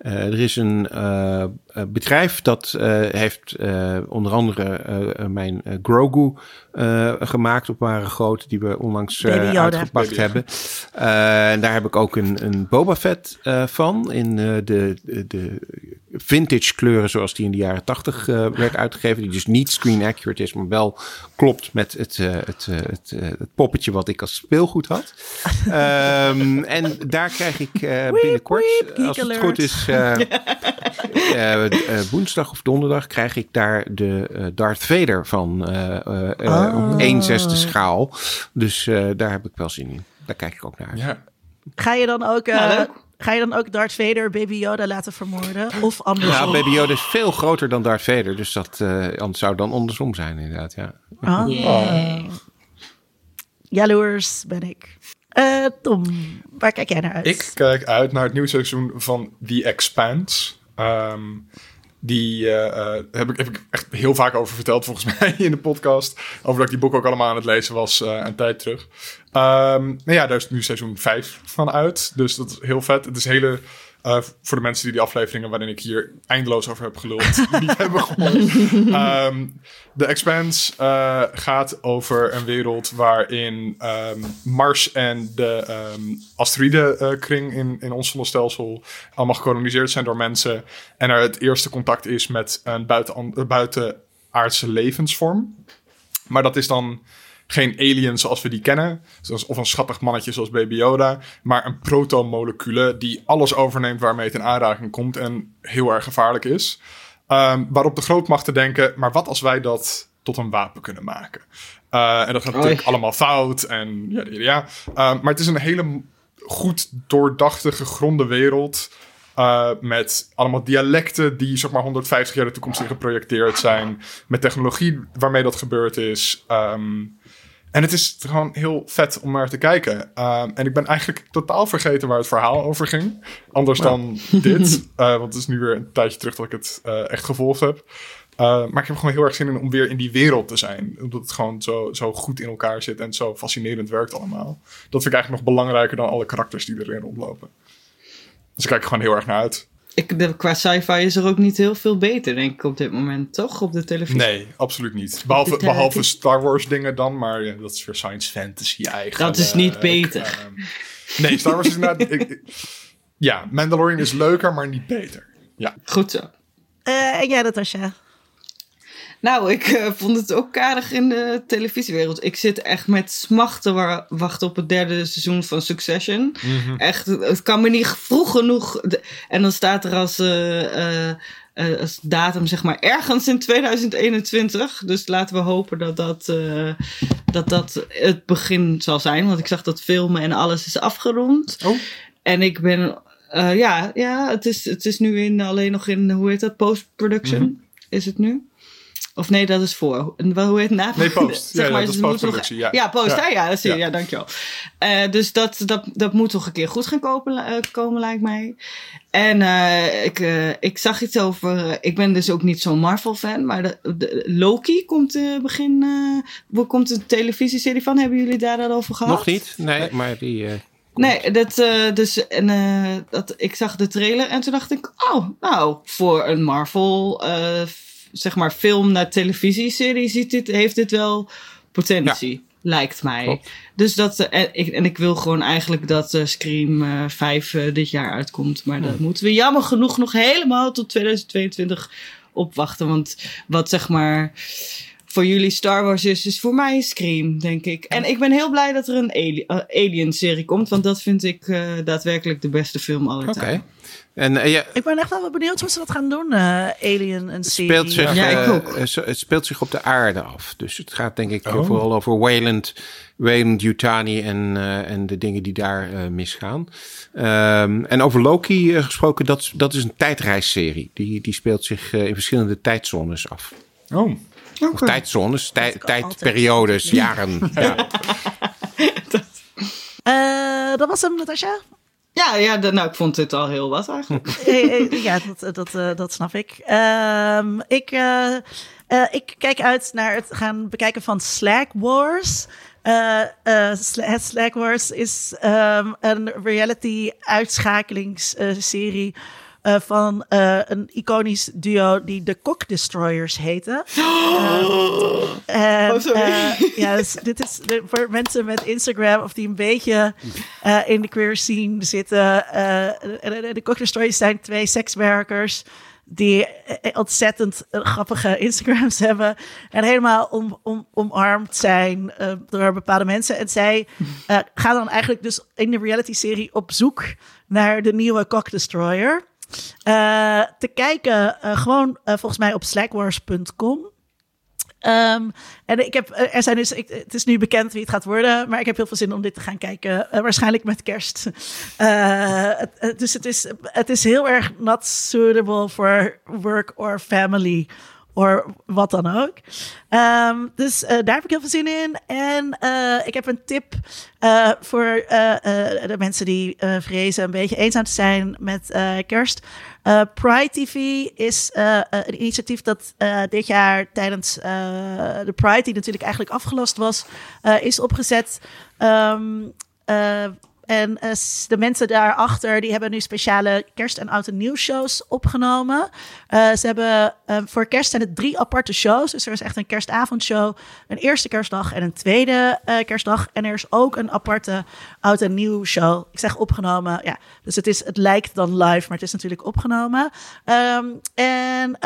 eh, er is een eh, eh, bedrijf dat eh, heeft eh, onder andere mijn Grogu eh, gemaakt op ware grote, die we onlangs eh, uitgepakt hebben. Eh, en daar heb ik ook een, een Boba Fett eh, van in eh, de, de, de vintage kleuren zoals die in de jaren tachtig eh, werd uitgegeven. Die dus niet screen accurate is, maar wel klopt met het, eh, het, eh, het, het poppetje wat ik als speelgoed had. Ehm, en daar krijg ik eh, binnenkort, als het alert. goed is, eh, woensdag of donderdag krijg ik daar de eh, Darth Vader van eh eh, eh, Oh. op 1 zesde schaal. Dus eh, daar heb ik wel zin in. Daar kijk ik ook naar. Ja. Ga je dan ook, eh, ga je dan ook Darth Vader Baby Yoda laten vermoorden? Of andersom? Ja, Baby Yoda is veel groter dan Darth Vader. Dus dat eh, zou dan andersom zijn inderdaad, ja. Ah. Jaloers ben ik. Eh, Tom, waar kijk jij naar uit? Ik kijk uit naar het nieuwe seizoen van The Expanse. Ehm, die eh, heb, ik, heb echt heel vaak over verteld, volgens mij, in de podcast. Over dat ik die boek ook allemaal aan het lezen was een tijd terug. Ehm nou ja, daar is nu seizoen 5 van uit. Dus dat is heel vet. Het is hele Eh, voor de mensen die die afleveringen waarin ik hier eindeloos over heb geluld niet hebben gehoord. Ehm The Expanse eh, gaat over een wereld waarin ehm, Mars en de ehm asteroïdenkring in, in ons zonnestelsel allemaal gekoloniseerd zijn door mensen. En er het eerste contact is met een buiten, buitenaardse levensvorm. Maar dat is dan geen alien zoals we die kennen. Zoals, of een schattig mannetje zoals Baby Yoda. Maar een protomolecule die alles overneemt waarmee het in aanraking komt. En heel erg gevaarlijk is. Ehm, waarop de grootmachten denken, maar wat als wij dat tot een wapen kunnen maken? Uh, en dat gaat natuurlijk allemaal fout. En ja, ja, ja. Um, maar het is een hele goed doordachte, gegronde wereld. Uh, met allemaal dialecten die zeg maar 150 jaar de toekomst in geprojecteerd zijn. Met technologie waarmee dat gebeurd is. Um, en het is gewoon heel vet om naar te kijken. Um, en ik ben eigenlijk totaal vergeten waar het verhaal over ging. Anders dan dit. Uh, want het is nu weer een tijdje terug dat ik het uh, echt gevolgd heb. Uh, maar ik heb gewoon heel erg zin in om weer in die wereld te zijn. Omdat het gewoon zo, zo goed in elkaar zit en zo fascinerend werkt allemaal. Dat vind ik eigenlijk nog belangrijker dan alle karakters die erin rondlopen. Dus ik kijk er gewoon heel erg naar uit. Ik, de, qua sci-fi is er ook niet heel veel beter, denk ik, op dit moment, toch? Op de televisie. Nee, absoluut niet. Behalve, behalve Star Wars dingen dan, maar ja, dat is weer science fantasy eigen. Dat is niet beter. Uh, nee, Star Wars is inderdaad... ik, ik, ja, Mandalorian is leuker, maar niet beter. Ja. Goed zo. Uh, en jij, Natasja? Nou, ik uh, vond het ook aardig in de televisiewereld. Ik zit echt met smachten wa wachten op het derde seizoen van Succession. Mm -hmm. Echt, het kan me niet vroeg genoeg. En dan staat er als, uh, uh, als datum, zeg maar, ergens in 2021. Dus laten we hopen dat dat, dat dat het begin zal zijn. Want ik zag dat filmen en alles is afgerond. Oh. En ik ben. ja, ja het, is, het is nu in, alleen nog in, hoe heet dat, post-production. Mm -hmm. Is het nu? Of nee, dat is voor. Hoe heet het na? Nee, post. zeg ja, maar, ja, dat is postproductie. Ja. ja, post. Ja, ja, ja, dat zie je. ja. ja dankjewel. Uh, dus dat, dat, dat moet toch een keer goed gaan kopen, uh, komen, lijkt mij. En uh, ik, ik zag iets over... ik ben dus ook niet zo'n Marvel-fan, maar de, de, Loki komt begin... waar komt een televisieserie van? Hebben jullie daar al over gehad? Nog niet, nee, maar die... Nee, dat, uh, dus, en, uh, dat, ik zag de trailer en toen dacht ik, oh, nou, voor een Marvel, uh, zeg maar, film naar televisieserie ziet dit, heeft dit wel potentie. Ja. Lijkt mij. Klopt. Dus dat, en ik, en ik wil gewoon eigenlijk dat Scream 5 dit jaar uitkomt. Maar dat moeten we jammer genoeg nog helemaal tot 2022 opwachten. Want wat zeg maar voor jullie Star Wars is, is voor mij Scream, denk ik. En ik ben heel blij dat er een Ali Alien-serie komt, want dat vind ik uh, daadwerkelijk de beste film aller tijden. En, uh, ja, Ik ben echt wel benieuwd hoe ze dat gaan doen, uh, Alien en serie. speelt zich, Ja, ik eh, ook. eh, zo- het speelt zich op de aarde af. Dus het gaat denk ik eh, Oh. vooral over Wayland, Wayland Yutani en, eh, en de dingen die daar eh, misgaan. Ehm, en over Loki eh, gesproken, dat, is- dat is een tijdreisserie. Die, die speelt zich eh, in verschillende tijdzones af. Oh, Of tijdzones, tij- ik altijd. tijdperiodes, jaren. Ja. Eh, dat was hem, Natasja? Ja, ja nou, ik vond dit al heel wat eigenlijk. Eh, eh, ja, dat, dat, eh, dat snap ik. Ehm, ik, ik kijk uit naar het gaan bekijken van Slack Wars. Sla- het Slack Wars is ehm, een reality eh, van eh, een iconisch duo die de Cock Destroyers heten. En, Oh, sorry. eh, ja, dus dit is de- voor mensen met Instagram of die een beetje eh, in de queer scene zitten. eh, de, de, Cock Destroyers zijn twee sekswerkers die eh, ontzettend eh, grappige Instagrams hebben en helemaal om, om, omarmd zijn eh, door bepaalde mensen. En zij eh, gaan dan eigenlijk dus in de reality-serie op zoek naar de nieuwe Cock Destroyer. Eh, te kijken eh, gewoon eh, volgens mij op slackwars.com. Ehm, en ik heb, er zijn dus, ik, het is nu bekend wie het gaat worden, maar ik heb heel veel zin om dit te gaan kijken. waarschijnlijk met kerst. Het- dus het is, het is heel erg not suitable for work or family. Of wat dan ook. Ehm, dus eh, daar heb ik heel veel zin in. En eh, ik heb een tip eh, voor de mensen die vrezen een beetje eenzaam te zijn met kerst. Pride TV is een initiatief dat dit jaar tijdens de Pride, die natuurlijk eigenlijk afgelast was, is opgezet. Ehm, eh, en eh, de mensen daarachter, die hebben nu speciale kerst- en oud en nieuw shows opgenomen. Eh, ze hebben eh, voor kerst zijn het drie aparte shows. Dus er is echt een kerstavondshow, een eerste kerstdag en een tweede kerstdag. En er is ook een aparte oud en nieuw show. Ik zeg opgenomen, ja. Dus het, is, het lijkt dan live, maar het is natuurlijk opgenomen. Ehm, en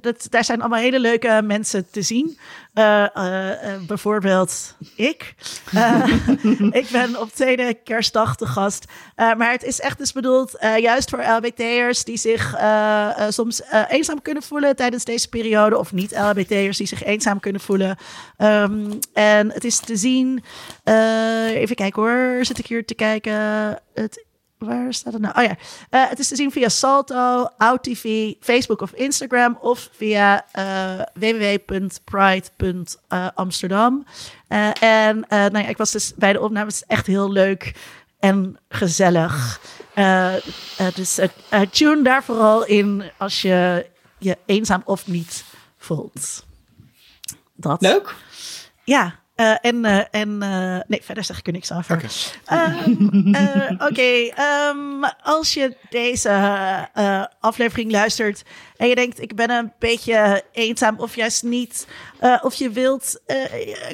dat, daar zijn allemaal hele leuke mensen te zien. Eh, bijvoorbeeld ik. Ik ben op tweede kerstdag te gast. Maar het is echt dus bedoeld juist voor LBT'ers die zich soms eenzaam kunnen voelen tijdens deze periode. Of niet LBT'ers die zich eenzaam kunnen voelen. Ehm, en het is te zien. even kijken hoor. Zit ik hier te kijken? Het Waar staat het nou? Oh ja, Eh, het is te zien via Salto, OutTV, Facebook of Instagram of via eh www.pride.amsterdam. Eh, en nou ja, ik was dus bij de opnames echt heel leuk en gezellig. Dus tune daar vooral in als je je eenzaam of niet voelt. Dat. Leuk. Ja, eh, en, eh, en eh, nee, verder zeg ik er niks over. Ehm, eh, Oké, ehm, als je deze aflevering luistert en je denkt, ik ben een beetje eenzaam of juist niet, of je wilt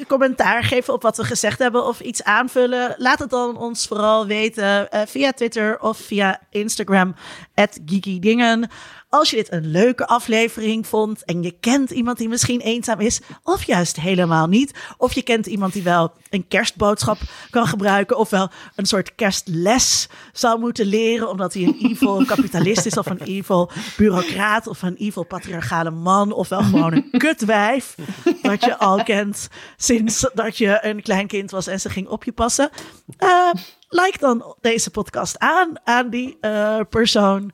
commentaar geven op wat we gezegd hebben of iets aanvullen, laat het dan ons vooral weten via Twitter of via Instagram, at Dingen. Als je dit een leuke aflevering vond en je kent iemand die misschien eenzaam is, of juist helemaal niet, of je kent iemand die wel een kerstboodschap kan gebruiken, of wel een soort kerstles zou moeten leren, omdat hij een evil kapitalist is, of een evil bureaucraat, of een evil patriarchale man, of wel gewoon een kutwijf, dat je al kent sinds dat je een klein kind was en ze ging op je passen. Eh, like dan deze podcast aan, aan die eh, persoon.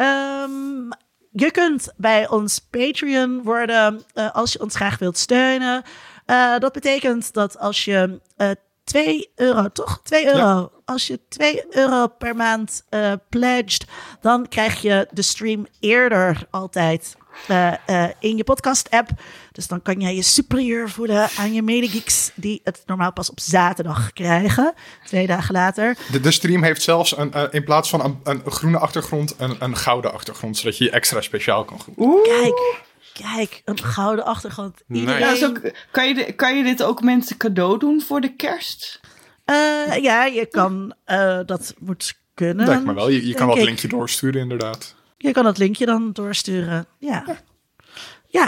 Ehm, je kunt bij ons Patreon worden eh, als je ons graag wilt steunen. Eh, dat betekent dat als je eh 2 euro, toch? 2 euro. Als je 2 euro per maand eh pledged, dan krijg je de stream eerder altijd eh, eh, in je podcast-app. Dus dan kan jij je superieur voelen aan je medegeeks die het normaal pas op zaterdag krijgen. Twee dagen later. De, de stream heeft zelfs een, eh, in plaats van een, een groene achtergrond, een, een gouden achtergrond. Zodat je je extra speciaal kan doen. Kijk, kijk, een gouden achtergrond. Iedereen, Ja, zo, kan, je, kan je dit ook mensen cadeau doen voor de kerst? Eh, ja, je kan, eh, dat moet kunnen. Lijkt me wel. Je, je kan dat ik. linkje doorsturen, inderdaad. Je kan dat linkje dan doorsturen. Ja. Ja,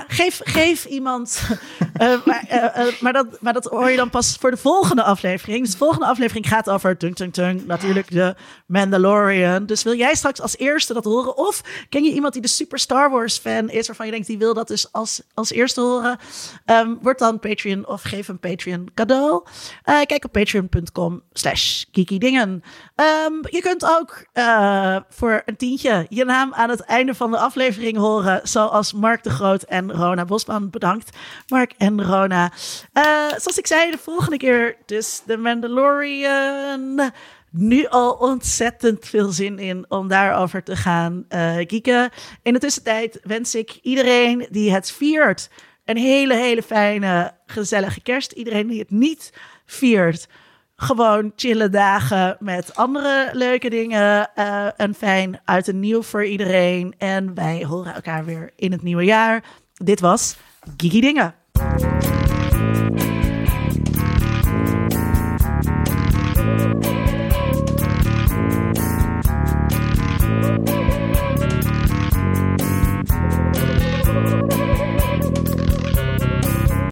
geef, geef iemand. eh, maar, eh, eh, maar, dat, maar dat hoor je dan pas voor de volgende aflevering. Dus de volgende aflevering gaat over tung, tung, tung, natuurlijk de Mandalorian. Dus wil jij straks als eerste dat horen? Of ken je iemand die de super Star Wars fan is, waarvan je denkt die wil dat dus als, als eerste horen? Ehm, word dan Patreon of geef een Patreon cadeau. Kijk op patreon.com slash geekydingen. Ehm, je kunt ook voor een tientje je naam aan het einde van de aflevering horen. Zoals Mark de Groot en Rona Bosman. Bedankt, Mark en Rona. Eh, zoals ik zei, de volgende keer dus de Mandalorian. Nu al ontzettend veel zin in om daarover te gaan eh geeken. In de tussentijd wens ik iedereen die het viert een hele, hele fijne, gezellige kerst. Iedereen die het niet viert, gewoon chille dagen met andere leuke dingen. Eh, een fijn uit en nieuw voor iedereen. En wij horen elkaar weer in het nieuwe jaar. Dit was Gigi Dingen.